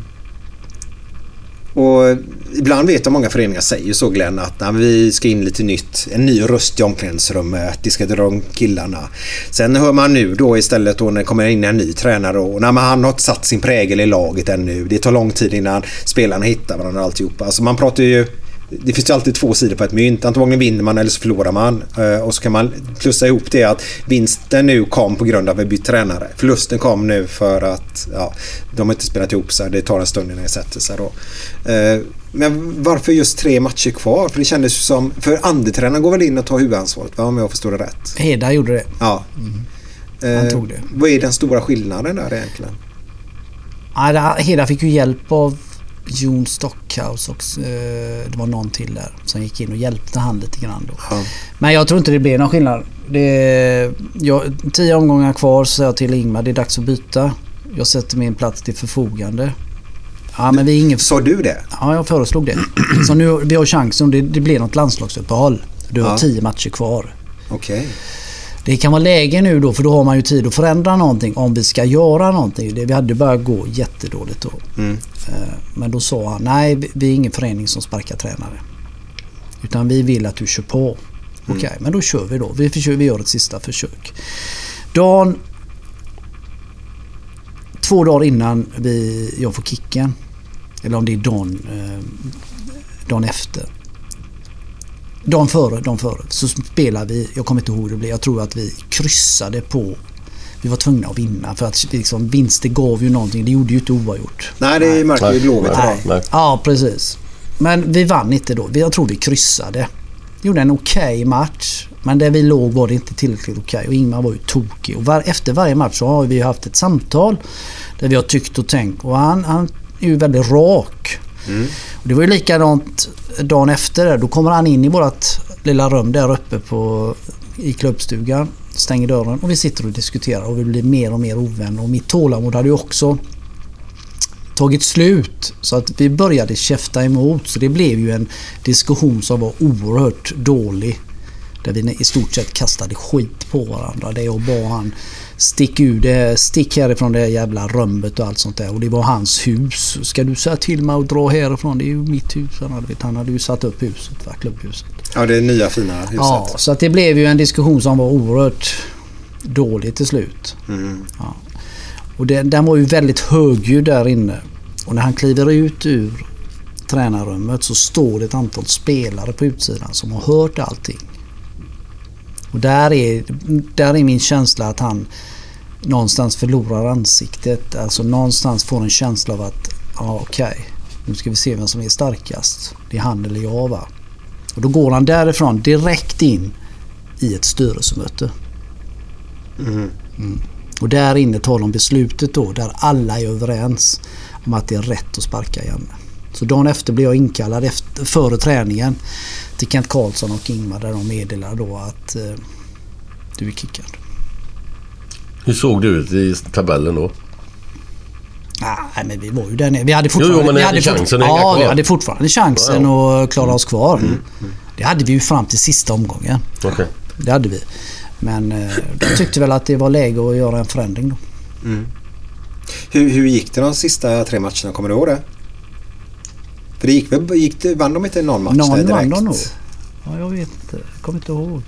och ibland vet jag många föreningar säger så Glenn att nej, vi ska in lite nytt. En ny röst i omklädningsrummet. Det ska dra om killarna. Sen hör man nu då istället då när det kommer in en ny tränare och nej, men han har inte satt sin prägel i laget ännu. Det tar lång tid innan spelarna hittar varandra och alltihopa. Alltså man pratar ju det finns ju alltid två sidor på ett mynt. Antagligen vinner man eller så förlorar man. Eh, Och så kan man plussa ihop det att vinsten nu kom på grund av att vi bytt tränare. Förlusten kom nu för att ja, de har inte spelat ihop sig. Det tar en stund innan det sätter sig då. Eh, Men varför just tre matcher kvar? För det kändes ju som... För andretränaren går väl in och tar huvudansvaret va? om jag förstår det rätt? Heda gjorde det. Ja. Han Eh, tog det. Vad är den stora skillnaden där egentligen? Ja, Heda fick ju hjälp av Jon Stockhaus och eh, det var någon till där som gick in och hjälpte han lite grann då. Ja. Men jag tror inte det blir någon skillnad. Det, jag, tio omgångar kvar så säger jag till Ingmar det är dags att byta. Jag sätter min plats till förfogande. Ja men vi är ingen... Sa du det? Ja jag föreslog det. Så nu vi har chansen. Det, det blir något landslagsuppehåll. Du har Ja. tio matcher kvar. Okej. Det kan vara läge nu då för då har man ju tid att förändra någonting om vi ska göra någonting. Det, vi hade börjat gå jättedåligt då. Mm. Eh, Men då sa han nej vi- är ingen förening som sparkar tränare. Utan vi vill att du kör på. Okej men då kör vi då. Vi, försöker, vi gör ett sista försök. Dan Två dagar innan vi, jag får kicken. Eller om det är dagen, eh, dagen efter. Dagen före, dagen före. Så spelar vi, jag kommer inte ihåg hur det blev. Jag tror att vi kryssade på vi var tvungna att vinna för att liksom, vinster gav ju någonting. Det gjorde ju inte oavgjort. Nej, det märker ju Blåvitt. Ja, precis. Men vi vann inte då. Vi- Jag tror vi kryssade. Gjorde en okej match. Men där vi låg var det inte tillräckligt okej och Ingmar var ju tokig. Och var, efter varje match så har vi ju haft ett samtal där vi har tyckt och tänkt. Och han, han är ju väldigt rak. Och det var ju likadant dagen efter. där. Då kommer han in i vårt lilla rum där uppe på, i klubbstugan. Stänger dörren och vi sitter och diskuterar och vi blir mer och mer ovänner. Och mitt tålamod hade ju också tagit slut. Så att vi började käfta emot. Så det blev ju en diskussion som var oerhört dålig. Där vi i stort sett kastade skit på varandra. Där jag bad han stick ur det, stick härifrån det jävla rummet och allt sånt där. Och det var hans hus. Ska du säga till mig att dra härifrån? Det är ju mitt hus. Han hade, han hade ju satt upp huset, va, klubbhuset. Ja, det är nya fina huset. Ja, så att det blev ju en diskussion som var oerhört dålig till slut. Mm. Ja. Och det, den var ju väldigt högljudd där inne. Och när han kliver ut ur tränarrummet så står det ett antal spelare på utsidan som har hört allting. Och där är, där är min känsla att han någonstans förlorar ansiktet. Alltså någonstans får en känsla av att ja okej, nu ska vi se vem som är starkast. Det är han eller jag va. Och då går han därifrån direkt in i ett styrelsemöte. Mm. Och där inne tar de beslutet då där alla är överens om att det är rätt att sparka Janne. Så dagen efter blev jag inkallad efter, före träningen till Kent Karlsson och Ingmar där de meddelar då att eh, du är kickad. Hur såg du ut i tabellen då? Nej men vi var ju där nere. Vi hade fortfarande, Jo, vi hade chansen Ja, vi hade fortfarande chansen Ja, att klara oss kvar. Det hade vi ju fram till sista omgången. Okej. Det hade vi. Men eh, de tyckte väl att det var läge att göra en förändring då. Hur, hur gick det de sista tre matcherna? Kommer du ihåg det? För det gick väl, gick det, vann de inte någon match där Någon direkt? vann de nog. Ja, jag vet inte. Jag kommer inte ihåg.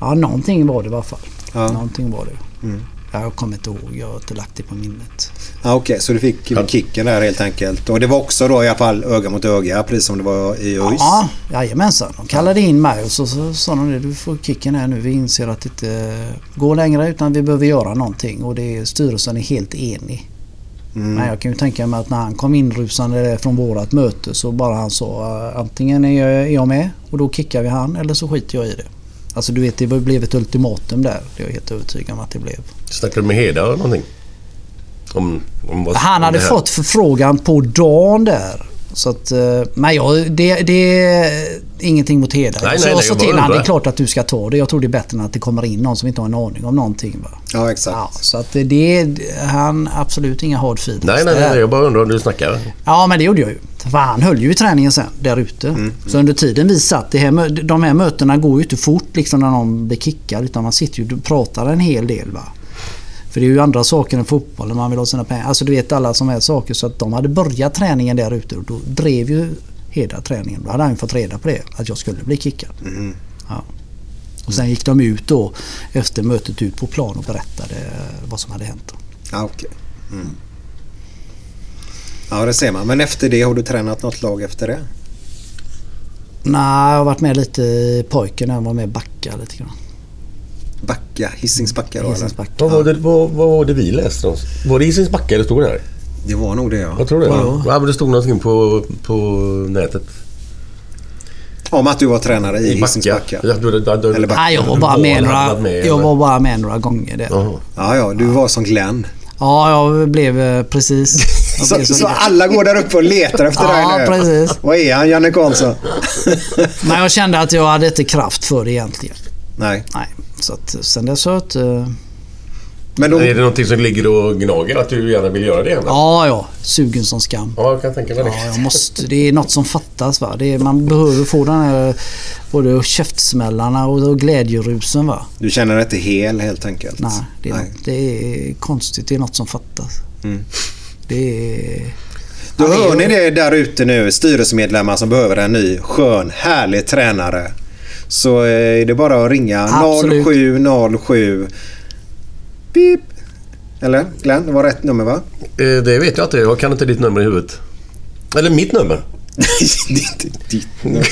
Ja, någonting var det i alla fall. Ja. Någonting var det. Mm. Ja, jag kommer inte ihåg. Jag har inte lagt det på minnet. Ja, Okej, så du fick kicken där helt enkelt. Och det var också då i alla fall öga mot öga, precis som det var i ÖIS? Ja, jajamensan. De kallade in mig och så, så sa de det. Du får kicken här nu. Vi inser att det inte går längre utan vi behöver göra någonting. Och det, styrelsen är helt enig. Mm. Men jag kan ju tänka mig att när han kom inrusande från vårat möte så bara han sa eh, antingen är jag, är jag med och då kickar vi han eller så skiter jag i det. Alltså du vet det blev ett ultimatum där. Det är jag helt övertygad om att det blev. Snackade du med Heda eller någonting? Om, om vad, Han hade fått förfrågan på dagen där. Så att, eh, men jag, det, det är ingenting mot Heder. Nej, så nej, jag nej, sa till honom, det är klart att du ska ta det. Jag tror det är bättre än att det kommer in någon som inte har en aning om någonting. Va? Ja, exakt. Ja, så att det är han absolut inga hard feelings Nej, nej, nej. Jag bara undrar om du snackar. Ja, men det gjorde jag ju. För han höll ju i träningen sen där ute. Mm, Så under tiden vi satt, det här, de här mötena går ju inte fort liksom när någon blir kickad. Utan man sitter ju och pratar en hel del. Va? För det är ju andra saker än fotboll när man vill ha sina pengar. Alltså du vet alla som är saker. Så att de hade börjat träningen där ute och då drev ju Heda träningen. Då hade han ju fått reda på det. Att jag skulle bli kickad. Mm. Ja. Och sen gick de ut då efter mötet ut på plan och berättade eh, vad som hade hänt. Ja, okej. Mm. Ja, det ser man. Men efter det, har du tränat något lag efter det? Nej, jag har varit med lite i pojken jag var med backa lite grann. Backa, Hisings backa då Hisings backa. Vad var det, vad, vad var det vi läste? om? Var det Hisings backa det stod där? Det var nog det ja. Jag tror det. Vadå? Ja, men det stod någonting på, på nätet. Om att du var tränare i, Hisings backa. Ja, du, du, du, Eller backa. Nej, jag var Du bara var- med några, med, jag var bara med några gånger där. Ja, ja, du var som Glenn. Ja, jag blev eh, precis... Jag Så, blev så som- alla går där uppe och letar efter Ja, dig nu? precis. Vad är han, Janne Karlsson? Men jag kände att jag hade inte kraft för det egentligen. Nej. Nej, så att sen dess har jag inte... Men då, Är det någonting som ligger och gnager att du gärna vill göra det igen? Ja, ja. Sugen som skam. Ja, jag kan tänka mig det. Ja, jag måste, det är något som fattas. Va? Det är, man behöver få den här både käftsmällarna och, och glädjerusen. Va? du känner dig inte hel helt enkelt? Nej, det är, Nej. Något, det är konstigt. Det är något som fattas. Mm. Det är... Då hör ni det där ute nu, styrelsemedlemmar som behöver en ny skön, härlig tränare. Så eh, är det bara att ringa Absolut. 0707 Pip. Eller Glenn, det var rätt nummer va? Eh, Det vet jag inte. Jag kan inte ditt nummer i huvudet. Eller mitt nummer. det är inte ditt nummer.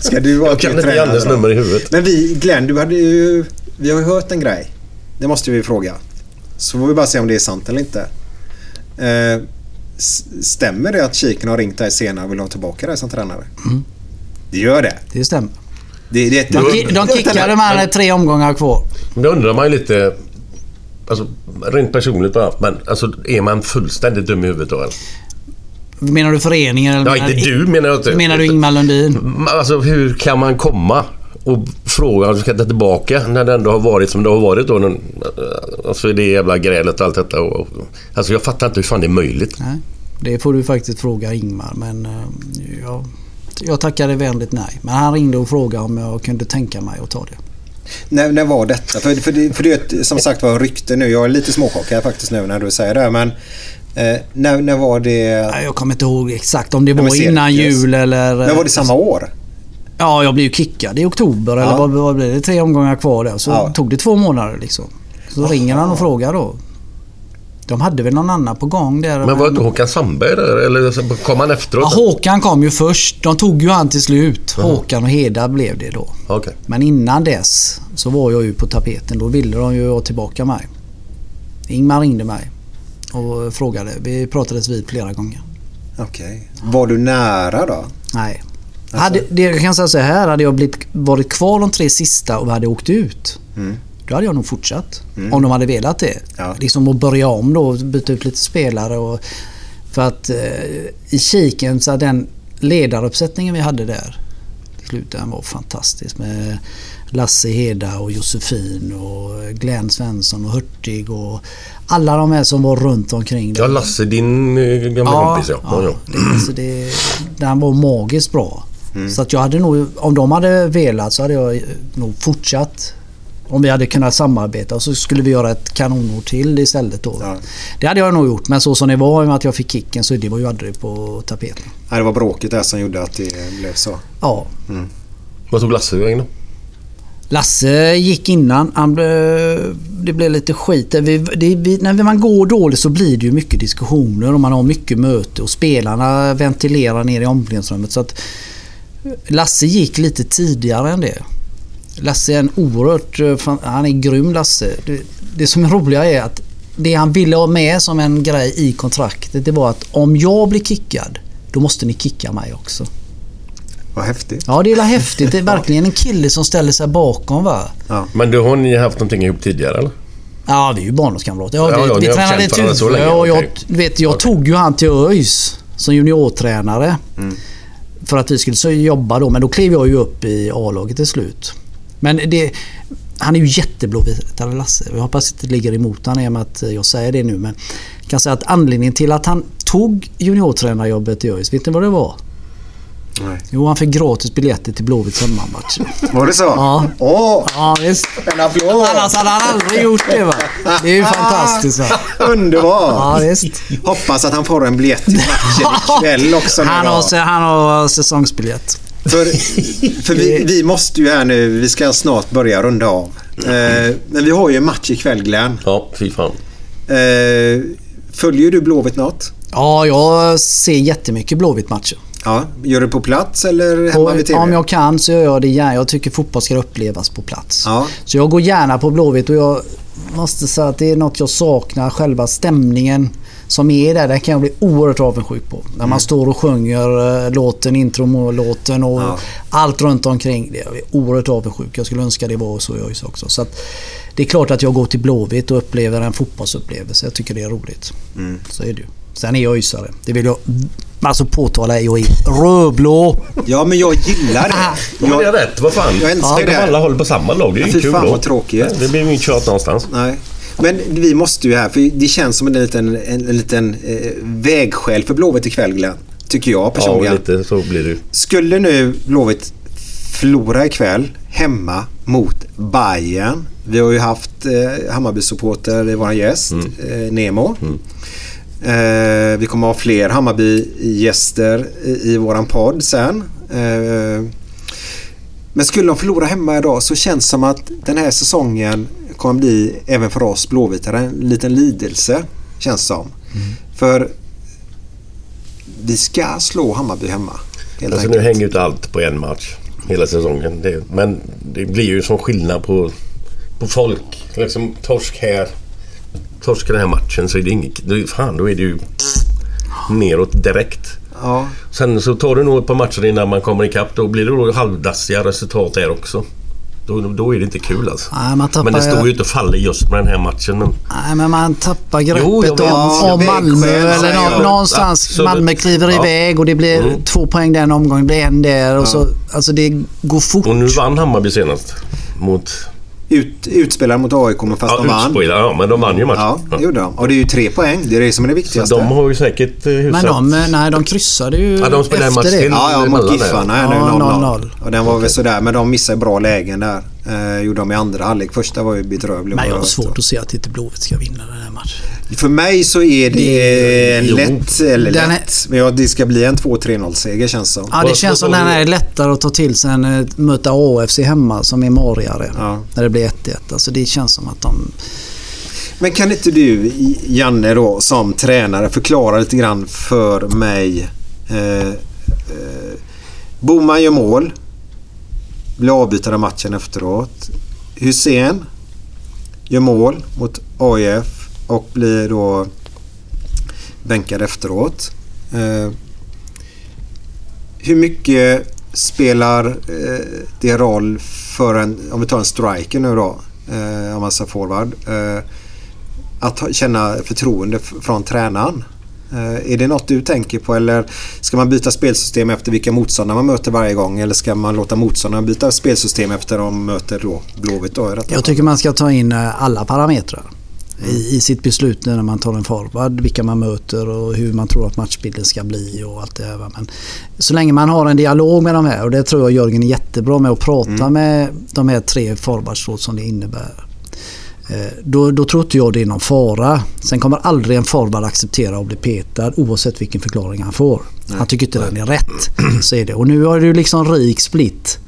Ska du vara Jag kan inte Jannes nummer i huvudet. Men vi, Glenn, du hade ju... Vi har ju hört en grej. Det måste vi fråga. Så får vi bara se om det är sant eller inte. Eh, stämmer det att Kiken har ringt dig senare och vill ha tillbaka dig som tränare? Mm. Det gör det. Det stämmer. Det, det, De, ki- de kickade med tre omgångar kvar. Då undrar man ju lite... Alltså, rent personligt bara. Men alltså, är man fullständigt dum i huvudet då eller? Menar du föreningen? Eller Ja, menar, inte du menar jag inte. Menar du Ingmar Lundin? Alltså hur kan man komma och fråga om du ska ta tillbaka när det ändå har varit som det har varit då? någon- Alltså det jävla grälet och allt detta. Och, och- alltså jag fattar inte hur fan det är möjligt. Nej, det får du faktiskt fråga Ingmar. Men eh, jag, tackade vänligt nej. Men han ringde och frågade om jag kunde tänka mig att ta det. När, när var detta? För, för, det, för det är ett, som sagt var rykte nu. Jag är lite småchockad faktiskt nu när du säger det. Men eh, när, när var det... Nej, Jag kommer inte ihåg exakt om det var innan cirkus. jul eller... Men var det samma år? Ja, jag blev ju kickad i oktober. Ja. Eller vad, vad blev det? Tre omgångar kvar där. Så Ja. tog det två månader liksom. Så ringer han och frågar då. De hade väl någon annan på gång där. Men var inte Håkan Sandberg där? Eller så kom han Ja, efteråt? Håkan kom ju först. De tog ju han till slut. Håkan och Heda blev det då. Okej. Men innan dess så var jag ju på tapeten. Då ville de ju ha tillbaka mig. Ingmar ringde mig och frågade. Vi pratades vid flera gånger. Okej. Var du nära då? Nej. Alltså? Hade, det, jag kan säga så här. Hade jag blivit, varit kvar de tre sista och vi hade åkt ut. Mm. Då hade jag nog fortsatt. Om de hade velat det. Ja. Liksom att börja om då. Byta ut lite spelare. Och, för att eh, i kiken så den ledaruppsättningen vi hade där. i slutet, Den var fantastisk. Med Lasse Heda och Josefin och Glenn Svensson och Hurtig och alla de här som var runt omkring. Ja, Lasse, din eh, gamla kompis ja. ja, ja. Det, alltså det, den var magiskt bra. Så att jag hade nog, om de hade velat så hade jag nog fortsatt Om vi hade kunnat samarbeta och så skulle vi göra ett kanonår till istället då. Det hade jag nog gjort men så som det var i och med att jag fick kicken så det var ju aldrig på tapeten. Nej, det var bråket där som gjorde att det blev så. Ja. Mm. Vad tog Lasse vägen då? Lasse gick innan. Han, blev- det blev lite skit. Det, det, när man går dåligt så blir det ju mycket diskussioner och man har mycket möte och spelarna ventilerar ner i omklädningsrummet. Så att Lasse gick lite tidigare än det. Lasse är en oerhört... eh, Han är grym Lasse. Det, det som är roliga är att det han ville ha med som en grej i kontraktet det var att om jag blir kickad då måste ni kicka mig också. Vad häftigt. Ja, det är häftigt. Det är verkligen en kille som ställer sig bakom va. Men då har ni haft någonting ihop tidigare eller? Ja, vi är ju barndomskamrater. Ja, Ja, vi, ja, vi ni har tränade varandra så länge, och jag, okej. vet, jag tog ju han till ÖIS som juniortränare. Mm. För att vi skulle så jobba då, men då klev jag ju upp i A-laget till slut. Men det, han är ju jätteblåvitare Lasse. Jag hoppas att det ligger emot honom i och med att jag säger det nu. Men jag kan säga att anledningen till att han tog juniortränarjobbet i ÖIS, vet ni vad det var? Nej. Jo, han fick gratis biljetter till Blåvitts hemmamatch. Var det så? Ja. Åh! Ja, visst. En applåd! Annars hade han aldrig gjort det va. Det är ju fantastiskt va. Underbart! Ja, visst. Hoppas att han får en biljett till matchen ikväll också. Han har, han har säsongsbiljett. För, för vi, vi måste ju här nu, vi ska snart börja runda av. Eh, men vi har ju en match ikväll Glenn. Ja, fy fan. Eh, följer du Blåvitt något? Ja, jag ser jättemycket Blåvitt-matcher. Ja, gör du på plats eller hemma Och vid TV? Om jag kan så gör jag det gärna. Jag tycker fotboll ska upplevas på plats. Ja. Så jag går gärna på Blåvitt och jag måste säga att det är något jag saknar. Själva stämningen som är där, den kan jag bli oerhört avundsjuk på. När man Mm. står och sjunger eh, låten, introlåten och Ja. allt runt omkring. Det är jag oerhört avundsjuk. Jag skulle önska det var så i ÖIS också. Så att det är klart att jag går till Blåvitt och upplever en fotbollsupplevelse. Jag tycker det är roligt. Mm. Så är det ju. Sen är jag ÖISare. Det vill jag alltså påtala. Jag är rödblå. Ja, men jag gillar det. Ja, men det är rätt. Vad fan? Jag älskar Tänk det. alla håller på samma lag. Det är ju Fy kul fan då. vad tråkigt. Det blir ju inget tjat någonstans. Nej. Men vi måste ju här, för det känns som en liten, en, en liten eh, vägskäl för Blåvitt ikväll Glenn. Tycker jag Ja, personligen. lite så blir det. Skulle nu Blåvitt förlora ikväll hemma mot Bayern. Vi har ju haft eh, Hammarby-supporter i vår gäst, eh, Nemo. Eh, vi kommer ha fler Hammarby-gäster i, i våran podd sen. Eh, men skulle de förlora hemma idag så känns det som att den här säsongen kommer bli även för oss blåvitare en liten lidelse. Känns som. För vi ska slå Hammarby hemma. Helt Alltså nu hänger ju inte allt på en match hela säsongen. Det, men det blir ju som skillnad på, på folk. Liksom torsk här. Torsk i den här matchen så är det inget... Fan, då är det ju neråt direkt. Ja. Sen så tar det nog ett par matcher innan man kommer ikapp. Då blir det då halvdassiga resultat där också. Då, då är det inte kul alltså. Nej, man tappar men det står ju- inte och faller just med den här matchen. Men Nej, men man tappar greppet Jo, vet. om, Ja, om Malmö eller nå, någonstans. Absolut. Malmö kliver Ja. iväg och det blir Mm. två poäng den omgången, det blir en där och så. Alltså det går fort. Och nu vann Hammarby senast. Mot... Ut, utspelade mot AIK men fast Ja, de vann. ja, men de vann ju matchen. Ja, det gjorde de. Och det är ju tre poäng. Det är det som är det Så viktigaste. de har ju säkert eh, hyfsat... Men de, eh, nej, de kryssade ju Ja, de spelade efter match det. Ja, ja, mot. Giffarna Ja, 0-0. 0-0. Och den var väl sådär, men de missade bra lägen där. Eh, gjorde de i andra halvlek. Första var ju bedrövlig. Men jag har det. svårt att se att inte Blåvitt ska vinna den här matchen. För mig så är det en Jo. lätt, eller Den är- lätt, men ja, det ska bli en 2-3-0 seger känns som. Ja, det känns som den är lättare att ta till sig än att möta AFC hemma som är marigare. Ja. När det blir 1-1. Alltså det känns som att de... Men kan inte du, Janne då, som tränare förklara lite grann för mig. Eh, eh, Boman gör mål. Blir avbytare av matchen efteråt. Hussein gör mål mot AIF och blir då bänkad efteråt. Eh, hur mycket spelar eh, det roll för en, om vi tar en striker nu då, eh, om man säger forward, eh, att känna förtroende från tränaren? Eh, är det något du tänker på eller ska man byta spelsystem efter vilka motståndare man möter varje gång eller ska man låta motståndarna byta spelsystem efter de möter då Blåvitt då Jag tycker man ska ta in eh, alla parametrar. i, i sitt beslut när man tar en forward. Vilka man möter och hur man tror att matchbilden ska bli och allt det här. Men så länge man har en dialog med de här och det tror jag Jörgen är jättebra med att prata med de här tre forwards som det innebär. Eh, Då, då tror inte jag det är någon fara. Sen kommer aldrig en forward acceptera att bli petad oavsett vilken förklaring han får. Han tycker inte den är rätt. Så är det. Och nu har du liksom rik split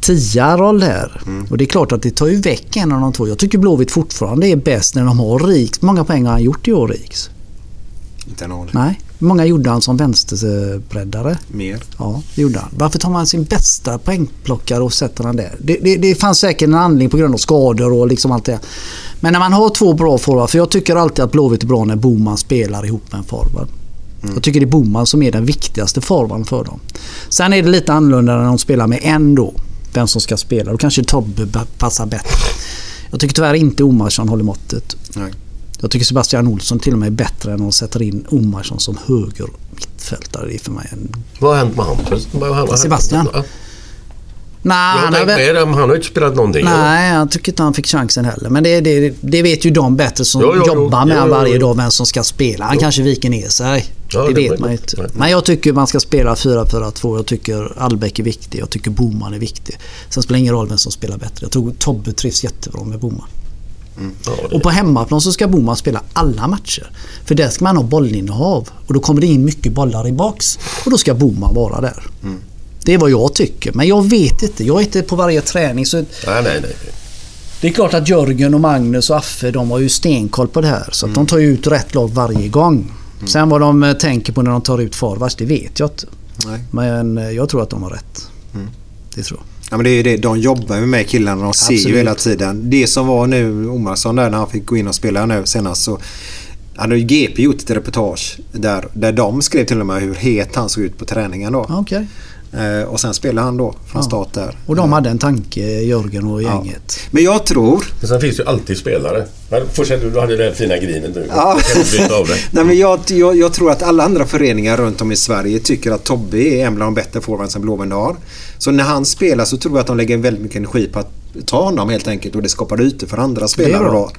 tia-roll här. Och det är klart att det tar ju väck en av de två. Jag tycker Blåvitt fortfarande är bäst när de har Riks. Många poäng har han gjort i år Riks? Inte en aning. Nej. Hur många gjorde han som vänsterbreddare? Mer. Ja, det gjorde han. Varför tar man sin bästa poängplockare och sätter han där? Det, det, det fanns säkert en anledning på grund av skador och liksom allt det. Men när man har två bra forwards, för jag tycker alltid att Blåvitt är bra när Boman spelar ihop med en forward. Jag tycker det är Boman som är den viktigaste forwarden för dem. Sen är det lite annorlunda när de spelar med en då. Vem som ska spela. Då kanske Tobbe passar bättre. Jag tycker tyvärr inte Omarsson håller måttet. Nej. Jag tycker Sebastian Olsson till och med är bättre än att sätta in Omarsson som höger mittfältare. Det är för mig en... Vad har hänt med Hampus? Sebastian? Ja. Nej, Jag han har väl... med han har inte spelat någonting. Nej, jag tycker inte han fick chansen heller. Men det, det, det vet ju de bättre som Jo, jo, jo. jobbar med Jo, han jo, varje dag vem som ska spela. Han kanske viker ner sig. Ja, det, det vet man ju inte. Men jag tycker man ska spela 4-4-2. Jag tycker Albeck är viktig. Jag tycker Boman är viktig. Sen spelar det ingen roll vem som spelar bättre. Jag tror Tobbe trivs jättebra med Boman. Det- Och på hemmaplan så ska Boman spela alla matcher. För där ska man ha bollinnehav. Och då kommer det in mycket bollar i box. Och då ska Boman vara där. Det är vad jag tycker. Men jag vet inte. Jag är inte på varje träning. Så Nej, nej, nej. det är klart att Jörgen och Magnus och Affe de har ju stenkoll på det här. Så att de tar ju ut rätt lag varje gång. Sen vad de eh, tänker på när de tar ut forwards, det vet jag inte. Nej. Men eh, jag tror att de har rätt. Det tror jag. Ja, men det är ju det. De jobbar ju med killarna. De ser ju Absolut. hela tiden. Det som var nu Omarsson där när han fick gå in och spela nu senast så han har ju GP gjort ett reportage där, där de skrev till och med hur het han såg ut på träningen då. Eh, och sen spelade han då från Ja. start där. Och de hade en tanke, Jörgen och Ja. gänget. Men jag tror... Men sen finns ju alltid spelare. Men Fortsätt du, du hade det fina grinet nu. Ja. Jag av. Nej, men jag, jag, jag tror att alla andra föreningar runt om i Sverige tycker att Tobbe är en bland de bättre forwards som Blåvind har. Så när han spelar så tror jag att de lägger väldigt mycket energi på att ta honom helt enkelt och det skapar ytor för andra spelare då.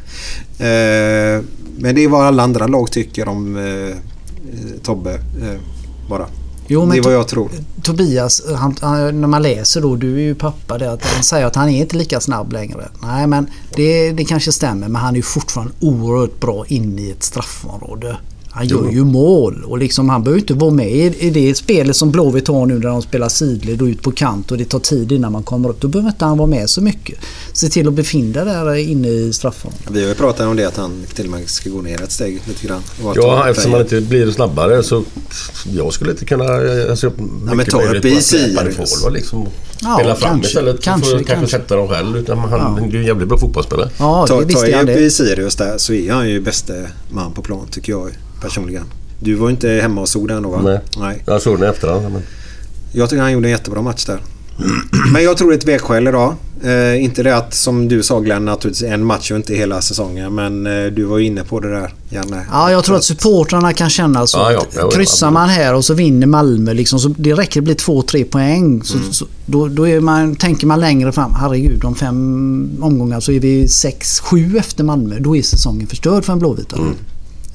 Eh, men det är vad alla andra lag tycker om eh, Tobbe. Eh, bara. Jo, men det är vad jag tror. Tobias, han, han, när man läser då, du är ju pappa där, att han säger att han är inte lika snabb längre. Nej men det, det kanske stämmer men han är ju fortfarande oerhört bra inne i ett straffområde. Han gör ju mål och liksom han behöver inte vara med i, i det spelet som Blåvitt har nu när de spelar sidled och ut på kant och det tar tid innan man kommer upp. Då behöver inte han vara med så mycket. Se till att befinna där inne i straffområdet. Vi har ju pratat om det att han till och med ska gå ner ett steg lite grann. Ta Ja, eftersom man inte blir snabbare så jag skulle inte kunna... Alltså, men mycket ta upp det får, liksom, Ja, spela fram kanske, istället. kanske, för att kanske kanske. sätta dem själv. Utan han är ju en jävligt bra fotbollsspelare. Ja, Ta, det visste tar jag upp det. i Sirius där så är han ju bäste man på plan tycker jag personligen. Du var inte hemma och såg den då va? Nej. Nej. Jag såg den i efterhand. Men... Jag tycker han gjorde en jättebra match där. Men jag tror det är ett vägskäl idag. Eh, inte det att som du sa Glenn, naturligtvis en match och inte hela säsongen. Men eh, du var ju inne på det där Janne. Ja, jag tror att supportrarna kan känna så. Ja, ja, att ja, ja, kryssar man här och så vinner Malmö liksom, så det räcker det blir två, tre poäng. Så, Mm. så, då då är man, tänker man längre fram. Herregud, om fem omgångar så är vi sex, sju efter Malmö. Då är säsongen förstörd för en blåvita. Mm.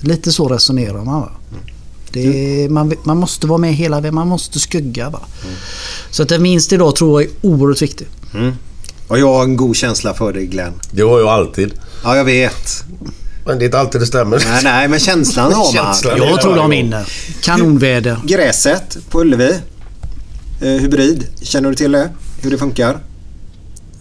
Lite så resonerar man. Va? Det är, man, man måste vara med hela vägen. Man måste skugga. Va? Mm. Så att en vinst idag tror jag är oerhört viktig. Och jag har en god känsla för dig Glenn. Det har jag alltid. Ja, jag vet. Men det är inte alltid det stämmer. Nej, nej men känslan har man. Känslan. Jag tror de vinner. Kanonväder. Gräset på Ullevi. Eh, hybrid. Känner du till det? Hur det funkar?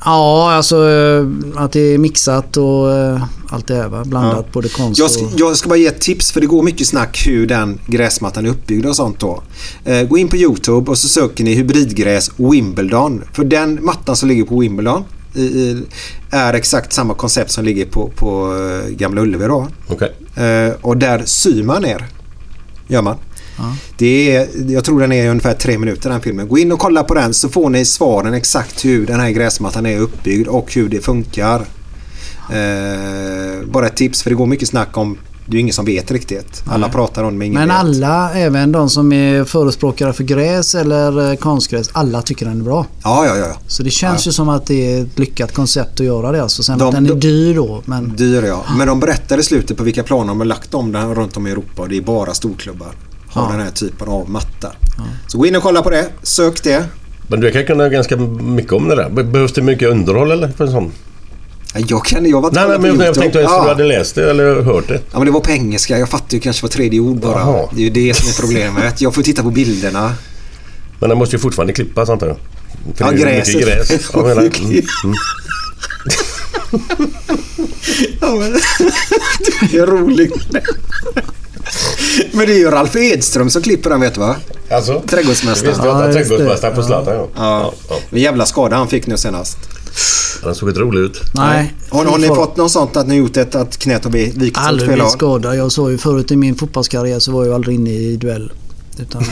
Ja, alltså eh, att det är mixat och eh, allt det här va? Blandat Ja. både konst Jag ska, och... jag ska bara ge ett tips för det går mycket snack hur den gräsmattan är uppbyggd och sånt då. Eh, gå in på Youtube och så söker ni hybridgräs Wimbledon. För den mattan som ligger på Wimbledon i, i, är exakt samma koncept som ligger på, på eh, Gamla Ullevi då. Okej. Eh, och där syr man ner. Gör man. Det är, jag tror den är ungefär tre minuter den filmen. Gå in och kolla på den så får ni svaren exakt hur den här gräsmattan är uppbyggd och hur det funkar. Eh, bara ett tips för det går mycket snack om det är ingen som vet riktigt. Alla pratar om det men ingen Men vet. alla, även de som är förespråkare för gräs eller eh, konstgräs, alla tycker den är bra. Ja, ja, ja. Så det känns Ja. ju som att det är ett lyckat koncept att göra det. Alltså. Sen De- att den är de- dyr då. Men Dyr ja. Men de berättar i slutet på vilka planer de har lagt om den runt om i Europa det är bara storklubbar. Har Ja. den här typen av matta. Så gå in och kolla på det. Sök det. Men du kan kunna ganska mycket om det där. Be- Behövs det mycket underhåll eller? För en sån? Ja, Jag kan jag var inte Nej, nej men jag tänkte att ja. du hade läst det eller hört det. Ja men det var på engelska. Jag fattar ju kanske var tredje ord bara. Jaha. Det är ju det som är problemet. Jag får titta på bilderna. Men den måste ju fortfarande klippas antar jag. För Ja, det är mycket gräset. gräs. Menar, mm, mm. Ja, men, det är roligt. Men det är ju Ralf Edström som klipper den vet du va? Alltså? Trädgårdsmästaren. Visst, ja, trädgårdsmästaren på Zlatan ja. Ja. Men jävla skada han fick nu senast. Den såg inte rolig ut. nej. Har, har ni fått något sånt att ni gjort ett, att knät har vikit åt Aldrig fel blivit håll? skadad. Jag sa ju förut i min fotbollskarriär så var jag aldrig inne i duell. Utan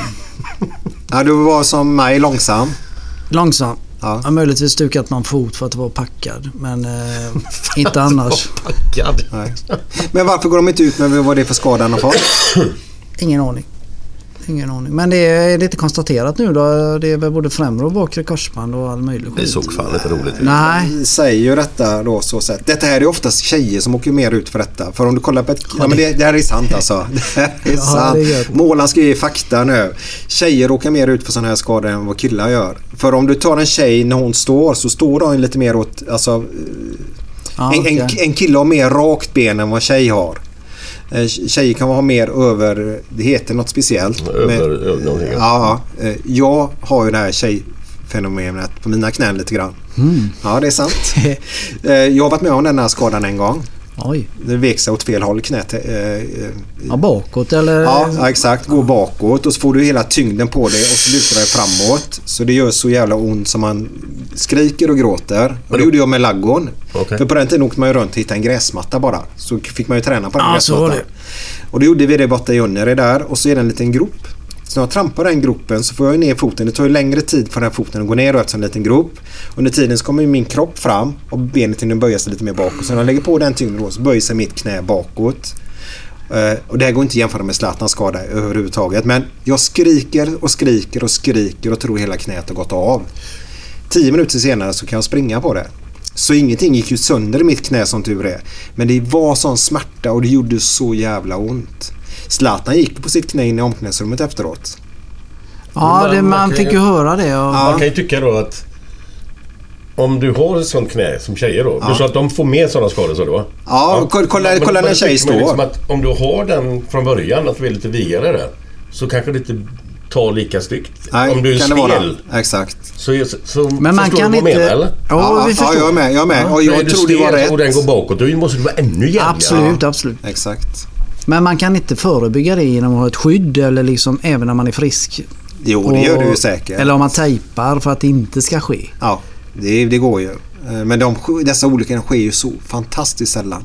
Ja, du var som mig långsam. långsam. Ja. Har möjligtvis stukat någon fot för att vara packad. Men eh, inte annars. Packad. Nej. Men varför går de inte ut med vad det är för skada han har fått? Ingen aning. Ingen aning. Men det är lite konstaterat nu då. Det är väl både främre och bakre korsband och all möjlig Det skit. såg fan inte roligt ut. Nej. Vi säger ju detta då så sett. Detta här är oftast tjejer som åker mer ut för detta. För om du kollar på ett... Ja, men det, det här är sant alltså. Det här är Ja, sant. det är. Målan ska ge fakta nu. Tjejer åker mer ut för sådana här skador än vad killar gör. För om du tar en tjej när hon står så står hon lite mer åt... Alltså, Ja, en, en, en kille har mer rakt ben än vad en tjej har. Eh, Tjejer kan ha mer över... Det heter något speciellt. Över- Men- över någonting, Ja. Eh, jag har ju det här tjejfenomenet på mina knän lite grann. Mm. Ja, det är sant. Eh, jag har varit med om den här skadan en gång. Oj. Det sig åt fel håll knät. eh, eh, Ja, bakåt eller? Ja, ja, exakt. Gå bakåt och så får du hela tyngden på dig och så lutar dig framåt. Så det gör så jävla ont som man skriker och gråter. Och det gjorde jag med laggon. Okej. För på den tiden åkte man ju runt och hittade en gräsmatta bara. Så fick man ju träna på den Ja, så var gräsmattan. Och då gjorde vi det borta i Unnere där och så är det en liten grop. Så när jag trampar den gropen så får jag ner foten. Det tar ju längre tid för den här foten att gå ner och eftersom det är en liten grop. Under tiden så kommer ju min kropp fram och benet hinner böja sig lite mer bakåt. Så när jag lägger på den tyngden då så böjer sig mitt knä bakåt. Eh, och det här går inte att jämföra med Zlatans skada överhuvudtaget. Men jag skriker och skriker och skriker och tror hela knät har gått av. Tio minuter senare så kan jag springa på det. Så ingenting gick ju sönder i mitt knä som tur är. Men det var sån smärta och det gjorde så jävla ont. Zlatan gick på sitt knä in i omklädningsrummet efteråt. Ja, det, man man kan fick ju- höra det. Och, Man kan ju tycka då att om du har ett sånt knä som tjejer då. Ja. Du sa att de får mer sådana skador så då? Ja, kolla- kolla- kolla men när en då tjej tycker man står. Liksom att om du har den från början, att du är lite vigare där. Så kanske det inte tar lika styggt. Nej, om du är kan det vara. stel. Exakt. Så, så, så Men man kan du vad inte- menar eller? Ja, vi ja, jag är med. Jag är med. Och För jag tror det var stel rätt. och den går bakåt, då måste du vara ännu jävligare. Absolut, absolut. Exakt. Men man kan inte förebygga det genom att ha ett skydd eller liksom även när man är frisk. Jo, det gör du ju säkert. Eller om man tejpar för att det inte ska ske. Ja, det, det går ju. Eh, Men de, dessa olyckor sker ju så fantastiskt sällan.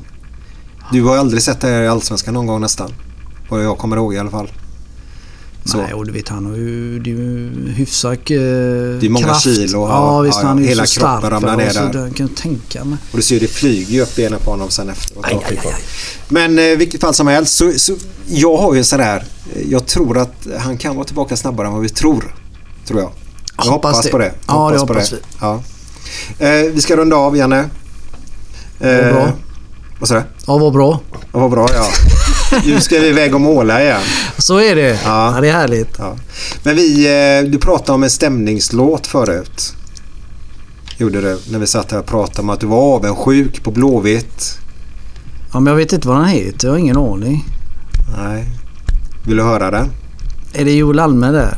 Du har ju aldrig sett det här i Allsvenskan någon gång nästan. Vad jag kommer ihåg i alla fall. Så. Nej, och du vet han har ju, det är ju hyfsat eh, Det är många kraft. kilo, ja. Ja, visst Ja, han är ju Hela så kroppen stark. ramlar ner där. där kan jag tänka mig. Och du ser ju, det flyger ju upp benen på honom sen efteråt. Men eh, vilket fall som helst så, så jag har ju sådär. eh, Jag tror att han kan vara tillbaka snabbare än vad vi tror. Tror jag. Jag Hoppas hoppas, det. på det. Ja, det på hoppas vi. Ja. Eh, vi ska runda av Janne. Eh, Vad bra. Vad sa du? Ja, vad bra. Ja, vad bra ja. Nu ska vi iväg och måla igen. Så är det. Ja. Ja, det är härligt. Ja. Men vi, eh, du pratade om en stämningslåt förut. Gjorde du. När vi satt här och pratade om att du var avundsjuk på Blåvitt. Ja, men jag vet inte vad den heter. Jag har ingen aning. Nej. Vill du höra den? Är det Joel Alme där?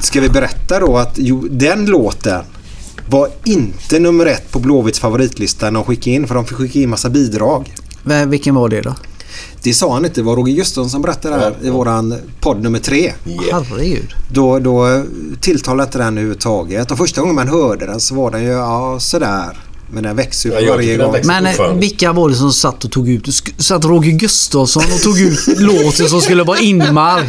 Ska vi berätta då att jo, den låten var inte nummer ett på Blåvitts favoritlista när de skickade in. För de fick skicka in massa bidrag. Vilken var det då? Det sa han inte. Det var Roger Gustafsson som berättade det här i våran podd nummer tre. Herregud. Då, då tilltalade inte den överhuvudtaget. Och första gången man hörde den så var den ju ja, sådär. Men den växer ju Ja, varje gång. växer. Men fortfarande. vilka var det som satt och tog ut? Satt Roger Gustafsson och tog ut låten som skulle vara inmark?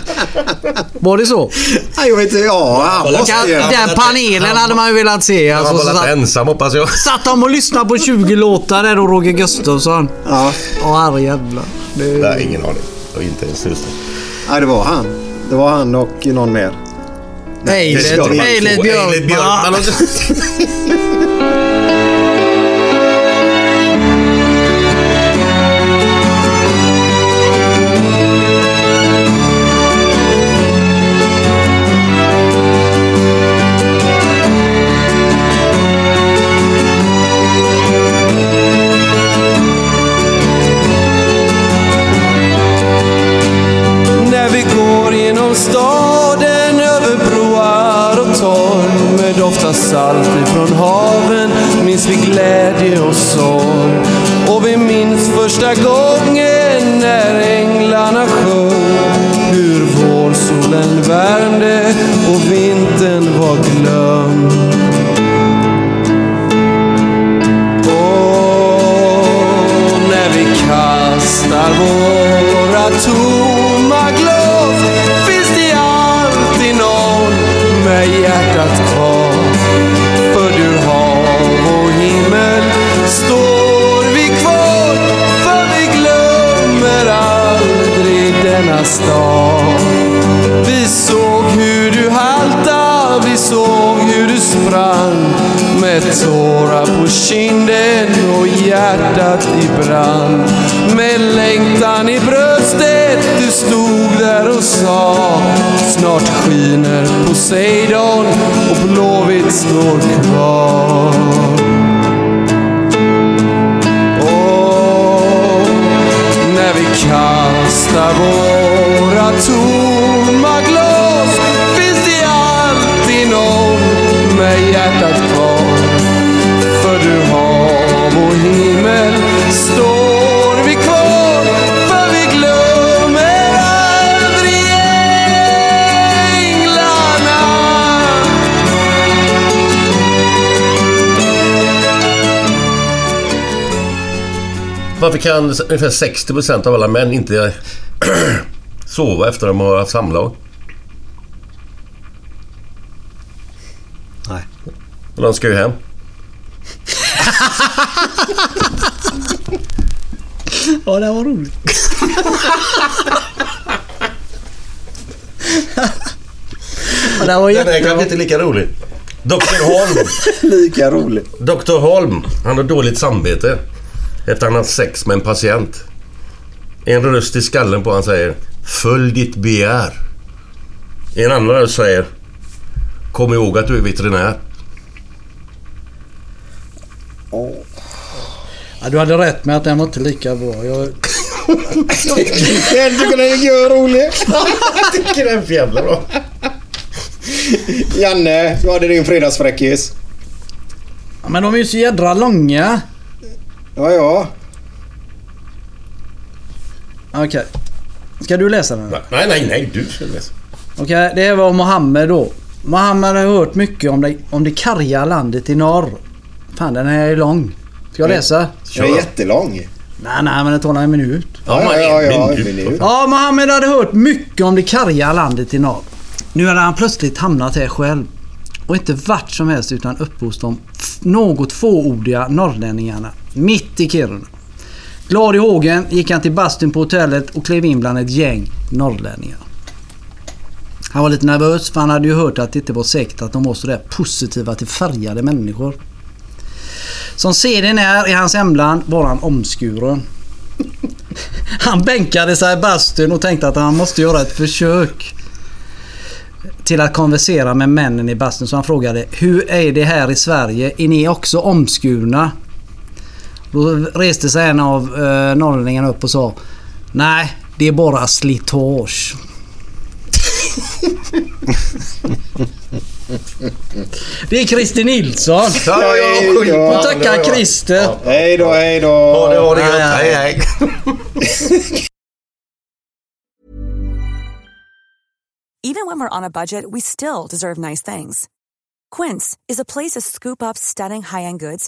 Var det så? Ja, jag vet inte. Ja, han måste Kan- ju. Den panelen hade man ju velat se. Han Alltså, var så lite satt, ensam hoppas jag. satt de och lyssnade på 20 låtar där och Roger Gustafsson. Ja. Ja, herrejävlar. Det... Nej, ingen aning. Jag har inte ens tusen. Nej, det var han. Det var han och någon mer. Eilert Björkman. Eilert Björkman. salt ifrån haven minns vi glädje och sorg. Och vi minns första gången när änglarna sjöng hur vårsolen värmde och vintern var glömd. Och när vi kastar våra tomma glas finns det alltid någon med hjärtat kvar. Himmel står vi kvar för vi glömmer aldrig denna stad. Vi såg hur du halta, vi såg hur du sprang med tårar på kinden och hjärtat i brand. Med längtan i bröstet du stod där och sa Snart skiner Poseidon och Blåvitt står kvar. När vi kastar våra Varför kan ungefär 60% av alla män inte sova efter de har haft samlag? Nej. Och de ska ju hem. Ja, det var roligt. ja, det var Den är kanske inte lika rolig. Dr Holm. Lika rolig. Dr Holm, han har dåligt samvete. Har haft sex med en patient. En röst i skallen på han säger Följ ditt begär. En annan röst säger Kom ihåg att du är veterinär. Ja, du hade rätt med att den var inte lika bra. Jag... Jag tycker den är rolig. Jag tycker den är för jävla bra. Janne, hur hade din fredagsfräckis? Ja, men de är ju så jädra långa. Ja, ja. Okej. Ska du läsa den? Nej, nej, nej. Du ska läsa. Okej, det var Mohammed då. Mohammed har hört mycket om det, om det karga landet i norr. Fan, den här är lång. Ska jag läsa? Den är jättelång. Nej, nej, men det tar en minut. Ja, ja, ja, ja, en minut. Ja, Mohammed hade hört mycket om det karga landet i norr. Nu hade han plötsligt hamnat här själv. Och inte vart som helst utan uppe hos de något fåordiga norrlänningarna. Mitt i Kiruna. Glad i hågen gick han till bastun på hotellet och klev in bland ett gäng norrlänningar. Han var lite nervös för han hade ju hört att det inte var säkert att de var sådär positiva till färgade människor. Som seden är i hans hemland var han omskuren. Han bänkade sig i bastun och tänkte att han måste göra ett försök till att konversera med männen i bastun. Så han frågade Hur är det här i Sverige? Är ni också omskurna? Då reste sig en av eh, norrlänningarna upp och sa Nej, det är bara slitage. Det är Christer Nilsson. Ja, ja, ja, Hej skit. då. Får tacka Christer. Hej då, hej då. Ha det, ha det gött. Hej, hej. Even when we're on a budget, we still deserve nice things. Quince is a place to scoop up stunning high-end goods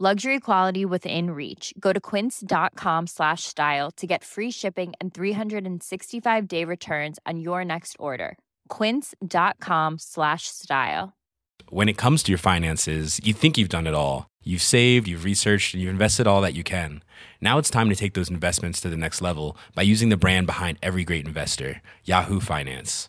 Luxury quality within reach. Go to quince.com slash style to get free shipping and 365 day returns on your next order. Quince.com slash style. When it comes to your finances, you think you've done it all. You've saved, you've researched, and you've invested all that you can. Now it's time to take those investments to the next level by using the brand behind every great investor, Yahoo Finance.